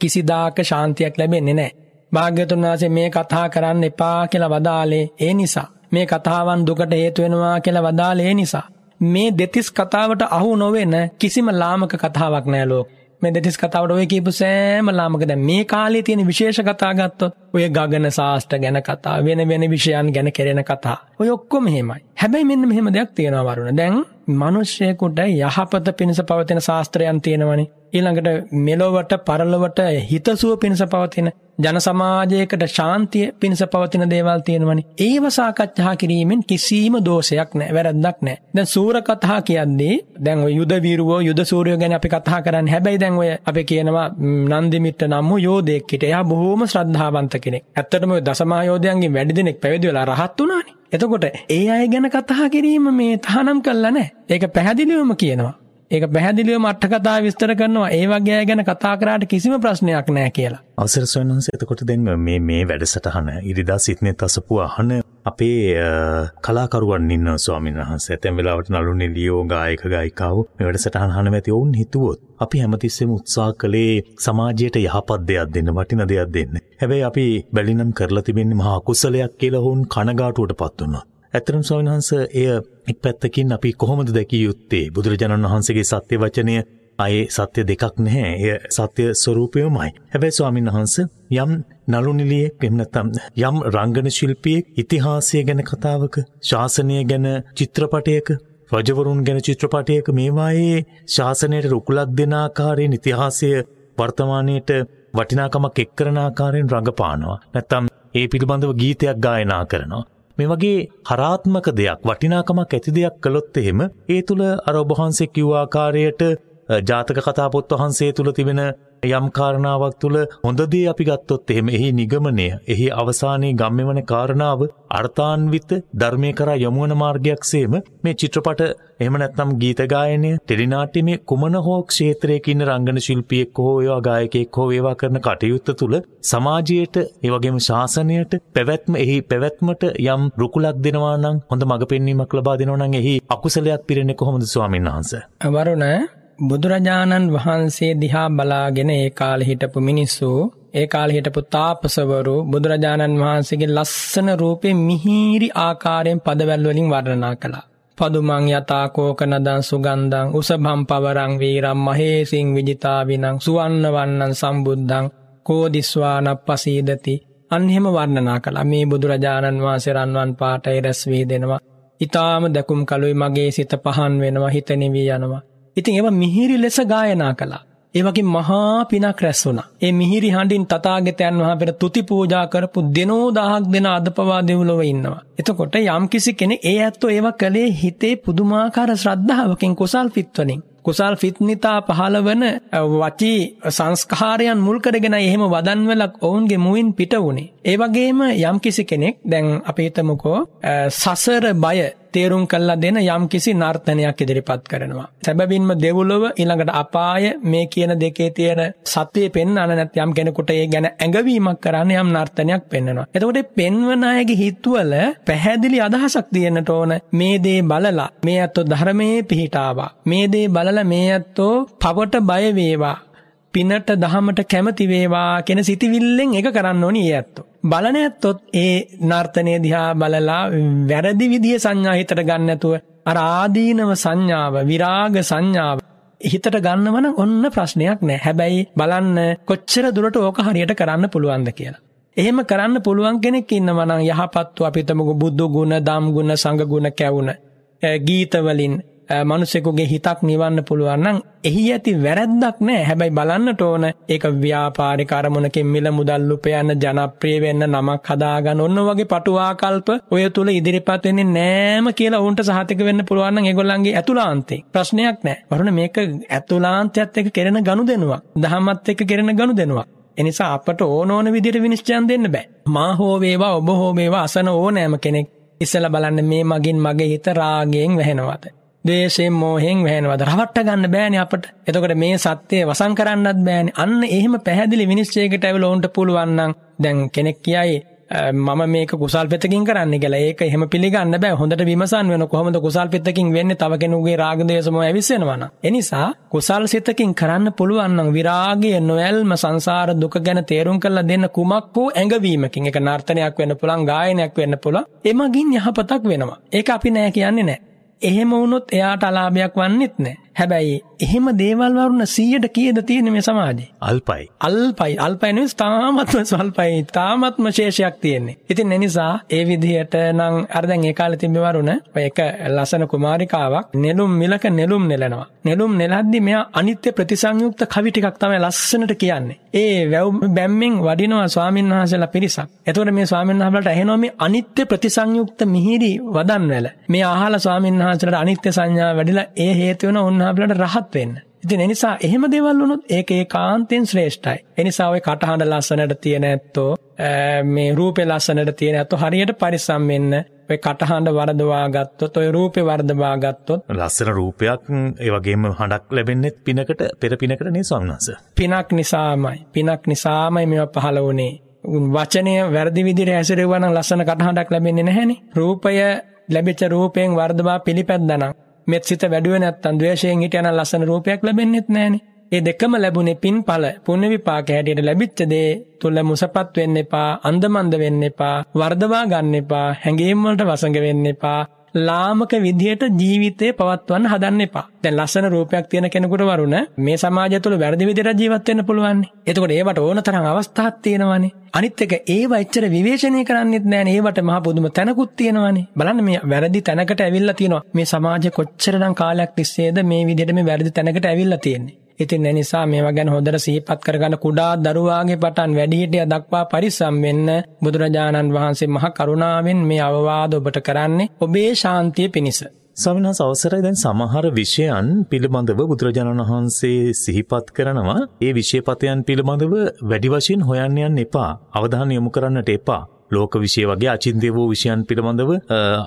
කිසිදාක ශාන්තියක් ලැබෙන්නේ නැහැ. භාග්‍යතුන් වහන්සේ මේ කතා කරන්න එපා කියලා වදාලේ ඒ නිසා. මේ කතාවන් දුකට හේතු වෙනවා කියලා වදාලේ ඒ නිසා. මේ දෙතිස් කතාවට අහු නොවෙන කිසිම ලාමක කතාවක් නෑ ලෝකේ. මේ දෙතිස් කතාවට ඔය කියපු සෑම ලාමක දැන් මේ කාලේ තියෙන විශේෂ කතා ගත්තොත් ඔය ගගන ශාස්ත්‍ර ගැන කතා වෙන වෙන විෂයන් ගැන කෙරෙන කතා. ඔය ඔක්කොම එහෙමයි. හැබැයි මෙන්න මෙහෙම දෙයක් තියෙනවා වරුණ. දැන් මිනිස්සෙකුට යහපත පිණිස පවතින ශාස්ත්‍රයන් තියෙනවනේ. ඊළඟට මෙලොවට පරලොවට හිතසුව පිණිස පවතින ජන සමාජයකට ශාන්තිය පිණිස පවතින දේවල් තියෙනවනේ. ඒව සාකච්ඡා කිරීමෙන් කිසිම දෝෂයක් නැහැ, වැරද්දක් නැහැ. දැන් සූර කතා කියන්නේ දැන් ඔය යුද වීරුවෝ යුද සූරයෝ ගැන අපි කතා කරන්නේ. හැබැයි දැන් ඔය අපි කියනවා නන්දිමිත්ත නම් වූ යෝධයෙක් හිටියා. එයා බොහොම ශ්‍රද්ධාවන්ත කෙනෙක්. ඇත්තටම ඔය දසමා යෝධයන්ගෙන් වැඩි දෙනෙක් පැවිදි වෙලා රහත් වුණානේ. එතකොට ඒ අය ගැන කතා කිරීම මේ තහනම් කළා නැහැ. ඒක පැහැදිලිවම කියනවා. ඒක පැහැදිලිව මට්ට කතා විස්තර කරනවා ඒ වගේ ගැන කතා කරාට කිසිම ප්‍රශ්නයක් නෑ කියලා. අවසර සොයනන්ස එතකොට දැන් මේ මේ වැඩසටහන ඉරිදා සිත්නේ තසපු අහන අපේ කලාකරුවන් ඉන්න ස්වාමීන් වහන්සේ ඇතැම් වෙලාවට නළු නිලියෝ ගායක ගායිකාව මේ වැඩසටහන අහන ඇති ඔවුන් හිතුවොත් අපි හැමතිස්සෙම උත්සාහ කළේ සමාජයට යහපත් දෙයක් දෙන්න වටින දෙයක් දෙන්න. හැබැයි අපි බැලිනම් කරලා තිබෙන්නේ මහා කුසලයක් කියලා ඔවුන් කනගාටුවට පත් වුණා. ඇතරම් ස්වාමින්වහන්ස එය එක් පැත්තකින් අපි කොහොමද දැකිය යුත්තේ බුදුරජාණන් වහන්සේගේ සත්‍ය වචනය අයේ සත්‍ය දෙකක් නැහැ එය සත්‍ය ස්වරූපයමයි. හැබැයි ස්වාමීන් වහන්ස යම් නළුනිලියෙක් එහෙම නැත්නම් යම් රංගන ශිල්පියෙක් ඉතිහාසය ගැන කතාවක ශාසනය ගැන චිත්‍රපටයක රජවරුන් ගැන චිත්‍රපටයක මේවායේ ශාසනයට රුකුලක් දෙන ආකාරයෙන් ඉතිහාසය වර්තමානයට වටිනාකමක් එක් කරන ආකාරයෙන් රඟපානවා. නැත්තම් ඒ පිළිබඳව ගීතයක් ගායනා කරනවා. මේ වගේ හරාත්මක දෙයක් වටිනාකමක් ඇති දෙයක් කළොත් එහෙම ඒ තුළ අර ඔබ වහන්සේ කිව්ව ආකාරයට ජාතක කතා පොත් වහන්සේ තුළ තිබෙන යම් කාරණාවක් තුළ හොඳදේ අපි ගත්තොත් එහෙම එහි නිගමනය එහි අවසානයේ ගම්මෙවන කාරණාව අර්ථාන්විත ධර්මය කරා යොමුවන මාර්ගයක් සේම මේ චිත්‍රපට එහෙම නැත්නම් ගීත ගායනය ටෙලිනාට්‍යමේ කුමන හෝ ක්ෂේත්‍රයක ඉන්න රංගන ශිල්පියෙක් හෝ ඒවා ගායකයෙක් හෝ ඒවා කරන කටයුත්ත තුළ සමාජයට ඒ වගේම ශාසනයට පැවැත්ම එහි පැවැත්මට යම් රුකුලක් දෙනවා නම් හොඳ මඟ පෙන්වීමක් ලබා දෙනවා නම් එහි අකුසලයක් පිරෙන්නේ කොහොමද ස්වාමීන් වහන්සේ? වරුණ බුදුරජාණන් වහන්සේ දිහා බලාගෙන ඒ කාලෙ හිටපු මිනිස්සු ඒ කාලෙ හිටපු තාපසවරු බුදුරජාණන් වහන්සේගේ ලස්සන රූපේ මිහිරි ආකාරයෙන් පදවැල් වලින් වර්ණනා කළා. පදුමං යතා කෝකනදං සුගන්ධං උසභම් පවරං වීරම් මහේසින් විජිතාවිනං සුවන්න වන්නං සම්බුද්ධං කෝදිස්වානප්පසීදති අන්න එහෙම වර්ණනා කළා. මේ බුදුරජාණන් වහන්සේ රන්වන් පාටයි රැස් වී දෙනවා. ඊටාම දකුම් කලුයි මගේ සිත පහන් වෙනවා හිත නිවි යනවා. ඉතින් ඒව මිහිරි ලෙස ගායනා කළා. ඒ වගේ මහා පිනක් රැස් වුණා. ඒ මිහිරි හඬින් තථාගතයන් වහන්සේ තුති පූජා කරපු දෙනෝ දහක් දෙන අදපවා දෙව්ලොව ඉන්නවා. එතකොට යම්කිසි කෙනෙක් ඒ ඇත්තෝ ඒව කළේ හිතේ පුදුමාකාර ශ්‍රද්ධාවකින් කුසල් පිත්වලින්. කුසල් ෆිත්නිතා පහළ වන වචී සංස්කාරයන් මුල් කරගෙන එහෙම වදන්වලක් ඔවුන්ගේ මුවින් පිට වුණේ. ඒ වගේම යම්කිසි කෙනෙක් දැන් අපි හිතමුකෝ සසර බය තේරුම් කල්ලා දෙන යම් කිසි නර්තනයක් ඉදිරිපත් කරනවා. සැබවින්ම දෙවුලොව ඊළඟට අපාය මේ කියන දෙකේ තියෙන සත්‍යය පෙන්වන්න නැත් යම් කෙනෙකුට ඒ ගැන ඇඟවීමක් කරන්න යම් නර්තනයක් පෙන්වනවා. එතකොට පෙන්වන අයගේ හිතවල පැහැදිලි අදහසක් තියෙන්නට ඕන මේ දේ බලලා මේ අතෝ ධර්මයේ පිහිටාවා. මේ දේ බලලා මේ අතෝ පවට බය වේවා. පිනට දහමට කැමති වේවා කෙන සිතිවිල්ලෙන් එක කරන්න ඕනි ඒ ඇත්තෝ. බලන ඇත්තොත් ඒ නර්තනය දිහා බලලා වැරදි විදිය සංඥා හිතට ගන්නඇතුව අර ආදීනව සංඥාව විරාග සංඥාව හිතට ගන්නවන ඔන්න ප්‍රශ්නයක් නෑ හැබැයි බලන්න කොච්චර දුරට ඕක හරියට කරන්න පුළුවන්ද කියලා. එහෙම කරන්න පුළුවන් කෙනෙක් ඉන්න මනං යහපත්තු අපිතමක බුද්ධ ගුණ දම් ගුණ සඟගුණ කැවුණ ගීතවලින් මනුස්සෙකුගේ හිතක් නිවන්න පුළුවන් නම් එහි ඇති වැරැද්දක් නෑ. හැබැයි බලන්නට ඕන ඒක ව්‍යාපාරික අරමුණකින් මිල මුදල් උපයන්න ජනප්‍රිය වෙන්න නමක් හදාගන්න ඔන්න වගේ පටුවාකල්ප ඔය තුල ඉදිරිපත් වෙන්නේ නෑම කියලා ඔවුන්ට සහතික වෙන්න පුළුවන් නම් ඒගොල්ලන්ගේ ඇතුළාන්තේ. ප්‍රශ්නයක් නෑ. වරුණ මේක ඇතුළාන්තයත් එක්ක කෙරෙන ගනුදෙනුවක්. දහමත් එක්ක කෙරෙන ගනුදෙනුවක්. එනිසා අපට ඕන ඕන විදිහට විනිශ්චයන් දෙන්න බෑ. මා හෝ වේවා ඔබ හෝ වේවා අසන ඕනෑම කෙනෙක් ඉස්සලා බලන්න මේ මගින් මගේ හිත රාගයෙන් වැහෙනවද? දේශයෙන් මෝහෙන් වැහෙනවද? රවට්ට ගන්න බෑනේ අපට. එතකොට මේ සත්‍යය වසන් කරන්නත් බෑනේ. අන්න එහෙම පැහැදිලි විනිශ්චයකට ඇවිල්ලා උන්ට පුළුවන් නම් දැන් කෙනෙක් කියයි මම මේක කුසල් පෙතකින් කරන්න කියලා. ඒක එහෙම පිළිගන්න බෑ. හොඳට විමසන් වෙන කොහොමද කුසල් පෙතකින් වෙන්නේ? තව කෙනෙකුගේ රාග දේශ මොහ ඇවිස්සෙනවා නම්. ඒ නිසා කුසල් සිතකින් කරන්න පුළුවන් නම් විරාගය නොයල්ම සංසාර දුක ගැන තේරුම් කරලා දෙන්න කුමක් වූ ඇඟවීමකින්. ඒක නර්තනයක් වෙන්න පුළුවන් ගායනයක් වෙන්න පුළුවන්. එමගින් යහපතක් වෙනවා. ඒක අපි නෑ කියන්නේ නෑ. එහෙම වුණොත් එයාට අලාභයක් වන්නෙත් නෑ. හැබැයි එහෙම දේවල් වරුණ 100ට කීයද තියෙන්නේ මේ සමාජේ? අල්පයි. අල්පයි. අල්පයි නෙවෙයි තාමත්ම ස්වල්පයි. තාමත්ම ශේෂයක් තියෙන්නේ. ඉතින් ඒ නිසා ඒ විදිහට නම් අර දැන් ඒ කාලේ තිබ්බ වරුණ ඔය එක ලස්සන කුමාරිකාවක් නෙළුම් මිලක නෙළුම් නෙලනවා. නෙළුම් නෙලද්දි මෙයා අනිත්‍ය ප්‍රතිසංයුක්ත කවි ටිකක් තමයි ලස්සනට කියන්නේ. ඒ වැව් බැම්මෙන් වඩිනවා ස්වාමීන් වහන්සේලා පිරිසක්. එතකොට මේ ස්වාමීන් වහන්සේලාට ඇහෙනවා මේ අනිත්‍ය ප්‍රතිසංයුක්ත මිහිරි වදන්වල. මේ අහලා ස්වාමීන් වහන්සේලාට අනිත්‍ය සංඥා වැඩිලා ඒ හේතු වෙන උන්වහන්සේලාට රහත් වෙන්න. ඉතින් එනිසා එහෙම දේවල් වුණොත් ඒක ඒකාන්තයෙන් ශ්‍රේෂ්ඨයි. එනිසා ඔය කටහඬ ලස්සනට තියෙන ඇත්තෝ මේ රූපේ ලස්සනට තියෙන ඇත්තෝ හරියට පරිස්සම් වෙන්න. ඔය කටහඬ වරදවා ගත්තොත් ඔය රූපේ වර්ධවා ගත්තොත් ලස්සන රූපයක් ඒ වගේම හඬක් ලැබෙන්නෙත් පිනකට පෙර පිනකට නේ ස්වාමීන් පිනක් නිසාමයි. පිනක් නිසාමයි මේවා පහළ වුණේ. වචනය වැරදි විදිහට හැසිරෙවුවා නම් ලස්සන කටහඬක් ලැබෙන්නේ නැහැනේ. රූපය ලැබිච්ච රූපයෙන් වර්ධවා පිළිපැද්දනම් මෙත් සිත වැඩුවේ නැත්තම් ද්වේෂයෙන් හිටියනම් ලස්සන රූපයක් ලැබෙන්නෙත් නැහනේ. ඒ දෙකම ලැබුණේ පින්ඵල පුණ්‍ය විපාක හැටියට ලැබිච්ච දේ තුල මුසපත් වෙන්න එපා, අන්දමන්ද වෙන්න එපා, වර්ධවා ගන්න එපා, හැඟීම් වලට වසඟ වෙන්න එපා. ලාමක විදිහට ජීවිතේ පවත්වන්න හදන්න එපා. දැන් ලස්සන රූපයක් තියෙන කෙනෙකුට වරුණ මේ සමාජය තුළ වැරදි විදිහට ජීවත් වෙන්න පුළුවන්. එතකොට ඒවට ඕන තරම් අවස්ථාවක් තියෙනවානේ. අනිත් එක ඒව එච්චර විවේචනය කරන්නෙත් නෑනේ. ඒවට මහා පුදුම තැනකුත් තියෙනවානේ. බලන්න මේ වැරදි තැනකට ඇවිල්ලා තියෙනවා. මේ සමාජය කොච්චරනම් කාලයක් තිස්සේද මේ විදිහට මේ වැරදි තැනකට ඇවිල්ලා තියෙන්නේ. ඉතින් එනිසා මේවා ගැන හොඳට සිහිපත් කරගන්න කුඩා දරුවාගේ පටන් වැඩිහිටිය දක්වා පරිස්සම් වෙන්න බුදුරජාණන් වහන්සේ මහ කරුණාවෙන් මේ අවවාද ඔබට කරන්නේ ඔබේ ශාන්තිය පිණිස. ස්වාමිනාස් අවසරයි. දැන් සමහර විෂයන් පිළිබඳව බුදුරජාණන් වහන්සේ සිහිපත් කරනවා. ඒ විෂයපතයන් පිළිබඳව වැඩි වශයෙන් හොයන්න යන්න එපා. අවධානය යොමු කරන්නට එපා. ලෝක විෂය වගේ අචින්තය වූ විෂයන් පිළිබඳව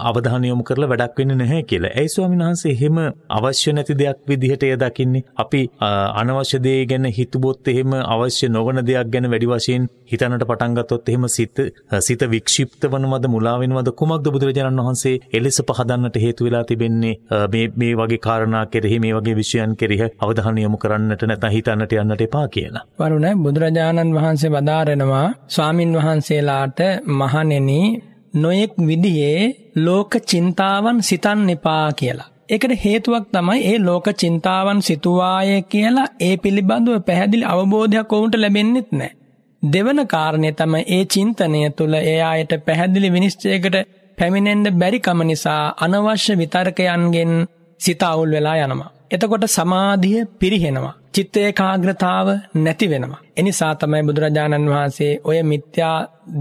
අවධානය යොමු කරලා වැඩක් වෙන්නේ නැහැ කියලා. ඇයි ස්වාමීන් වහන්සේ එහෙම අවශ්‍ය නැති දෙයක් විදිහට එය දකින්නේ? අපි අනවශ්‍ය දේ ගැන හිතුවොත් එහෙම අවශ්‍ය නොවන දෙයක් ගැන වැඩි වශයෙන් හිතන්නට පටන් ගත්තොත් එහෙම සිත සිත වික්ෂිප්ත වනවද මුලා වෙනවද කුමක්ද බුදුරජාණන් වහන්සේ එලෙස පහදන්නට හේතු වෙලා තිබෙන්නේ මේ මේ වගේ කාරණා කෙරෙහි මේ වගේ විෂයන් කෙරෙහි අවධානය යොමු කරන්නට නැත්නම් හිතන්නට යන්නට එපා කියලා. වරුණ බුදුරජාණන් වහන්සේ වදාරනවා ස්වාමින් වහන්සේලාට මහණෙනි නොයෙක් විදිහේ ලෝක චින්තාවන් සිතන්න එපා කියලා. ඒකට හේතුවක් තමයි ඒ ලෝක චින්තාවන් සිතුවාය කියලා ඒ පිළිබඳව පැහැදිලි අවබෝධයක් ඔවුන්ට ලැබෙන්නෙත් නැහැ. දෙවන කාරණය තමයි ඒ චින්තනය තුළ ඒ අයට පැහැදිලි විනිශ්චයකට පැමිණෙන්න බැරි කම නිසා අනවශ්‍ය විතර්කයන්ගෙන් සිත අවුල් වෙලා යනවා. එතකොට සමාධිය පිරිහෙනවා. චිත්ත ඒකාග්‍රතාව නැති වෙනවා. එනිසා තමයි බුදුරජාණන් වහන්සේ ඔය මිත්‍යා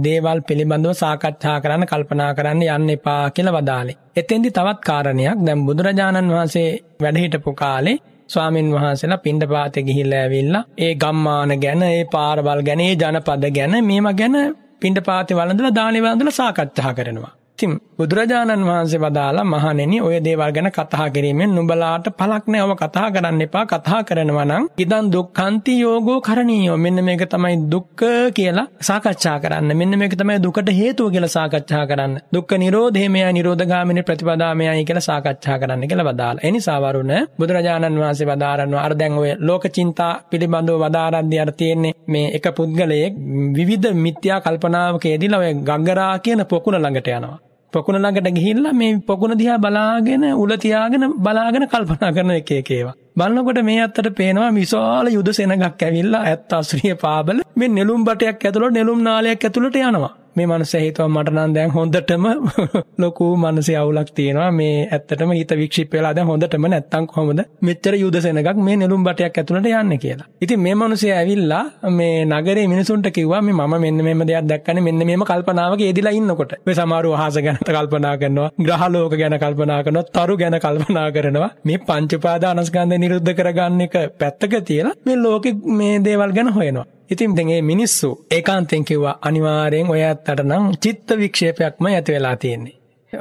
දේවල් පිළිබඳව සාකච්ඡා කරන්න කල්පනා කරන්න යන්න එපා කියලා වදාළේ. එතෙන්දි තවත් කාරණයක් දැන් බුදුරජාණන් වහන්සේ වැඩ හිටපු කාලේ ස්වාමින් වහන්සේලා පිණ්ඩපාතේ ගිහිල්ලා ඇවිල්ලා ඒ ගම්මාන ගැන ඒ පාරවල් ගැන ඒ ජනපද ගැන මේවා ගැන පිණ්ඩපාතේ වළඳලා දානේ වළඳලා සාකච්ඡා කරනවා. ඉතින් බුදුරජාණන් වහන්සේ වදාලා මහණෙනි ඔය දේවල් ගැන කතා කිරීමෙන් නුඹලාට පළක් නැවව කතා කරන්න එපා. කතා කරනවා නම් ඉදන් දුක්ඛන්ති යෝගෝ කරණීයෝ. මෙන්න මේක තමයි දුක්ඛ කියලා සාකච්ඡා කරන්න. මෙන්න මේක තමයි දුකට හේතුව කියලා සාකච්ඡා කරන්න. දුක්ඛ නිරෝධේමය නිරෝධගාමිනී ප්‍රතිපදාමයයි කියලා සාකච්ඡා කරන්න කියලා වදාලා. ඒ නිසා වරුණ බුදුරජාණන් වහන්සේ වදාරනවා අර දැන් ඔය ලෝක චින්තා පිළිබඳව වදාරද්දී අර තියෙන්නේ මේ එක පුද්ගලයෙක් විවිධ මිත්‍යා කල්පනාවක යෙදিলা ඔය ගංගරා කියන පොකුණ ළඟට යනවා. පොකුණ ළඟට ගිහිල්ලා මේ පොකුණ දිහා බලාගෙන උල තියාගෙන බලාගෙන කල්පනා කරන එක එක ඒවා. බලනකොට මේ අත්තට පේනවා විශාල යුද සෙනගක් ඇවිල්ලා ඇත්ත අසුරිය පාබල මේ නෙළුම් බටයක් ඇතුළට නෙළුම් නාලයක් ඇතුළට යනවා. මේ මනුස්ස හිතුවා මට නම් දැන් හොඳටම ලොකු මනසේ අවුලක් තියෙනවා මේ ඇත්තටම හිත වික්ෂිප් වෙලා දැන් හොඳටම නැත්තම් කොහොමද මෙච්චර යුද සෙනගක් මේ නෙළුම් බටයක් ඇතුළට යන්නේ කියලා. ඉතින් මේ මනුස්සයා ඇවිල්ලා මේ නගරේ මිනිසුන්ට කිව්වා මේ මම මෙන්න මෙහෙම දෙයක් දැක්කනේ මෙන්න මෙහෙම කල්පනාවක යෙදිලා ඉන්නකොට. මේ සමහරව අහස ගැන කල්පනා කරනවා, ග්‍රහ ලෝක ගැන කල්පනා කරනවා, තරු ගැන කල්පනා කරනවා. මේ පංච උපාදානස්කන්ධය නිරුද්ධ කරගන්න එක පැත්තක තියලා මේ ලෝකෙ මේ දේවල් ගැන හොයනවා. ඉතින් දැන් මේ මිනිස්සු ඒකාන්තයෙන් කිව්වා අනිවාර්යෙන් ඔය ඇත්තට නම් චිත්ත වික්ෂේපයක්ම ඇති වෙලා තියෙන්නේ.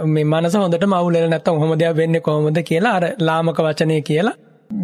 මේ මනස හොඳටම අවුල් වෙලා නැත්තම් කොහොම දෙයක් වෙන්නේ කොහොමද කියලා අර ලාමක වචනේ කියලා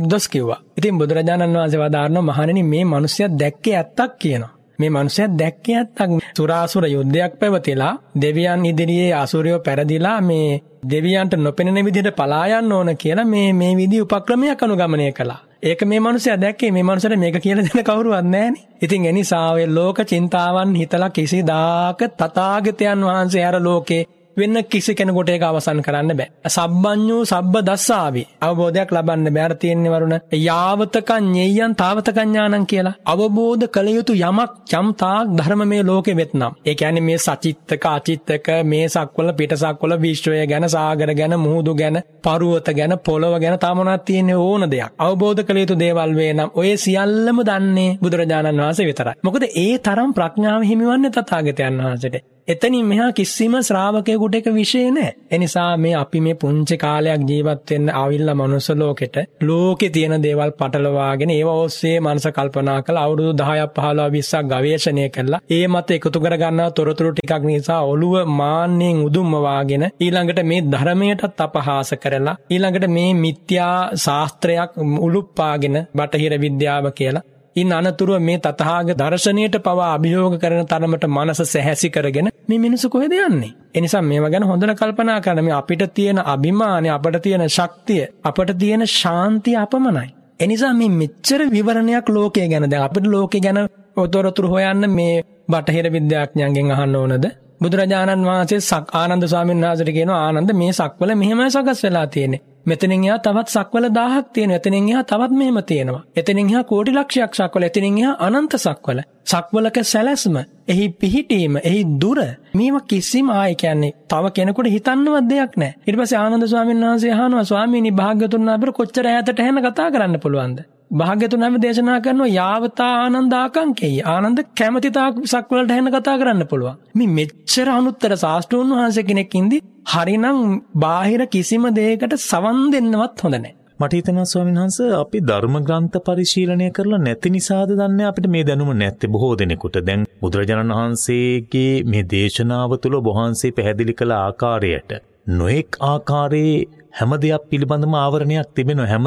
දොස් කිව්වා. ඉතින් බුදුරජාණන් වහන්සේ වදාारणව මහණෙනි මේ මිනිස්සයා දැක්කේ ඇත්තක් කියනවා. මේ මනුස්සයා දැක්කේ ඇත්තක් සුරාසුර යුද්ධයක් පැවතිලා දෙවියන් ඉදිරියේ අසුරයෝ පෙරදිලා මේ දෙවියන්ට නොපෙනෙන විදිහට පලා යන්න ඕන කියලා මේ මේ විදි උපක්‍රමයක් අනුගමනය කළා. ඒක මේ මනුස්සයා දැක්කේ මේ මනුස්සට මේක කියලා දෙන කවුරුවත් නැහනේ. ඉතින් ඒ නිසා ඔය ලෝක චින්තාවන් හිතලා කිසිදාක තථාගතයන් වහන්සේ අර ලෝකේ වෙන්න කිසි කෙනෙකුට ඒක අවසන් කරන්න බෑ. සබ්බඤ්ඤෝ සබ්බ දස්සාවි. අවබෝධයක් ලබන්න බෑ. අර තියෙන්නේ වරුණ යාවතකං ඤෙය්‍යං තාවතකං ඥානං කියලා. අවබෝධ කළ යුතු යමක් යම් තාක් ධර්ම මේ ලෝකෙ වෙත්නම්. ඒ කියන්නේ මේ සචිත්තක අචිත්තක මේ සක්වල පිටසක්වල විශ්වය ගැන සාගර ගැන මුහුදු ගැන පරුවත ගැන පොළව ගැන තමනක් තියෙන ඕන දෙයක්. අවබෝධ කළ යුතු දේවල් වේ නම් ඔය සියල්ලම දන්නේ බුදුරජාණන් වහන්සේ විතරයි. මොකද ඒ තරම් ප්‍රඥාව හිමිවන්නේ තථාගතයන් වහන්සේට. එතනින් මෙහා කිසිම ශ්‍රාවකයෙකුට එක විශේෂ නැහැ. එනිසා මේ අපි මේ පුංචි කාලයක් ජීවත් වෙන්න ආවිල්ලා මනුස්ස ලෝකෙට ලෝකේ තියෙන දේවල් පටලවාගෙන ඒව ඔස්සේ මනස කල්පනා කරලා අවුරුදු 10ක් 15ක් 20ක් ගවේෂණය කළා. ඒ මත එකතු කරගන්නා තොරතුරු ටිකක් නිසා ඔළුව මාන්නෙන් උදුම්ම වාගෙන ඊළඟට මේ ධර්මයටත් අපහාස කරලා ඊළඟට මේ මිත්‍යා ශාස්ත්‍රයක් උලුප්පාගෙන බටහිර විද්‍යාව කියලා ඉන් අනතුරුව මේ තතහාග දර්ශනයට පවා අභියෝග කරන තරමට මනස සැහැසි කරගෙන මේ මිනිස්සු කොහෙද යන්නේ? එනිසා මේව ගැන හොඳට කල්පනා කරන්න මේ අපිට තියෙන අභිමානය, අපට තියෙන ශක්තිය, අපට තියෙන ශාන්තිය අපමණයි. එනිසා මේ මෙච්චර විවරණයක් ලෝකය ගැන දැන් අපිට ලෝකය ගැන ඔතොරතුරු හොයන්න මේ බටහිර විද්‍යාඥයන්ගෙන් අහන්න ඕනද? බුදුරජාණන් වහන්සේ සක් ආනන්ද ස්වාමීන් වහන්සේට කියනවා ආනන්ද මේ සක්වල මෙහෙමයි සකස් වෙලා තියෙන්නේ. මෙතනින් එහා තවත් සක්වල 1000ක් තියෙනවා. එතනින් එහා තවත් මෙහෙම තියෙනවා. එතනින් එහා කෝටි ලක්ෂයක් සක්වල, එතනින් එහා අනන්ත සක්වල. සක්වලක සැලැස්ම, එහි පිහිටීම, එහි දුර මේවා කිසිම ආයි කියන්නේ තව කෙනෙකුට හිතන්නවත් දෙයක් නැහැ. ඊට පස්සේ ආනන්ද ස්වාමීන් වහන්සේ අහනවා ස්වාමීනි භාග්‍යතුන් වහන්සේ කොච්චර ඈතට හැන කතා කරන්න පුළුවන්ද? භාග්‍යතුන් හැම දේශනා කරනවා යාවතා ආනන්දාකංකෙයි. ආනන්ද කැමැතිතාක් සක්වලට හැන කතා කරන්න පුළුවන්. මේ මෙච්චර අනුත්තර ශාස්ත්‍රූන් වහන්සේ කෙනෙක් ඉඳි හරිනම් බාහිර කිසිම දෙයකට සවන් දෙන්නවත් හොඳ නැහැ. මට හිතෙනවා ස්වාමීන් වහන්සේ අපි ධර්ම ග්‍රන්ථ පරිශීලනය කරලා නැති නිසාද දන්නේ අපිට මේ දැනුම නැත්තේ බොහෝ දෙනෙකුට. දැන් බුදුරජාණන් වහන්සේගේ මේ දේශනාව තුළ වහන්සේ පැහැදිලි කළ ආකාරයට නොඑක් ආකාරයේ හැම දෙයක් පිළිබඳම ආවරණයක් තිබෙනවා හැම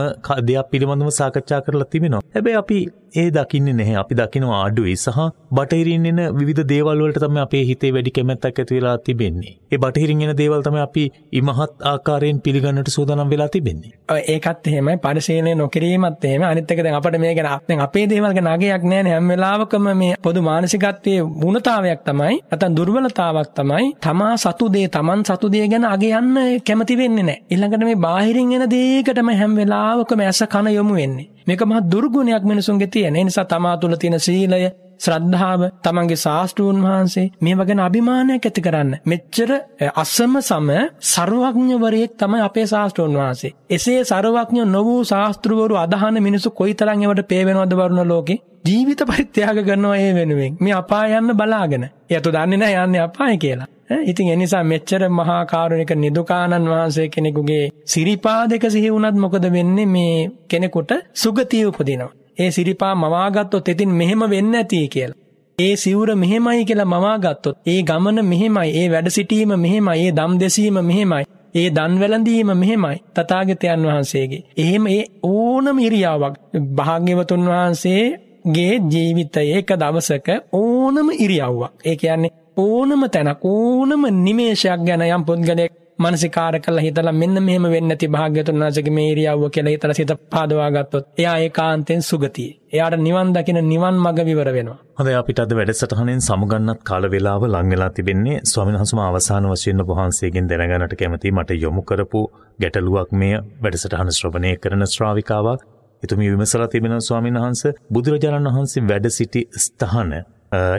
දෙයක් පිළිබඳම සාකච්ඡා කරලා තිබෙනවා. හැබැයි අපි ඒ දකින්නේ නැහැ. අපි දකිනවා අඩුයි සහ බටහිරින් එන විවිධ දේවල් වලට තමයි අපේ හිතේ වැඩි කැමැත්තක් ඇති වෙලා තිබෙන්නේ. ඒ බටහිරින් එන දේවල් තමයි අපි ඉමහත් ආකාරයෙන් පිළිගන්නට සූදානම් වෙලා තිබෙන්නේ. ඔය ඒකත් එහෙමයි පරිශීලනය නොකිරීමත් එහෙම. අනිත් එක දැන් අපිට මේ ගැන දැන් අපේ දේවල් ගැන අගයක් නැහැ හැම වෙලාවකම මේ පොදු මානසිකත්වයේ වුණතාවයක් තමයි නැත්නම් දුර්වලතාවක් තමයි තමා සතු දේ තමන් සතු දේ ගැන අගයන්න කැමති වෙන්නේ නැහැ. ඊළඟට මේ බාහිරින් එන දේකටම හැම වෙලාවකම ඇස කන යොමු වෙන්නේ. මේක මහ දුර්ගුණයක් මිනිසුන්ගේ තියෙන. ඒ නිසා තමා තුළ තියෙන සීලය, ශ්‍රද්ධාව තමන්ගේ ශාස්ත්‍රූන් වහන්සේ මේව ගැන අභිමානයක් ඇති කරන්න. මෙච්චර අසම සම ਸਰවඥවරයෙක් තමයි අපේ ශාස්ත්‍රූන් වහන්සේ. එසේ ਸਰවඥ නො වූ ශාස්ත්‍රවරු අදහන මිනිස්සු කොයිතරම් ඒවට පේවෙනවද වරුණ ලෝකේ? ජීවිත පරිත්‍යාග කරනවා ඒ වෙනුවෙන්. මේ අපාය යන්න බලාගෙන. එයතු දන්නේ නැහැ යන්නේ අපාය කියලා. ඉතින් එනිසා මෙච්චර මහා කාරුණික නිදුකානන් වහන්සේ කෙනෙකුගේ සිරිපාදක සිහි වුණත් මොකද වෙන්නේ මේ කෙනෙකුට සුගතිය උපදිනවා. ඒ සිරිපා මවාගත්තොත් ඉතින් මෙහෙම වෙන්න ඇති කියලා. ඒ සිවුර මෙහෙමයි කියලා මවාගත්තොත් ඒ ගමන මෙහෙමයි ඒ වැඩ සිටීම මෙහෙමයි ඒ දම් දෙසීම මෙහෙමයි ඒ දන් වැළඳීම මෙහෙමයි තථාගතයන් වහන්සේගේ. එහෙම ඒ ඕනම ඉරියාවක් භාග්‍යවතුන් වහන්සේගේ ජීවිතයේ එක දවසක ඕනම ඉරියව්වක්. ඒ කියන්නේ ඕනම තැනක් ඕනම නිමේෂයක් ගැන යම් පුද්ගලයෙක් මනසිකාර කළ හිතලා මෙන්න මෙහෙම වෙන්න ඇති භාග්‍යතුන් වහන්සේගේ මේ ඉරියව්ව කියලා හිතලා සිත පාදවා ගත්තොත් එයා ඒකාන්තයෙන් සුගතියි. එයාට නිවන් දකින නිවන් මඟ විවර වෙනවා. හොඳයි අපිට අද වැඩසටහනෙන් සමුගන්නත් කාල වේලාව ලං වෙලා තිබෙන්නේ ස්වාමීන් වහන්සේම අවසාන වශයෙන් වහන්සේගෙන් දැනගන්නට කැමතියි මට යොමු කරපු ගැටලුවක් මේ වැඩසටහන ශ්‍රවණය කරන ශ්‍රාවිකාවක්. එතුමිය විමසලා තිබෙනවා ස්වාමීන් වහන්සේ බුදුරජාණන් වහන්සේ වැඩ සිටි ස්ථාන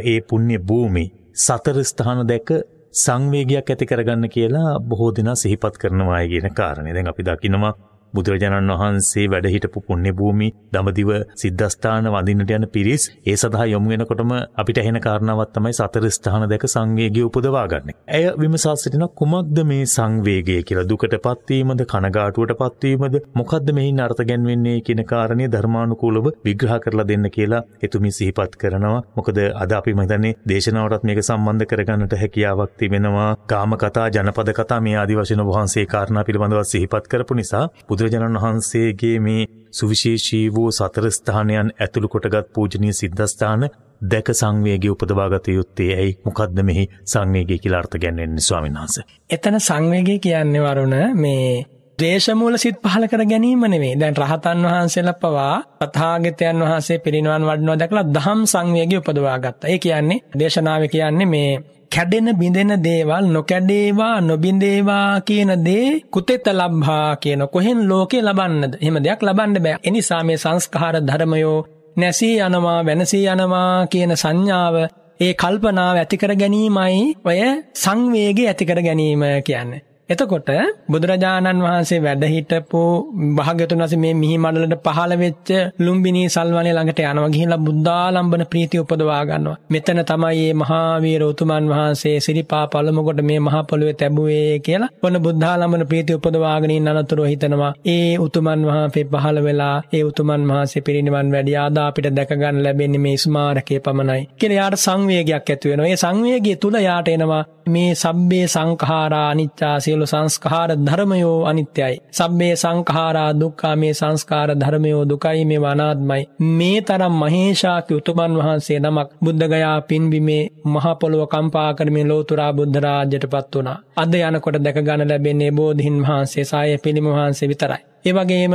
ඒ පුණ්‍ය භූමි සතර ස්ථාන දැක සංවේගයක් ඇති කරගන්න කියලා බොහෝ දෙනා සිහිපත් කරනවා කියන කාරණේ. දැන් අපි දකිනවා බුදුරජාණන් වහන්සේ වැඩ හිටපු පුණ්‍ය භූමි දඹදිව සිද්ධාස්ථාන වඳින්නට යන පිරිස් ඒ සඳහා යොමු වෙනකොටම අපිට ඇහෙන කාරණාවක් තමයි සතර ස්ථාන දැක සංවේගය උපදවා ගන්න. ඇය විමසා සිටින කුමක්ද මේ සංවේගය කියලා දුකටපත් වීමද කනගාටුවටපත් වීමද මොකද්ද මෙහින් අර්ථ ගැන්වෙන්නේ කියන කාරණේ ධර්මානුකූලව විග්‍රහ කරලා දෙන්න කියලා එතුමි සිහිපත් කරනවා. මොකද අද අපි හිතන්නේ දේශනාවටත් මේක සම්බන්ධ කරගන්නට හැකියාවක් තිබෙනවා. කාම කතා, ජනපද කතා මේ ආදි වශයෙන් වහන්සේ කාරණා පිළිබඳව සිහිපත් කරපු නිසා බුදුරජාණන් වහන්සේගේ මේ සුවිශේෂී වූ සතර ස්ථානයන් ඇතුළු කොටගත් පූජනීය සිද්ධාස්ථාන දැක සංවේගය උපදවාගත යුත්තේ ඇයි මොකද්ද මෙහි සංවේගය කියලා අර්ථ ගැන්වෙන්නේ ස්වාමීන් වහන්සේ. එතන සංවේගය කියන්නේ වරුණ මේ ද්වේෂමූල සිත් පහල කර ගැනීම නෙවෙයි. දැන් රහතන් වහන්සේලා පවා තථාගතයන් වහන්සේ පිරිනිවන් වඩනවා දැකලා දහම් සංවේගය උපදවා ගත්තා. ඒ කියන්නේ දේශනාවේ කියන්නේ මේ කැඩෙන බිඳෙන දේවල් නොකැඩේවා නොබිඳේවා කියන දේ කුතෙත ලබ්හා කියන කොහෙන් ලෝකේ ලබන්නද? එහෙම දෙයක් ලබන්න බෑ. එනිසා මේ සංස්කාර ධර්මයෝ නැසී යනවා වෙනසී යනවා කියන සංඥාව ඒ කල්පනාව ඇතිකර ගැනීමයි ඔය සංවේගය ඇතිකර ගැනීම කියන්නේ. එතකොට බුදුරජාණන් වහන්සේ වැඩ හිටපු භාග්‍යතුන් වහන්සේ මේ මිහි මඩලට පහළ වෙච්ච ලුම්බිනී සල්වනේ ළඟට යනවා ගිහිල්ලා බුද්ධාලම්බන ප්‍රීතිය උපදවා ගන්නවා. මෙතන තමයි මේ මහා වීර උතුමන් වහන්සේ සිරිපා පළමු කොට මේ මහා පොළොවේ තැබුවේ කියලා. ඔන්න බුද්ධාලම්බන ප්‍රීතිය උපදවාගෙන ඉන්න අනතුරුව හිතනවා ඒ උතුමන් වහන්සේ පහළ වෙලා ඒ උතුමන් වහන්සේ පිරිනිවන් වැඩි ආදා අපිට දැක ගන්න ලැබෙන්නේ මේ ස්මාරකයේ පමණයි. කියලා යාට සංවේගයක් ඇති වෙනවා. ඒ සංවේගය තුල යාට එනවා මේ සබ්බේ සංඛාරා අනිච්චා සියලු සංස්කාර ධර්මයෝ අනිත්‍යයි. සබ්බේ සංඛාරා දුක්ඛා මේ සංස්කාර ධර්මයෝ දුකයි මේ අනාත්මයි. මේ තරම් මහේෂාකි උතුමන් වහන්සේ නමක් බුද්ධගයා පින්බිමේ මහ පොළොව කම්පා කරමින් ලෝතුරා බුද්ධ රාජ්‍යයටපත් වුණා. අද යනකොට දැක ගන්න ලැබෙන්නේ බෝධින් වහන්සේ සාය පිළිම වහන්සේ විතරයි. ඒ වගේම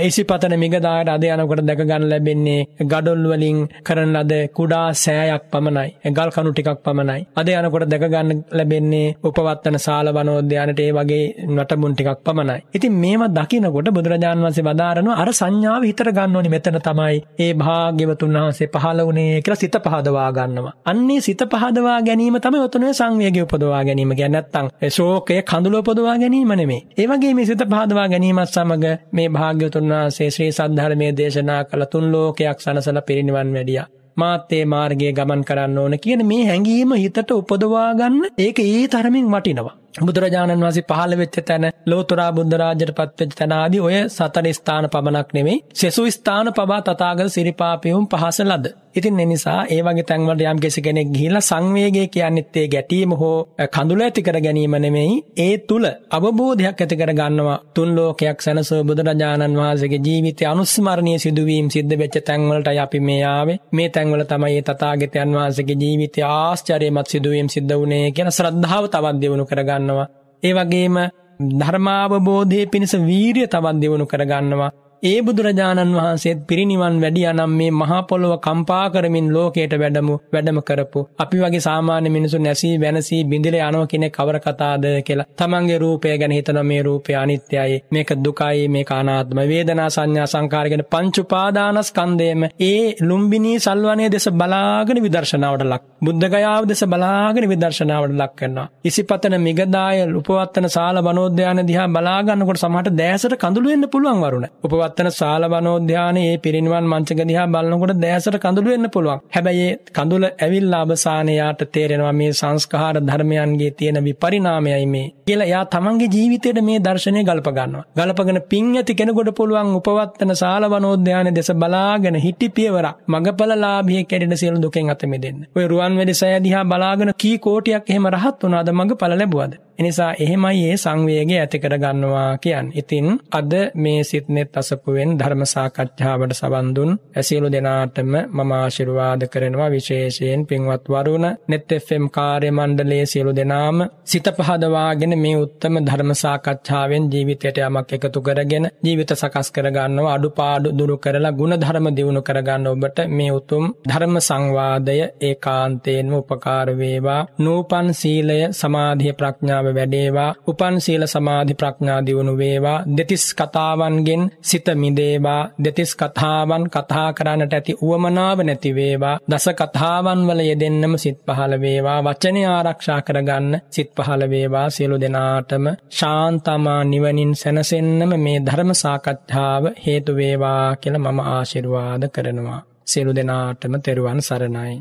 ඉසිපතන මිගදායට අද යනකොට දැක ගන්න ලැබෙන්නේ ගඩොල් වලින් කරන ලද කුඩා සෑයක් පමණයි. ගල් කණු ටිකක් පමණයි. අද යනකොට දැක ගන්න ලැබෙන්නේ උපවත්තන ශාල වනෝද්‍යානට ඒ වගේ නටබුන් ටිකක් පමණයි. ඉතින් මේවා දකිනකොට බුදුරජාන් වහන්සේ වදාරනවා අර සංඥාව හිතර ගන්න ඕනි මෙතන තමයි ඒ භාග්‍යවතුන් වහන්සේ පහළ වුණේ කියලා සිත පහදවා ගන්නවා. අන්නේ සිත පහදවා ගැනීම තමයි ඔතන සංවේගය උපදවා ගැනීම කියන්නේ නැත්තම් ශෝකය කඳුල උපදවා ගැනීම නෙමෙයි. ඒ වගේ මේ සිත පහදවා ගැනීමත් සමග මේ භාග්‍යතුන් වහන්සේ ශ්‍රී සද්ධර්මයේ දේශනා කළ තුන් ලෝකයක් සනසලා පිරිනිවන් වැඩියා. මාත්තේ මාර්ගයේ ගමන් කරන්න ඕන කියන මේ හැඟීම හිතට උපදවා ගන්න ඒක ඒ තරමින් වටිනවා. බුදුරජාණන් වහන්සේ පහළ වෙච්ච තැන ලෝතුරා බුද්ධරාජයට පත්වෙච්ච තැන ආදී ඔය සතර ස්ථාන පමණක් නෙමෙයි සෙසු ස්ථාන පවා තථාගත සිරිපාපයුම් පහස ලද. ඉතින් ඒ නිසා ඒ වගේ තැන්වලට යම් කිසි කෙනෙක් ගිහිල්ලා සංවේගය කියන්නේත් ඒ ගැටීම හෝ කඳුල ඇති කර ගැනීම නෙමෙයි ඒ තුල අවබෝධයක් ඇති කර ගන්නවා තුන් ලෝකයක් සැනසෝ බුදුරජාණන් වහන්සේගේ ජීවිතය අනුස්මරණීය සිදුවීම් සිද්ධ වෙච්ච තැන්වලටයි අපි මේ ආවේ. මේ තැන්වල තමයි ඒ තථාගතයන් වහන්සේගේ ජීවිතය ආශ්චර්යමත් සිදුවීම් සිද්ධ වුණේ කියන ශ්‍රද්ධාව තවත් දියුණු කරගන්න කරගන්නවා. ඒ වගේම ධර්මාවබෝධය පිණිස වීරිය තවත් දියුණු කරගන්නවා. ඒ බුදුරජාණන් වහන්සේත් පිරිනිවන් වැඩිය නම් මේ මහා පොළොව කම්පා කරමින් ලෝකයට වැඩමු වැඩම කරපු. අපි වගේ සාමාන්‍ය මිනිසු නැසී වෙනසී බිඳිලා යනවා කෙනෙක් කවර කතාද කියලා තමන්ගේ රූපය ගැන හිතන මේ රූපය අනිත්‍යයි මේක දුකයි මේක අනාත්ම වේදනා සංඥා සංකාර ගැන පංච උපාදානස්කන්ධයම ඒ ලුම්බිනී සල්වනයේ දෙස බලාගෙන විදර්ශනාවට ලක්. බුද්ධ ගයාව දෙස බලාගෙන විදර්ශනාවට ලක් කරනවා ඉසිපතන මිගදාය උපවත්තන සාල වනෝද්‍යාන දිහා බලා ගන්නකොට සමහරට දැසට කඳුළු වෙන්න පුළුවන් වරුණ. උපවත් පවත්තන ශාල වනෝද්‍යානයේ ඒ පිරිනිවන් මංචක දිහා බලනකොට දැසට කඳුළු වෙන්න පුළුවන්. හැබැයි ඒ කඳුල ඇවිල්ලා අවසානයාට තේරෙනවා මේ සංස්කාර ධර්මයන්ගේ තියෙන විපරිණාමයයි මේ. කියලා එයා තමන්ගේ ජීවිතේට මේ දර්ශනය ගල්ප ගන්නවා. ගලපගෙන පිං ඇති කෙනෙකුට පුළුවන් උපවත්තන ශාල වනෝද්‍යානයේ දෙස බලාගෙන හිටි පියවරක් මගපලලාභියෙක් කැඩෙන සියලු දුකෙන් අත මිදෙන්න. ඔය රුවන්වැලි සෑය දිහා බලාගෙන කී කෝටියක් එහෙම රහත් වුණාද මගපල ලැබුවද? එනිසා එහෙමයි ඒ සංවේගය ඇති කරගන්නවා කියන්නේ. ඉතින් අද මේ සිත්නෙත් අසපුවෙන් ධර්ම සාකච්ඡාවට සවන් දුන් ඇසියලු දෙනාටම මම ආශිර්වාද කරනවා. විශේෂයෙන් පින්වත් වරුණ net fm කාර්ය මණ්ඩලයේ සියලු දෙනාම සිත පහදවාගෙන මේ උත්තම ධර්ම සාකච්ඡාවෙන් ජීවිතයට යමක් එකතු කරගෙන ජීවිත සකස් කරගන්නවා. අඩුපාඩු දුරු කරලා ගුණ ධර්ම දියුණු කරගන්න ඔබට මේ උතුම් ධර්ම සංවාදය ඒකාන්තයෙන්ම උපකාර වේවා. නූපන් සීලය සමාධිය ප්‍රඥාව වැඩේවා උපන් සීල සමාධි ප්‍රඥා දියුණු වේවා දෙතිස් කතාවන්ගෙන් සිත මිදේවා දෙතිස් කතාවන් කතා කරන්නට ඇති උවමනාව නැති වේවා දස කතාවන් වල යෙදෙන්නම සිත් පහළ වේවා වචනය ආරක්ෂා කරගන්න සිත් පහළ වේවා සියලු දෙනාටම. ශාන්තමා නිවනින් සැනසෙන්නම මේ ධර්ම සාකච්ඡාව හේතු වේවා කියලා මම ආශිර්වාද කරනවා. සියලු දෙනාටම තෙරුවන් සරණයි.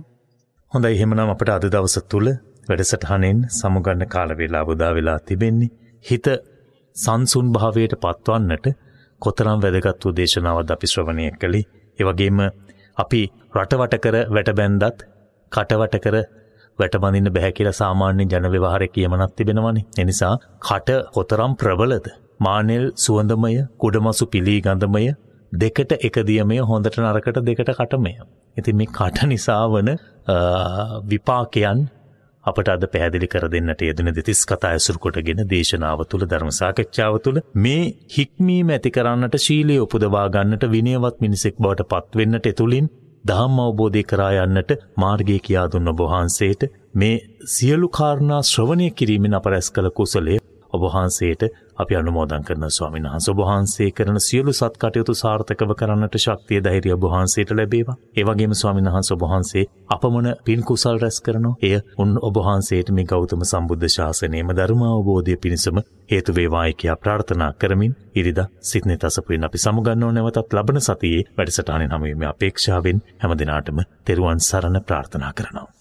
හොඳයි එහෙමනම් අපට අද දවස තුල වැඩසටහනෙන් සමුගන්න කාල වේලා උදා වෙලා තිබෙන්නේ හිත සංසුන් භාවයට පත්වන්නට කොතරම් වැදගත් වූ දේශනාවක්ද අපි ශ්‍රවණය කළේ ඒ වගේම අපි රටවට කර වැටබැන්දත් කටවට කර වැටබඳින්න බැහැ කියලා සාමාන්‍ය ජන ව්‍යවහාරයේ කියමනක් තිබෙනවනේ. ඒ නිසා කට කොතරම් ප්‍රබලද? මානෙල් සුවඳමය, කුඩමසු පිලී ගඳමය දෙකට එක දියමය හොඳට නරකට දෙකට කටමය. ඉතින් මේ කට නිසා වන විපාකයන් අපට අද පැහැදිලි කර දෙන්නට යෙදෙන දෙතිස් කතා ඇසුරු කොටගෙන දේශනාව තුළ ධර්ම සාකච්ඡාව තුළ මේ හික්මීම ඇති කරන්නට ශීලයේ උපදවා ගන්නට විනයවත් මිනිසෙක් බවට පත්වෙන්නට එතුළින් දහම් අවබෝධය කරා යන්නට මාර්ගය කියා දුන්න ඔබ වහන්සේට මේ සියලු කාරණා ශ්‍රවණය කිරීමෙන් අප රැස් කළ කුසලය ඔබ වහන්සේට අපි අනුමෝදන් කරන ස්වාමීන් වහන්සේ ඔබ වහන්සේ කරන සියලු සත් කටයුතු සාර්ථකව කරන්නට ශක්තිය ධෛර්යය ඔබ වහන්සේට ලැබේවා. ඒ වගේම ස්වාමීන් වහන්සේ ඔබ වහන්සේ අපමණ පින් කුසල් රැස් කරනවා. එය උන් ඔබ වහන්සේට මේ ගෞතම සම්බුද්ධ ශාසනයේම ධර්ම අවබෝධය පිණිසම හේතු වේවායි කියා ප්‍රාර්ථනා කරමින් ඉරිදා සිත්නේ තසපුවෙන් අපි සමුගන්නව නැවතත් ලබන සතියේ වැඩසටහනෙන් හමු වීමේ අපේක්ෂාවෙන් හැමදිනාටම තෙරුවන් සරණ ප්‍රාර්ථනා කරනවා.